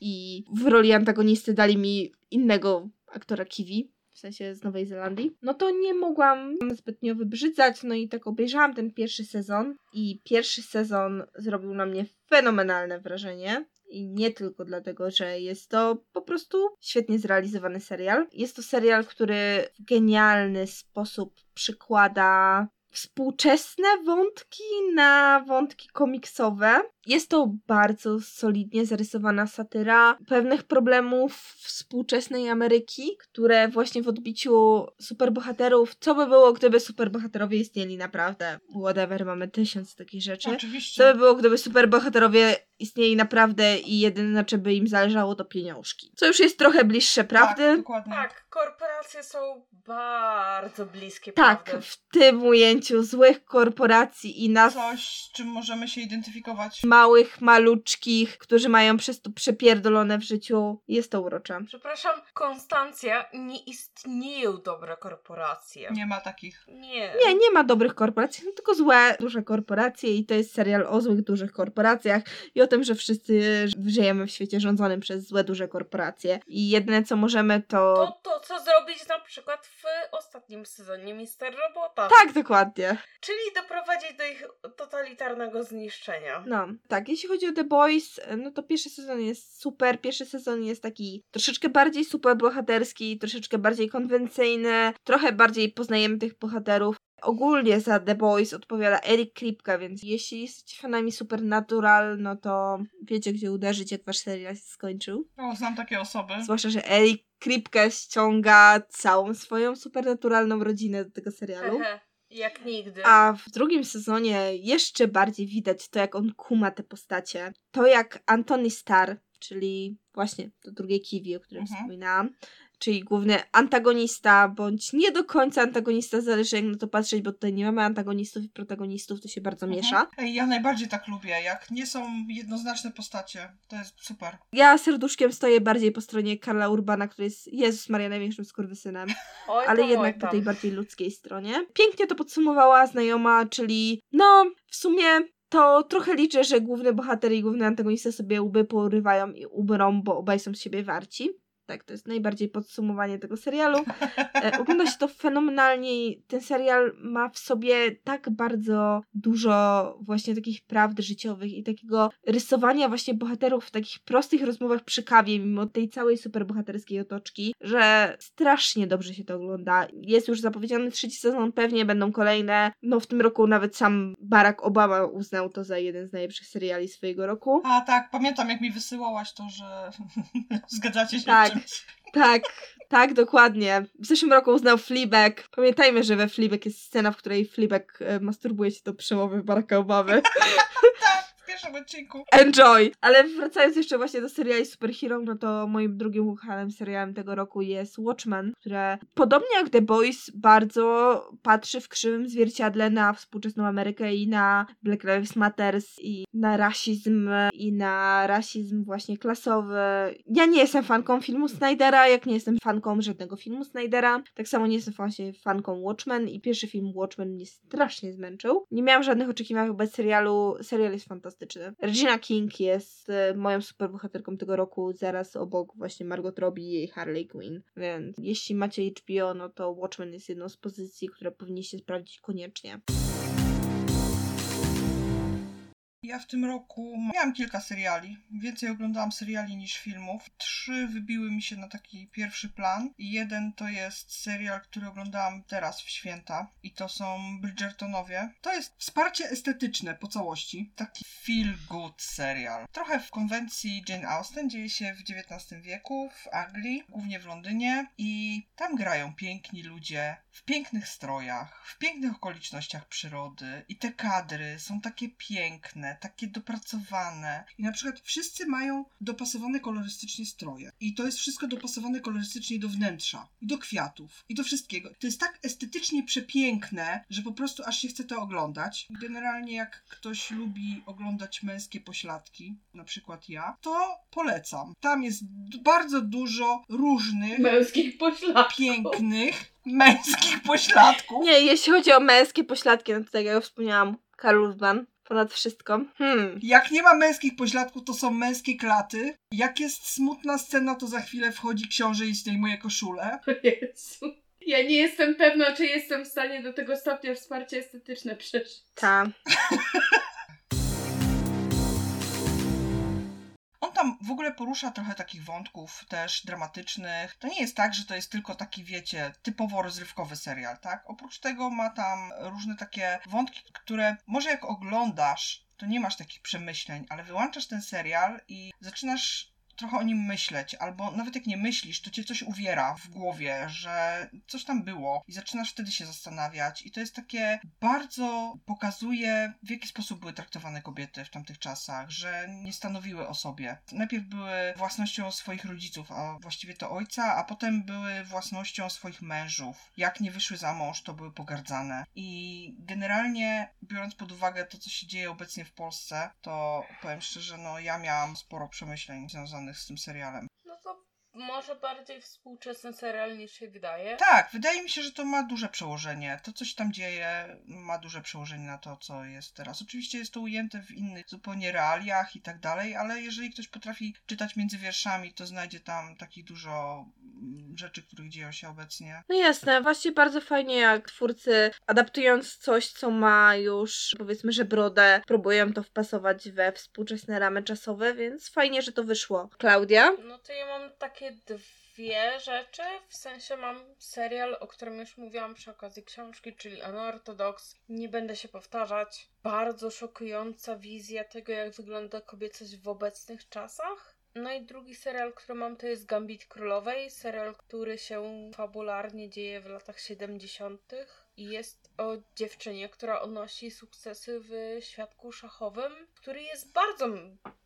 i w roli antagonisty dali mi innego aktora Kiwi, w sensie z Nowej Zelandii, no to nie mogłam zbytnio wybrzydzać, no i tak obejrzałam ten pierwszy sezon i pierwszy sezon zrobił na mnie fenomenalne wrażenie. I nie tylko dlatego, że jest to po prostu świetnie zrealizowany serial. Jest to serial, który w genialny sposób przykłada współczesne wątki na wątki komiksowe. Jest to bardzo solidnie zarysowana satyra pewnych problemów współczesnej Ameryki, które właśnie w odbiciu superbohaterów, co by było, gdyby superbohaterowie istnieli naprawdę? Whatever, mamy tysiąc takich rzeczy. Oczywiście. Co by było, gdyby superbohaterowie istnieli naprawdę i jedyne na czym by im zależało to pieniążki? Co już jest trochę bliższe prawdy. Tak, dokładnie. Tak, korporacje są bardzo bliskie Tak, prawdy. w tym ujęciu złych korporacji i nas Coś, z czym możemy się identyfikować. małych, maluczkich, którzy mają przez to przepierdolone w życiu, jest to urocze. Przepraszam, Konstancja, nie istnieją dobre korporacje. Nie ma takich. Nie. Nie, nie ma dobrych korporacji, są tylko złe, duże korporacje i to jest serial o złych, dużych korporacjach i o tym, że wszyscy żyjemy w świecie rządzonym przez złe, duże korporacje i jedyne co możemy to... To to, co zrobić na przykład w ostatnim sezonie Mister Robota. Tak, dokładnie. Czyli doprowadzić do ich totalitarnego zniszczenia. No, tak, jeśli chodzi o The Boys, no to pierwszy sezon jest super. Pierwszy sezon jest taki troszeczkę bardziej super bohaterski, troszeczkę bardziej konwencyjny, trochę bardziej poznajemy tych bohaterów. Ogólnie za The Boys odpowiada Eric Kripka, więc jeśli jesteście fanami Supernatural, no to wiecie, gdzie uderzyć, jak wasz serial się skończył. O, znam takie osoby. Zwłaszcza, że Eric Kripke ściąga całą swoją supernaturalną rodzinę do tego serialu. Jak nigdy. A w drugim sezonie jeszcze bardziej widać to, jak on kuma te postacie. To, jak Anthony Starr, czyli właśnie to drugie Kiwi, o którym Mhm. wspominałam, czyli główny antagonista, bądź nie do końca antagonista, zależy jak na to patrzeć, bo tutaj nie mamy antagonistów i protagonistów, to się bardzo miesza. Mhm. Ej, ja najbardziej tak lubię, jak nie są jednoznaczne postacie. To jest super. Ja serduszkiem stoję bardziej po stronie Karla Urbana, który jest Jezus Maria największym skurwysynem. Oj ale jednak po tej bardziej ludzkiej stronie. Pięknie to podsumowała znajoma, czyli no, w sumie to trochę liczę, że główny bohater i główny antagonista sobie łby porywają i ubrą, bo obaj są z siebie warci. Tak, to jest najbardziej podsumowanie tego serialu. E, ogląda się to fenomenalnie. i Ten serial ma w sobie tak bardzo dużo właśnie takich prawd życiowych i takiego rysowania właśnie bohaterów w takich prostych rozmowach przy kawie, mimo tej całej superbohaterskiej otoczki, że strasznie dobrze się to ogląda. Jest już zapowiedziany trzeci sezon, pewnie będą kolejne. No w tym roku nawet sam Barack Obama uznał to za jeden z najlepszych seriali swojego roku. A tak, pamiętam jak mi wysyłałaś to, że zgadzacie się Tak. Tak, tak, dokładnie. W zeszłym roku uznał Fleabag. Pamiętajmy, że we Fleabag jest scena, w której e, masturbuje się do przemowy Baracka Obamy. Pierwszym odcinku. Enjoy! Ale wracając jeszcze właśnie do seriali superhero, no to moim drugim ukochanym serialem tego roku jest Watchmen, które podobnie jak The Boys bardzo patrzy w krzywym zwierciadle na współczesną Amerykę i na Black Lives Matters i na rasizm i na rasizm właśnie klasowy. Ja nie jestem fanką filmu Snydera, jak nie jestem fanką żadnego filmu Snydera. Tak samo nie jestem właśnie fanką Watchmen i pierwszy film Watchmen mnie strasznie zmęczył. Nie miałam żadnych oczekiwań wobec serialu. Serial jest fantastyczny. Regina King jest e, moją superbohaterką tego roku, zaraz obok właśnie Margot Robbie i Harley Quinn. Więc jeśli macie HBO, no to Watchmen jest jedną z pozycji, które powinniście sprawdzić koniecznie. Ja w tym roku miałam kilka seriali. Więcej oglądałam seriali niż filmów. Trzy wybiły mi się na taki pierwszy plan. Jeden to jest serial, który oglądałam teraz w święta. I to są Bridgertonowie. To jest wsparcie estetyczne po całości. Taki feel good serial. Trochę w konwencji Jane Austen. Dzieje się w XIX wieku w Anglii, głównie w Londynie. I tam grają piękni ludzie w pięknych strojach, w pięknych okolicznościach przyrody. I te kadry są takie piękne, takie dopracowane. I na przykład wszyscy mają dopasowane kolorystycznie stroje. I to jest wszystko dopasowane kolorystycznie do wnętrza, i do kwiatów, i do wszystkiego. To jest tak estetycznie przepiękne, że po prostu aż się chce to oglądać. Generalnie jak ktoś lubi oglądać męskie pośladki, na przykład ja, to polecam. Tam jest bardzo dużo różnych, Męskich pośladków. pięknych, męskich pośladków. Nie, jeśli chodzi o męskie pośladki, no to tak jak już wspomniałam, Karl Urban, ponad wszystko. Hmm. Jak nie ma męskich pośladków, to są męskie klaty. Jak jest smutna scena, to za chwilę wchodzi książę i zdejmuje koszulę. Jezu. Ja nie jestem pewna, czy jestem w stanie do tego stopnia wsparcie estetyczne przeżyć. Ta. tam w ogóle porusza trochę takich wątków też dramatycznych. To nie jest tak, że to jest tylko taki, wiecie, typowo rozrywkowy serial, tak? Oprócz tego ma tam różne takie wątki, które może jak oglądasz, to nie masz takich przemyśleń, ale wyłączasz ten serial i zaczynasz trochę o nim myśleć, albo nawet jak nie myślisz, to cię coś uwiera w głowie, że coś tam było i zaczynasz wtedy się zastanawiać i to jest takie bardzo pokazuje w jaki sposób były traktowane kobiety w tamtych czasach, że nie stanowiły o sobie. Najpierw były własnością swoich rodziców, a właściwie to ojca, a potem były własnością swoich mężów. Jak nie wyszły za mąż, to były pogardzane. I generalnie biorąc pod uwagę to, co się dzieje obecnie w Polsce, to powiem szczerze, no ja miałam sporo przemyśleń związanych z tym serialem. Może bardziej współczesny serial niż się wydaje. Tak, wydaje mi się, że to ma duże przełożenie. To, co się tam dzieje, ma duże przełożenie na to, co jest teraz. Oczywiście jest to ujęte w innych zupełnie realiach i tak dalej, ale jeżeli ktoś potrafi czytać między wierszami, to znajdzie tam takich dużo mm, rzeczy, których dzieją się obecnie. No jasne, właśnie bardzo fajnie jak twórcy adaptując coś, co ma już powiedzmy, że brodę, próbują to wpasować we współczesne ramy czasowe, więc fajnie, że to wyszło. Klaudia? No to ja mam takie dwie rzeczy. W sensie mam serial, o którym już mówiłam przy okazji książki, czyli Unorthodox. Nie będę się powtarzać. Bardzo szokująca wizja tego, jak wygląda kobiecość w obecnych czasach. No i drugi serial, który mam, to jest Gambit Królowej. Serial, który się fabularnie dzieje w latach 70. I jest o dziewczynie, która odnosi sukcesy w świadku szachowym, który jest bardzo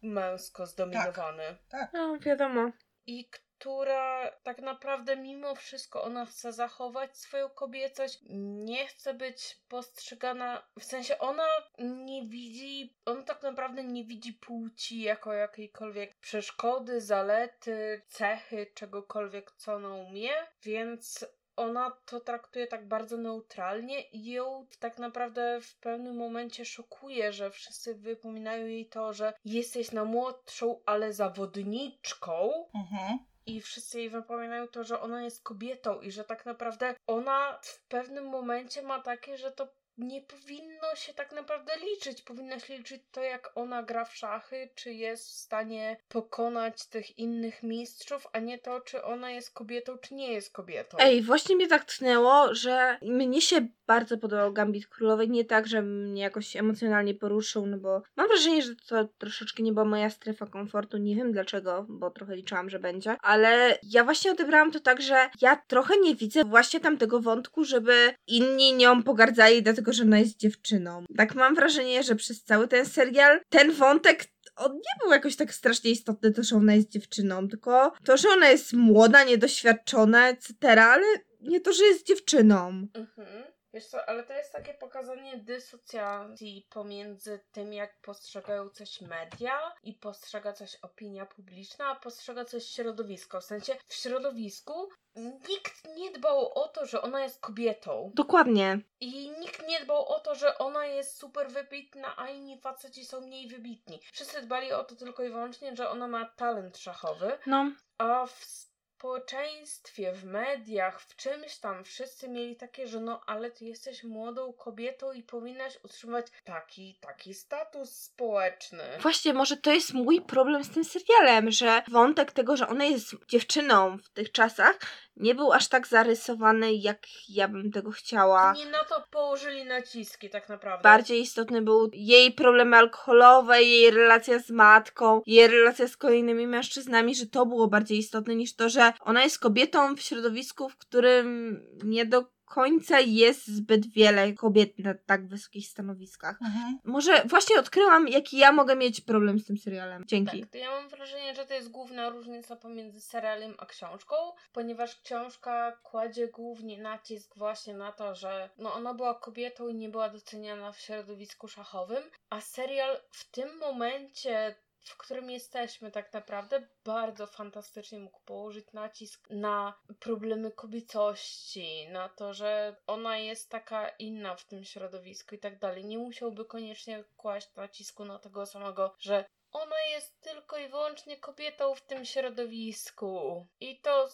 męsko zdominowany No, wiadomo. i która tak naprawdę mimo wszystko ona chce zachować swoją kobiecość, nie chce być postrzegana, w sensie ona nie widzi, ona tak naprawdę nie widzi płci jako jakiejkolwiek przeszkody, zalety, cechy, czegokolwiek, co ona umie, więc ona to traktuje tak bardzo neutralnie i ją tak naprawdę w pewnym momencie szokuje, że wszyscy wypominają jej to, że jesteś na młodszą, ale zawodniczką. Mhm. I wszyscy jej wypominają to, że ona jest kobietą i że tak naprawdę ona w pewnym momencie ma takie, że to nie powinno się tak naprawdę liczyć. Powinno się liczyć to, jak ona gra w szachy, czy jest w stanie pokonać tych innych mistrzów, a nie to, czy ona jest kobietą, czy nie jest kobietą. Ej, właśnie mnie tak tchnęło, że mnie się bardzo podobał Gambit Królowej. Nie tak, że mnie jakoś emocjonalnie poruszył, no bo mam wrażenie, że to troszeczkę nie była moja strefa komfortu. Nie wiem dlaczego, bo trochę liczyłam, że będzie. Ale ja właśnie odebrałam to tak, że ja trochę nie widzę właśnie tamtego wątku, żeby inni nią pogardzali, dlatego że ona jest dziewczyną. Tak mam wrażenie, że przez cały ten serial ten wątek on nie był jakoś tak strasznie istotny, to, że ona jest dziewczyną, tylko to, że ona jest młoda, niedoświadczona, etc., ale nie to, że jest dziewczyną. Mhm. Wiesz co, ale to jest takie pokazanie dysocjacji pomiędzy tym, jak postrzegają coś media i postrzega coś opinia publiczna, a postrzega coś środowisko. W sensie w środowisku nikt nie dbał o to, że ona jest kobietą. Dokładnie. I nikt nie dbał o to, że ona jest super wybitna, a inni faceci są mniej wybitni. Wszyscy dbali o to tylko i wyłącznie, że ona ma talent szachowy, No, a w społeczeństwie, w mediach, w czymś tam wszyscy mieli takie, że no ale ty jesteś młodą kobietą i powinnaś utrzymywać taki, taki status społeczny. Właśnie, może to jest mój problem z tym serialem, że wątek tego, że ona jest dziewczyną w tych czasach, nie był aż tak zarysowany, jak ja bym tego chciała. Nie na to położyli naciski tak naprawdę. Bardziej istotny był jej problemy alkoholowe, jej relacja z matką, jej relacja z kolejnymi mężczyznami, że to było bardziej istotne niż to, że ona jest kobietą w środowisku, w którym nie do końca jest zbyt wiele kobiet na tak wysokich stanowiskach. Mhm. Może właśnie odkryłam, jaki ja mogę mieć problem z tym serialem. Dzięki. Tak, to ja mam wrażenie, że to jest główna różnica pomiędzy serialem a książką, ponieważ książka kładzie głównie nacisk właśnie na to, że no ona była kobietą i nie była doceniana w środowisku szachowym, a serial w tym momencie w którym jesteśmy tak naprawdę, bardzo fantastycznie mógł położyć nacisk na problemy kobiecości, na to, że ona jest taka inna w tym środowisku i tak dalej. Nie musiałby koniecznie kłaść nacisku na tego samego, że ona jest tylko i wyłącznie kobietą w tym środowisku. I to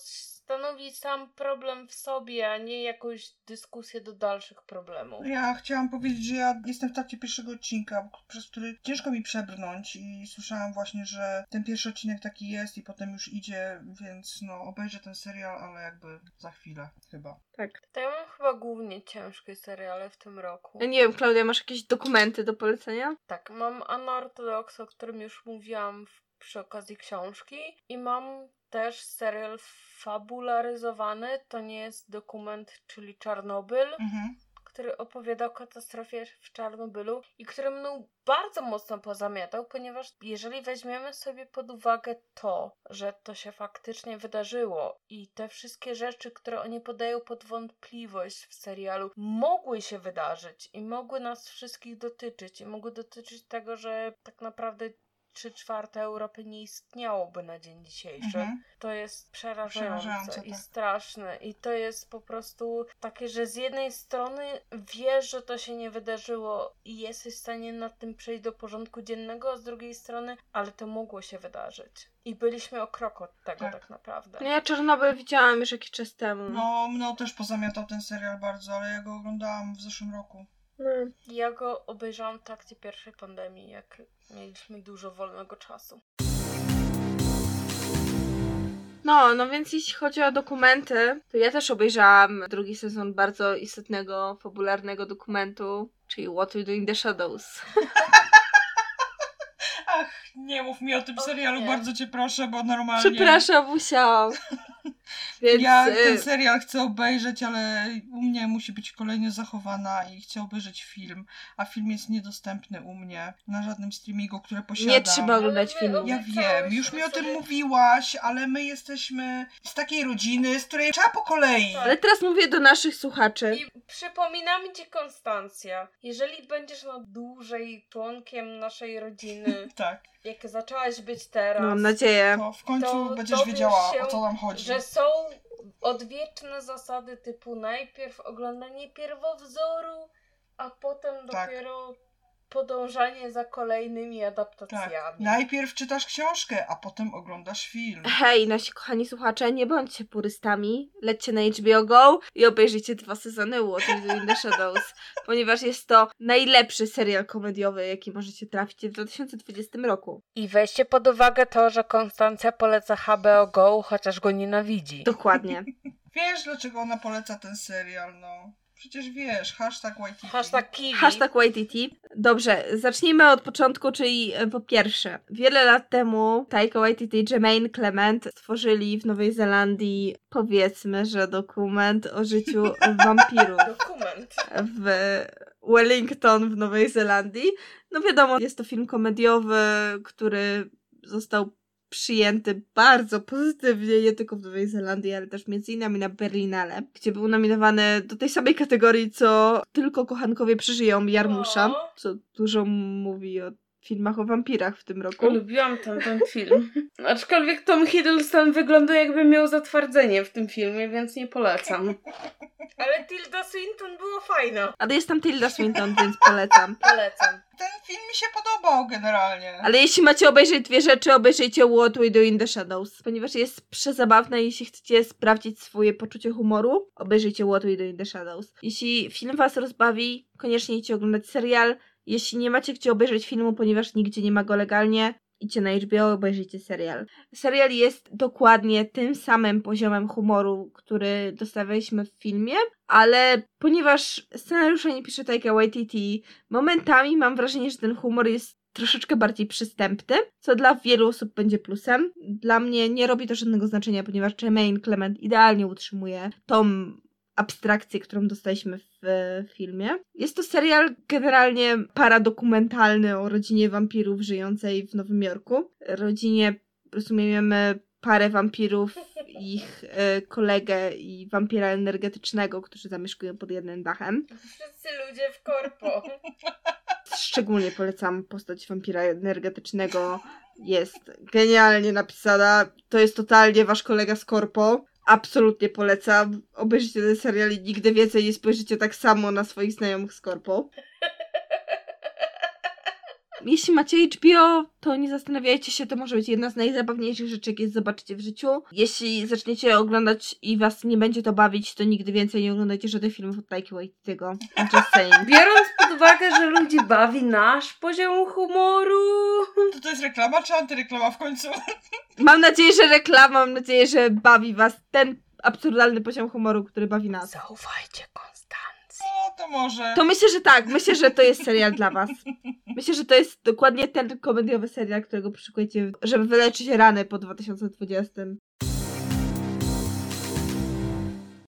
stanowi sam problem w sobie, a nie jakąś dyskusję do dalszych problemów. Ja chciałam powiedzieć, że ja jestem w trakcie pierwszego odcinka, przez który ciężko mi przebrnąć i słyszałam właśnie, że ten pierwszy odcinek taki jest i potem już idzie, więc no obejrzę ten serial, ale jakby za chwilę chyba. Tak. To ja mam chyba głównie ciężkie seriale w tym roku. Ja nie wiem, Klaudia, masz jakieś dokumenty do polecenia? Tak, mam Unorthodox, o którym już mówiłam w, przy okazji książki i mam też serial fabularyzowany, to nie jest dokument, czyli Czarnobyl, Mhm. który opowiada o katastrofie w Czarnobylu i który mną bardzo mocno pozamiatał, ponieważ jeżeli weźmiemy sobie pod uwagę to, że to się faktycznie wydarzyło i te wszystkie rzeczy, które oni podają pod wątpliwość w serialu, mogły się wydarzyć i mogły nas wszystkich dotyczyć i mogły dotyczyć tego, że tak naprawdę trzy czwarte Europy nie istniałoby na dzień dzisiejszy. Mhm. To jest przerażające, Przerażające, i tak. straszne. I to jest po prostu takie, że z jednej strony wiesz, że to się nie wydarzyło i jesteś w stanie nad tym przejść do porządku dziennego, a z drugiej strony, ale to mogło się wydarzyć. I byliśmy o krok od tego tak, Tak. naprawdę. No ja Czarnobyl widziałam już jakiś czas temu. No, mną też pozamiatał ten serial bardzo, ale ja go oglądałam w zeszłym roku. No. Ja go obejrzałam w trakcie pierwszej pandemii, jak mieliśmy dużo wolnego czasu. No, no więc jeśli chodzi o dokumenty, to ja też obejrzałam drugi sezon bardzo istotnego, fabularnego dokumentu, czyli What We Do in the Shadows. Nie mów mi o tym serialu, nie. bardzo cię proszę, bo normalnie... Przepraszam, musiałam. Więc Ja y, ten serial chcę obejrzeć, ale u mnie musi być kolejnie zachowana i chcę obejrzeć film, a film jest niedostępny u mnie na żadnym streamingu, które posiadam. nie trzeba oglądać filmu. Ja wiem, już mi o tym sobie- mówiłaś, ale my jesteśmy z takiej rodziny, z której trzeba po kolei. Tak. Ale teraz mówię do naszych słuchaczy. I przypominam ci, Konstancja, jeżeli będziesz na dłużej członkiem naszej rodziny, Tak, jak zaczęłaś być teraz, mam nadzieję. to w końcu To będziesz wiedziała, się, o co nam chodzi. że są odwieczne zasady typu najpierw oglądanie pierwowzoru, a potem Tak. dopiero podążanie za kolejnymi Tak, adaptacjami. najpierw czytasz książkę, a potem oglądasz film. Hej, nasi kochani słuchacze, nie bądźcie purystami. Lećcie na HBO Go i obejrzyjcie dwa sezony Do in the Shadows, ponieważ jest to najlepszy serial komediowy, jaki możecie trafić w 2020 roku. I weźcie pod uwagę to, że Konstancja poleca HBO Go, chociaż go nienawidzi. Dokładnie. Wiesz, dlaczego ona poleca ten serial, no. Przecież wiesz, hashtag YTT. Hashtag kiwi. Hashtag YTT. Dobrze, zacznijmy od początku, czyli e, po pierwsze, wiele lat temu Taika Waititi i Jermaine Clement stworzyli w Nowej Zelandii, powiedzmy, że dokument o życiu wampirów. Dokument. w Wellington w Nowej Zelandii. No wiadomo, jest to film komediowy, który został przyjęty bardzo pozytywnie, nie tylko w Nowej Zelandii, ale też między innymi na Berlinale, gdzie był nominowany do tej samej kategorii, co Tylko kochankowie przeżyją Jarmusza, co dużo mówi o filmach o wampirach w tym roku. Lubiłam ten, ten film. Aczkolwiek Tom Hiddleston wygląda jakby miał zatwardzenie w tym filmie, więc nie polecam. Ale Tilda Swinton była fajna. Ale jest tam Tilda Swinton, więc polecam. Polecam. Ten film mi się podobał generalnie. Ale jeśli macie obejrzeć dwie rzeczy, obejrzyjcie What We Do in the Shadows, ponieważ jest przezabawne i jeśli chcecie sprawdzić swoje poczucie humoru, obejrzyjcie What We Do in the Shadows. Jeśli film was rozbawi, koniecznie idźcie oglądać serial. Jeśli nie macie gdzie obejrzeć filmu, ponieważ nigdzie nie ma go legalnie, idźcie na HBO, obejrzyjcie serial. Serial jest dokładnie tym samym poziomem humoru, który dostawaliśmy w filmie, ale ponieważ scenariusza nie pisze Taika Waititi, momentami mam wrażenie, że ten humor jest troszeczkę bardziej przystępny, co dla wielu osób będzie plusem. Dla mnie nie robi to żadnego znaczenia, ponieważ Jermaine Clement idealnie utrzymuje tą abstrakcję, którą dostaliśmy w e, filmie. Jest to serial generalnie paradokumentalny o rodzinie wampirów żyjącej w Nowym Jorku. Rodzinie, rozumiemy, parę wampirów, ich e, kolegę i wampira energetycznego, którzy zamieszkują pod jednym dachem. Wszyscy ludzie w korpo. Szczególnie polecam postać wampira energetycznego. Jest genialnie napisana. To jest totalnie wasz kolega z korpo. Absolutnie polecam. Obejrzyjcie ten serial i nigdy więcej nie spojrzycie tak samo na swoich znajomych z korpo. Jeśli macie HBO, to nie zastanawiajcie się, to może być jedna z najzabawniejszych rzeczy, jakie zobaczycie w życiu. Jeśli zaczniecie oglądać i was nie będzie to bawić, to nigdy więcej nie oglądajcie żadnych filmów od Taiki Waititiego. Just saying. Biorąc pod uwagę, że ludzi bawi nasz poziom humoru. To, to jest reklama czy antyreklama w końcu? Mam nadzieję, że reklama, mam nadzieję, że bawi was ten absurdalny poziom humoru, który bawi nas. Zaufajcie Konstancji. To może. To myślę, że tak. Myślę, że to jest serial dla was. Myślę, że to jest dokładnie ten komediowy serial, którego poszukujecie, żeby wyleczyć rany po 2020.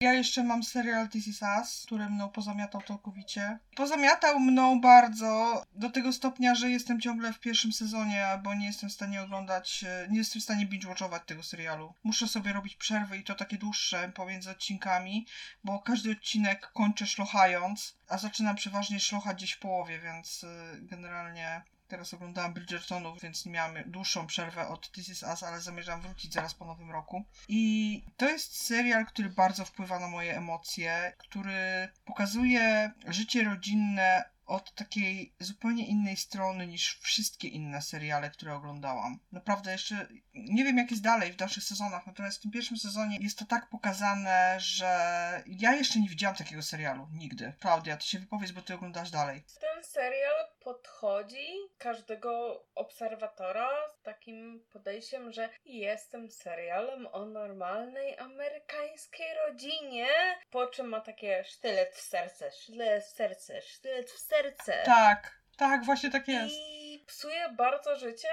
Ja jeszcze mam serial This Is Us, który mną pozamiatał całkowicie. Pozamiatał mną bardzo do tego stopnia, że jestem ciągle w pierwszym sezonie, bo nie jestem w stanie oglądać, e, nie jestem w stanie binge-watchować tego serialu. Muszę sobie robić przerwy i to takie dłuższe pomiędzy odcinkami, bo każdy odcinek kończę szlochając, a zaczynam przeważnie szlochać gdzieś w połowie, więc e, generalnie Teraz oglądałam Bridgertonów, więc miałam dłuższą przerwę od This Is Us, ale zamierzam wrócić zaraz po nowym roku. I to jest serial, który bardzo wpływa na moje emocje, który pokazuje życie rodzinne od takiej zupełnie innej strony niż wszystkie inne seriale, które oglądałam. Naprawdę jeszcze nie wiem, jak jest dalej w dalszych sezonach, natomiast w tym pierwszym sezonie jest to tak pokazane, że ja jeszcze nie widziałam takiego serialu. Nigdy. Klaudia, ty się wypowiedz, bo ty oglądasz dalej. Ten serial podchodzi każdego obserwatora z takim podejściem, że jestem serialem o normalnej amerykańskiej rodzinie, po czym ma takie sztylet w serce, sztylet w serce, sztylet w serce. Tak, tak, właśnie tak jest. I psuje bardzo życie,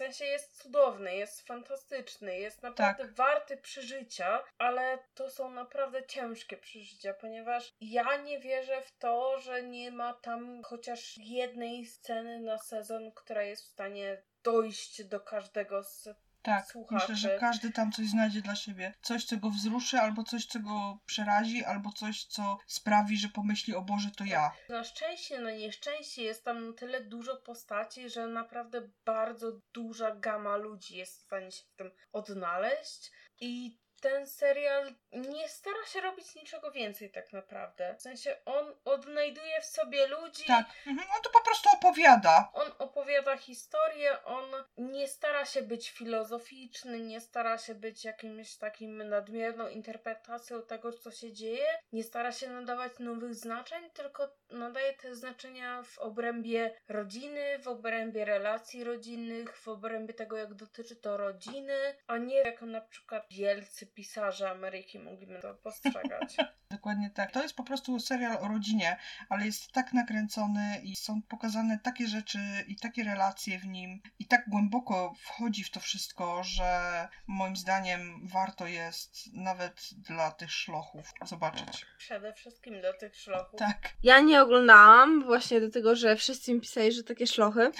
sensie jest cudowny, jest fantastyczny, jest naprawdę Tak. warty przeżycia, ale to są naprawdę ciężkie przeżycia, ponieważ ja nie wierzę w to, że nie ma tam chociaż jednej sceny na sezon, która jest w stanie dojść do każdego z Tak, słuchaczy. myślę, że każdy tam coś znajdzie dla siebie. Coś, co go wzruszy, albo coś, co go przerazi, albo coś, co sprawi, że pomyśli, o Boże, to ja. Na szczęście, na nieszczęście jest tam tyle dużo postaci, że naprawdę bardzo duża gama ludzi jest w stanie się w tym odnaleźć i ten serial nie stara się robić niczego więcej tak naprawdę. W sensie on odnajduje w sobie ludzi, Tak, mhm. on to po prostu opowiada. on opowiada historię, on nie stara się być filozoficzny, nie stara się być jakimś takim nadmierną interpretacją tego, co się dzieje, nie stara się nadawać nowych znaczeń, tylko nadaje te znaczenia w obrębie rodziny, w obrębie relacji rodzinnych, w obrębie tego, jak dotyczy to rodziny, a nie jak na przykład wielcy pisarze Ameryki mogliby to postrzegać. Dokładnie tak. To jest po prostu serial o rodzinie, ale jest tak nakręcony i są pokazane takie rzeczy i takie relacje w nim i tak głęboko wchodzi w to wszystko, że moim zdaniem warto jest nawet dla tych szlochów zobaczyć. Przede wszystkim do tych szlochów. Tak. Ja nie oglądałam właśnie do tego, że wszyscy mi pisali, że takie szlochy.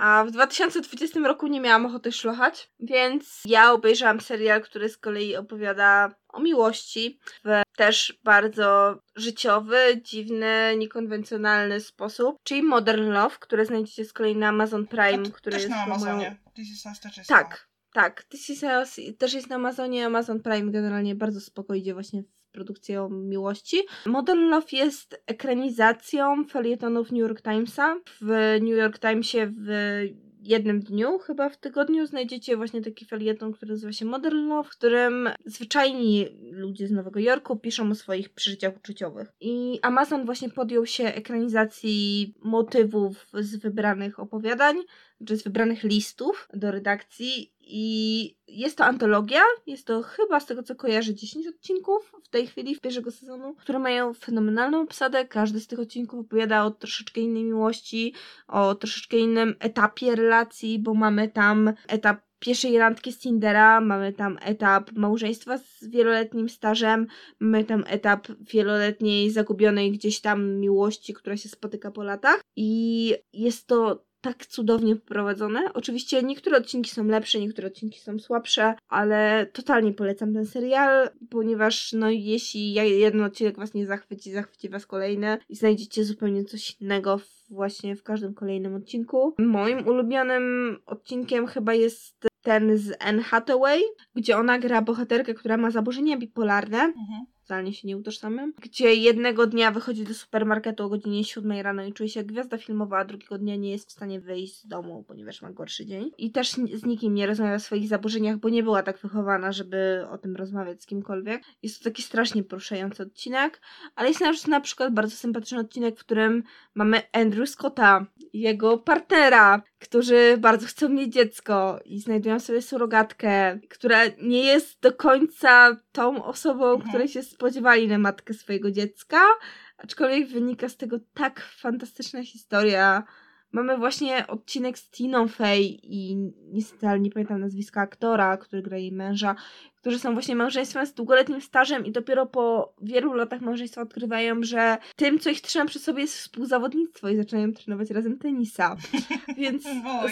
A w 2020 roku nie miałam ochoty szlochać, więc ja obejrzałam serial, który z kolei opowiada o miłości w też bardzo życiowy, dziwny, niekonwencjonalny sposób, czyli Modern Love, które znajdziecie z kolei na Amazon Prime, To który jest na chyba moją Amazonie. This is Us też jest tak, tak. This is Us też jest na Amazonie. Amazon Prime generalnie bardzo spoko idzie właśnie w produkcją miłości. Modern Love jest ekranizacją felietonów New York Timesa. W New York Timesie w jednym dniu, chyba w tygodniu, znajdziecie właśnie taki felieton, który nazywa się Modern Love, w którym zwyczajni ludzie z Nowego Jorku piszą o swoich przeżyciach uczuciowych. I Amazon właśnie podjął się ekranizacji motywów z wybranych opowiadań, czy z wybranych listów do redakcji i jest to antologia, jest to chyba z tego co kojarzę 10 odcinków w tej chwili, w pierwszego sezonu, które mają fenomenalną obsadę. Każdy z tych odcinków opowiada o troszeczkę innej miłości, o troszeczkę innym etapie relacji, bo mamy tam etap pierwszej randki z Tindera, mamy tam etap małżeństwa z wieloletnim stażem, mamy tam etap wieloletniej zagubionej gdzieś tam miłości, która się spotyka po latach i jest to tak cudownie poprowadzone. Oczywiście niektóre odcinki są lepsze, niektóre odcinki są słabsze, ale totalnie polecam ten serial, ponieważ no jeśli jeden odcinek was nie zachwyci, zachwyci was kolejny i znajdziecie zupełnie coś innego właśnie w każdym kolejnym odcinku. Moim ulubionym odcinkiem chyba jest ten z Anne Hathaway, gdzie ona gra bohaterkę, która ma zaburzenia bipolarne. Mhm totalnie się nie utożsamiam, gdzie jednego dnia wychodzi do supermarketu o godzinie 7 rano i czuje się jak gwiazda filmowa, a drugiego dnia nie jest w stanie wyjść z domu, ponieważ ma gorszy dzień. I też z nikim nie rozmawia o swoich zaburzeniach, bo nie była tak wychowana, żeby o tym rozmawiać z kimkolwiek. Jest to taki strasznie poruszający odcinek, ale jest na przykład bardzo sympatyczny odcinek, w którym mamy Andrew Scotta, jego partnera, którzy bardzo chcą mieć dziecko i znajdują sobie surogatkę, która nie jest do końca tą osobą, mhm. której się spodziewali na matkę swojego dziecka, aczkolwiek wynika z tego tak fantastyczna historia. Mamy właśnie odcinek z Tiną Fey i niestety, ale nie pamiętam nazwiska aktora, który gra jej męża, którzy są właśnie małżeństwem z długoletnim stażem i dopiero po wielu latach małżeństwa odkrywają, że tym, co ich trzyma przy sobie jest współzawodnictwo i zaczynają trenować razem tenisa. Więc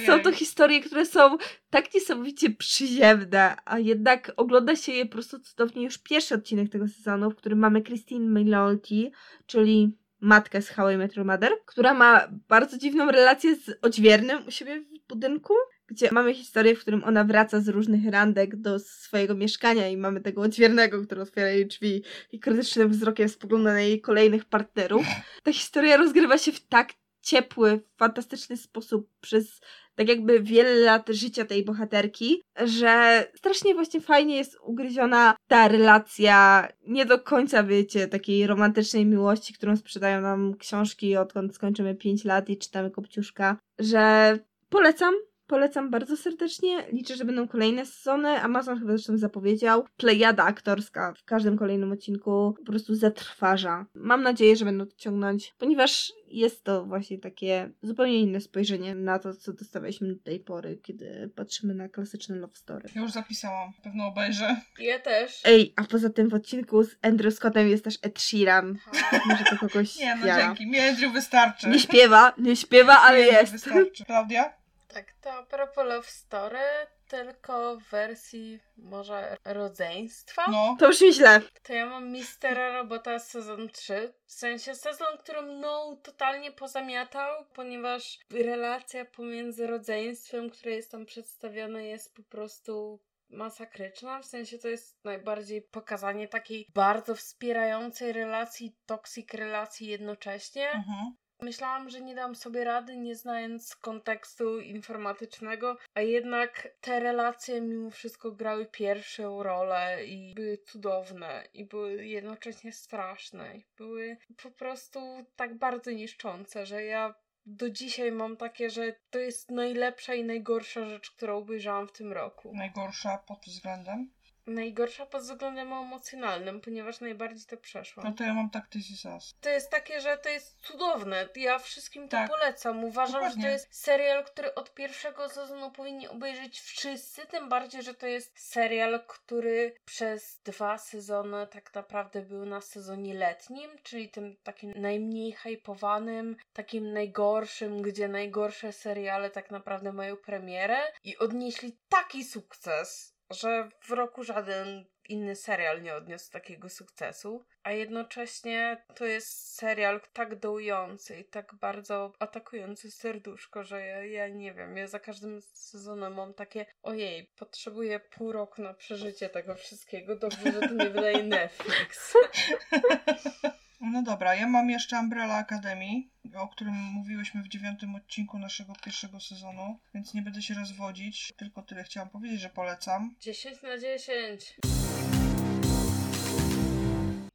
są to historie, które są tak niesamowicie przyziemne, a jednak ogląda się je po prostu cudownie już pierwszy odcinek tego sezonu, w którym mamy Christine Milioti, czyli matkę z How I Met Your Mother, która ma bardzo dziwną relację z odźwiernym u siebie w budynku, gdzie mamy historię, w którym ona wraca z różnych randek do swojego mieszkania i mamy tego odźwiernego, który otwiera jej drzwi i krytycznym wzrokiem spogląda na jej kolejnych partnerów. Ta historia rozgrywa się w tak ciepły, fantastyczny sposób przez tak jakby wiele lat życia tej bohaterki, że strasznie właśnie fajnie jest ugryziona ta relacja, nie do końca wiecie, takiej romantycznej miłości, którą sprzedają nam książki odkąd skończymy 5 lat i czytamy Kopciuszka, że polecam, Polecam bardzo serdecznie. Liczę, że będą kolejne sezony. Amazon chyba zresztą zapowiedział. Plejada aktorska w każdym kolejnym odcinku po prostu zatrważa. Mam nadzieję, że będą to ciągnąć, ponieważ jest to właśnie takie zupełnie inne spojrzenie na to, co dostawaliśmy do tej pory, kiedy patrzymy na klasyczne love story. Ja już zapisałam, pewno obejrzę. Ja też. Ej, a poza tym w odcinku z Andrew Scottem jest też Ed Sheeran. Może to kogoś Nie, no jara. dzięki. Mi Andrew wystarczy. Nie śpiewa, nie śpiewa, ale jest. Wystarczy. Klaudia? Tak, to a propos Love Story, tylko w wersji może rodzeństwa. No. To już źle. To ja mam Mistera Robota sezon 3. W sensie sezon, który mną totalnie pozamiatał, ponieważ relacja pomiędzy rodzeństwem, które jest tam przedstawione, jest po prostu masakryczna, w sensie to jest najbardziej pokazanie takiej bardzo wspierającej relacji, toksik relacji jednocześnie. Mhm. Myślałam, że nie dam sobie rady, nie znając kontekstu informatycznego, a jednak te relacje mimo wszystko grały pierwszą rolę i były cudowne i były jednocześnie straszne. I były po prostu tak bardzo niszczące, że ja do dzisiaj mam takie, że to jest najlepsza i najgorsza rzecz, którą obejrzałam w tym roku. Najgorsza pod względem? Najgorsza pod względem emocjonalnym, ponieważ najbardziej to przeszłam. No to ja mam tak Sas. To jest takie, że to jest cudowne. Ja wszystkim to tak. polecam. Uważam, Dokładnie. że to jest serial, który od pierwszego sezonu powinni obejrzeć wszyscy, tym bardziej, że to jest serial, który przez dwa sezony tak naprawdę był na sezonie letnim, czyli tym takim najmniej hypowanym, takim najgorszym, gdzie najgorsze seriale tak naprawdę mają premierę i odnieśli taki sukces że w roku żaden inny serial nie odniósł takiego sukcesu, a jednocześnie to jest serial tak dołujący i tak bardzo atakujący serduszko, że ja, ja nie wiem, ja za każdym sezonem mam takie ojej, potrzebuję pół roku na przeżycie tego wszystkiego, dobrze, że to nie wydaje Netflix. No dobra, ja mam jeszcze Umbrella Academy, o którym mówiłyśmy w dziewiątym odcinku naszego pierwszego sezonu, więc nie będę się rozwodzić. Tylko tyle chciałam powiedzieć, że polecam. 10 na 10.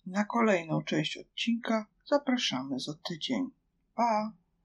Na kolejną część odcinka zapraszamy za tydzień. Pa!